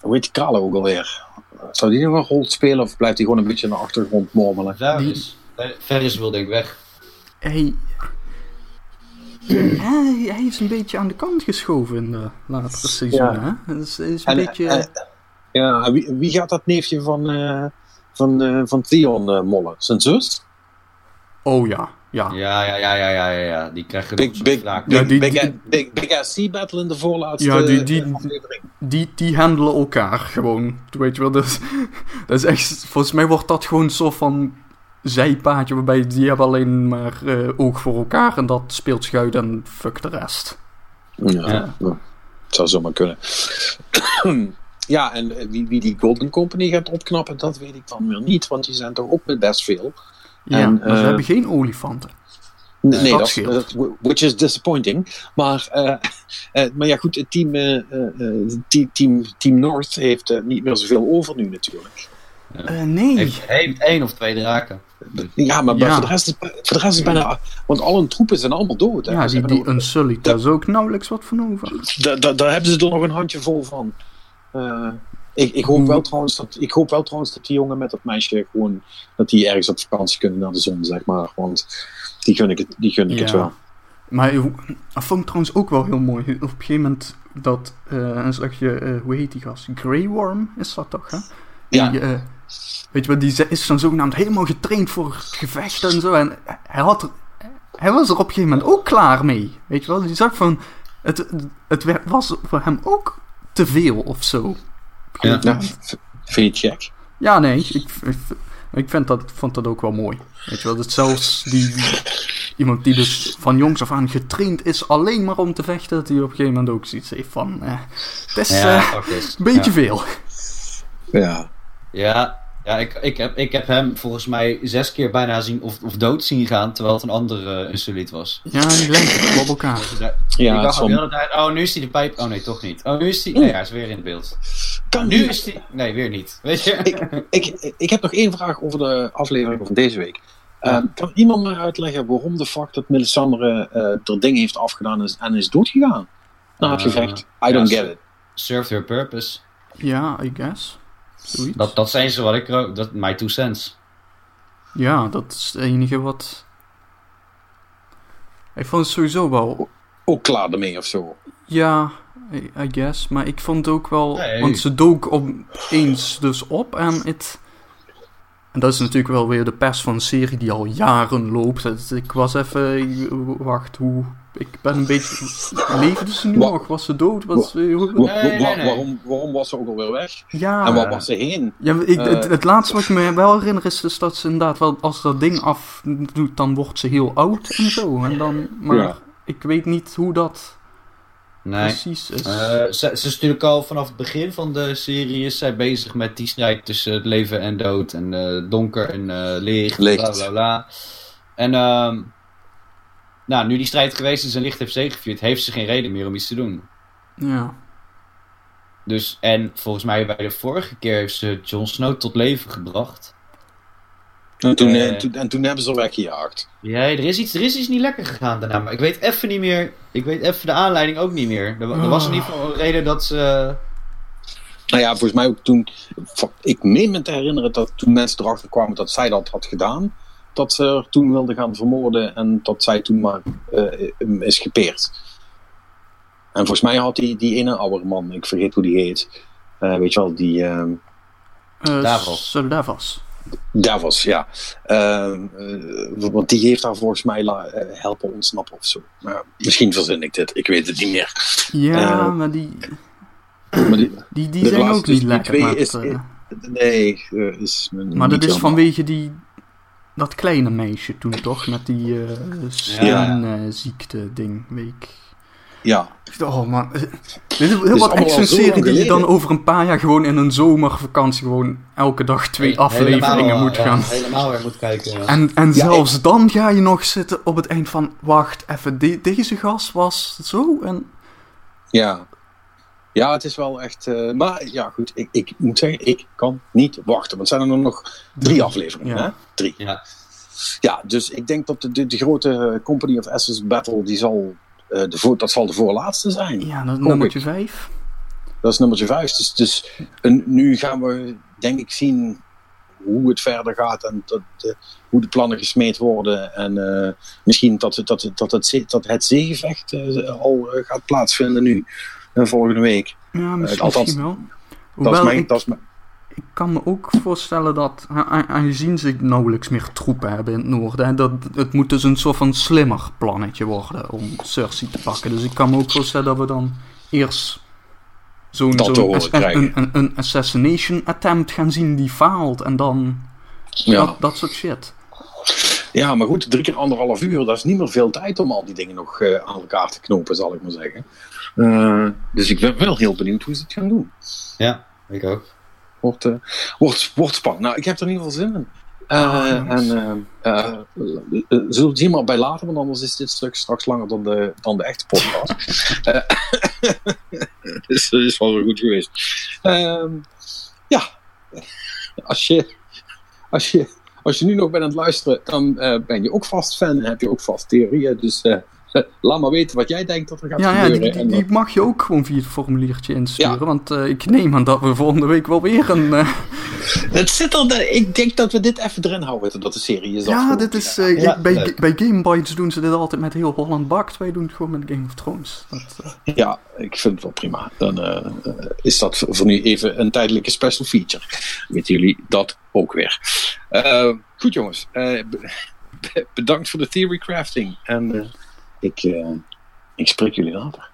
hoe heet die Kale ook alweer? Zou die nog een rol spelen of blijft hij gewoon een beetje in de achtergrond mormelen? Is. Ferris wil denk ik weg. Hij, hij, hij is een beetje aan de kant geschoven in de latere seizoenen. hè? Het is, een En, beetje... eh, ja, wie, wie gaat dat neefje van, eh, van, eh, van Theon eh, mollen? Zijn zus? oh ja, ja. Ja, ja, ja, ja, ja, ja, ja. Die krijgen Big, big, big, Ja, die- big, die- big, big ass sea battle in de voorlaatste Ja, die- die- aflevering. Die, die handelen elkaar gewoon. Weet je wel, dat is, dat is echt... Volgens mij wordt dat gewoon een soort van zijpaadje waarbij die hebben alleen maar eh, oog voor elkaar en dat speelt schuit en fuck de rest. Ja, Ja. ja. Het zou zomaar kunnen. *clears throat* ja, en eh, wie, wie die Golden Company gaat opknappen, dat weet ik dan weer niet. Want die zijn toch ook met best veel. Ja, En, maar ze eh, hebben geen olifanten. Nee, dat dat, dat- which is disappointing. Maar, maar ja, goed, het team, eh, eh, eh, team, team, team North heeft niet meer zoveel over nu natuurlijk. Eh, nee. Heeft één, één of twee draken. Ja, maar Ja. Voor, de rest is, voor de rest is bijna. Want al hun troepen zijn allemaal dood. Hè. ja, Ze die, die Unsullied, daar is ook nauwelijks wat van over. Daar, hebben ze er nog een handje vol van. Eh, ik, ik, hoop wel trouwens dat, ik hoop wel trouwens dat die jongen met dat meisje gewoon. dat die ergens op vakantie kunnen naar de zon, zeg maar. Want die gun ik het, die gun ik het wel. Maar dat vond ik trouwens ook wel heel mooi. Op een gegeven moment dat eh een slagje, eh, hoe heet die gast? Grey Worm is dat toch, hè? Ja. Die, eh, weet je wel, die is dan zogenaamd helemaal getraind voor gevechten en zo. En hij, had er- hij was er op een gegeven moment ook klaar mee. Weet je wel, die zag van, het, het werd- was voor hem ook te veel of zo. Ja. vind je het gek? Ja, nee, ik, ik, ik vind dat, vond dat ook wel mooi. Weet je wel, dat zelfs die, iemand die dus van jongs af aan getraind is alleen maar om te vechten, dat hij op een gegeven moment ook zoiets heeft van, eh, het is Ja, eh, een beetje Ja. veel. Ja. Ja, ja ik, ik, heb, ik heb hem volgens mij zes keer bijna zien of, of dood zien gaan, terwijl het een andere uh, insuliet was. Ja, die lijken op elkaar. Dus Ja, ik dacht ook de hele tijd, oh nu is hij de pijp. Oh nee, toch niet. Oh nu is hij. Nee, hij is weer in beeld. Kan Nu is hij. Nee, weer niet. Weet je? ik, ik, ik heb nog één vraag over de aflevering van deze week. Eh, kan iemand mij uitleggen waarom de fuck dat Melisandre eh er dingen heeft afgedaan is- en is doodgegaan? Na het Eh, gevecht. I don't get it. Served her purpose. Ja, I guess. Zoiets. Dat, dat zijn ze wat ik ook. Dat my two cents. Ja, dat is het enige wat... Ik vond het sowieso wel... Ook klaar ermee of zo. Ja, I, I guess. Maar ik vond het ook wel... Nee. Want ze dook opeens dus op en het... En dat is natuurlijk wel weer de pers van een serie die al jaren loopt. Het- Ik was even... Wacht, hoe... Ik ben een beetje... Leefde ze nu Wa- nog? Was ze dood? Was, Wa- Nee, nee, nee. Waarom, waarom was ze ook alweer weg? ja, en waar was ze heen? Ja, ik, het, Eh. het laatste wat ik me wel herinner is dus dat ze inderdaad wel, als dat ding afdoet, dan wordt ze heel oud en zo. En dan, maar Ja. ik weet niet hoe dat Nee. precies is. Eh, ze, ze is natuurlijk al vanaf het begin van de serie is zij bezig met die strijd tussen het leven en dood en eh, donker en eh, licht, Licht. bla bla bla. En ehm, nou, nu die strijd geweest is en licht heeft zegevierd, heeft ze geen reden meer om iets te doen. ja. Dus, en volgens mij bij de vorige keer heeft ze Jon Snow tot leven gebracht. En toen, Eh. toen, en toen hebben ze er weggejaagd. Ja, er is, iets, er is iets niet lekker gegaan daarna, maar ik weet even niet meer. Ik weet even de aanleiding ook niet meer. Er, wa- er was in ieder geval een reden dat ze. Nou ja, volgens mij ook toen. Ik meen me te herinneren dat toen mensen erachter kwamen dat zij dat had gedaan. Dat ze er toen wilde gaan vermoorden en dat zij toen maar eh, is gepeerd. En volgens mij had die, die ene oude man, ik vergeet hoe die heet. eh, weet je wel, die. ehm Uh, Davos. Sir Davos. Davos, ja. Ehm, eh, want die heeft haar volgens mij la- eh, helpen ontsnappen of zo. Maar misschien verzin ik dit, ik weet het niet meer. Ja, Eh, maar die, Maar die, die, zijn ook niet lekker. is- eh, nee, eh, is. maar niet dat is helemaal. vanwege die, dat kleine meisje toen toch, met die uh, ding, week. Ja, Oh man, dit is heel wat serie die je dan over een paar jaar gewoon in een zomervakantie gewoon elke dag twee afleveringen moet ja, gaan. helemaal weer moet kijken. ja. En, en Ja, zelfs dan ga je nog zitten op het eind van, wacht even, de- deze gast was zo en... ja. Ja, het is wel echt. eh, maar ja, goed, ik, ik moet zeggen, ik kan niet wachten. Want zijn er nog drie afleveringen, Ja. hè? Drie. Ja. Ja, dus ik denk dat de, de, de grote eh, Company of Essence Battle, die zal, eh, de voor, dat zal de voorlaatste zijn. Ja, dat nummertje ik. vijf. Dat is nummertje vijf. Dus, dus en nu gaan we, denk ik, zien hoe het verder gaat en dat, de, hoe de plannen gesmeed worden. En uh, misschien dat, dat, dat, dat, het, dat het zeegevecht uh, al gaat plaatsvinden nu, volgende week. Ja, misschien, althans, wel. Hoewel dat is mijn, ik, dat is mijn, ik kan me ook voorstellen dat, aangezien ze nauwelijks meer troepen hebben in het noorden, hè, dat het moet dus een soort van slimmer plannetje worden om Cersei te pakken. Dus ik kan me ook voorstellen dat we dan eerst zo'n zo een, een, een, assassination attempt gaan zien die faalt en dan ja. dat, dat soort shit. Ja, maar goed, drie keer anderhalf uur, dat is niet meer veel tijd om al die dingen nog uh, aan elkaar te knopen, zal ik maar zeggen. Uh, dus ik ben wel heel benieuwd hoe ze het gaan doen. Ja, ik ook. Wordt, uh, wordt, wordt spannend. Nou, ik heb er in ieder geval zin in. Uh, en uh, uh, zullen zien maar bij later, want anders is dit stuk straks langer dan de, dan de echte podcast. *laughs* *laughs* dus dat is wel zo goed geweest. Ehm, ja, als je, als, je, als je nu nog bent aan het luisteren, dan ben je ook vast fan en heb je ook vast theorieën. Dus Laat maar weten wat jij denkt dat er gaat ja, gebeuren. Ja, die, die, die, mag je ook gewoon via het formuliertje insturen. Ja. Want uh, ik neem aan dat we volgende week wel weer een... Uh... *laughs* Het zit er, ik denk dat we dit even erin houden, dat de serie is Ja, dit is, uh, ja, bij, leuk. bij Gamebytes doen ze dit altijd met heel Holland Bakt. Wij doen het gewoon met Game of Thrones. Dat, ja, ik vind het wel prima. Dan is dat voor nu even een tijdelijke special feature. Weten jullie dat ook weer. goed jongens, *laughs* bedankt voor de theory crafting. En... Ik, uh, ik spreek jullie later.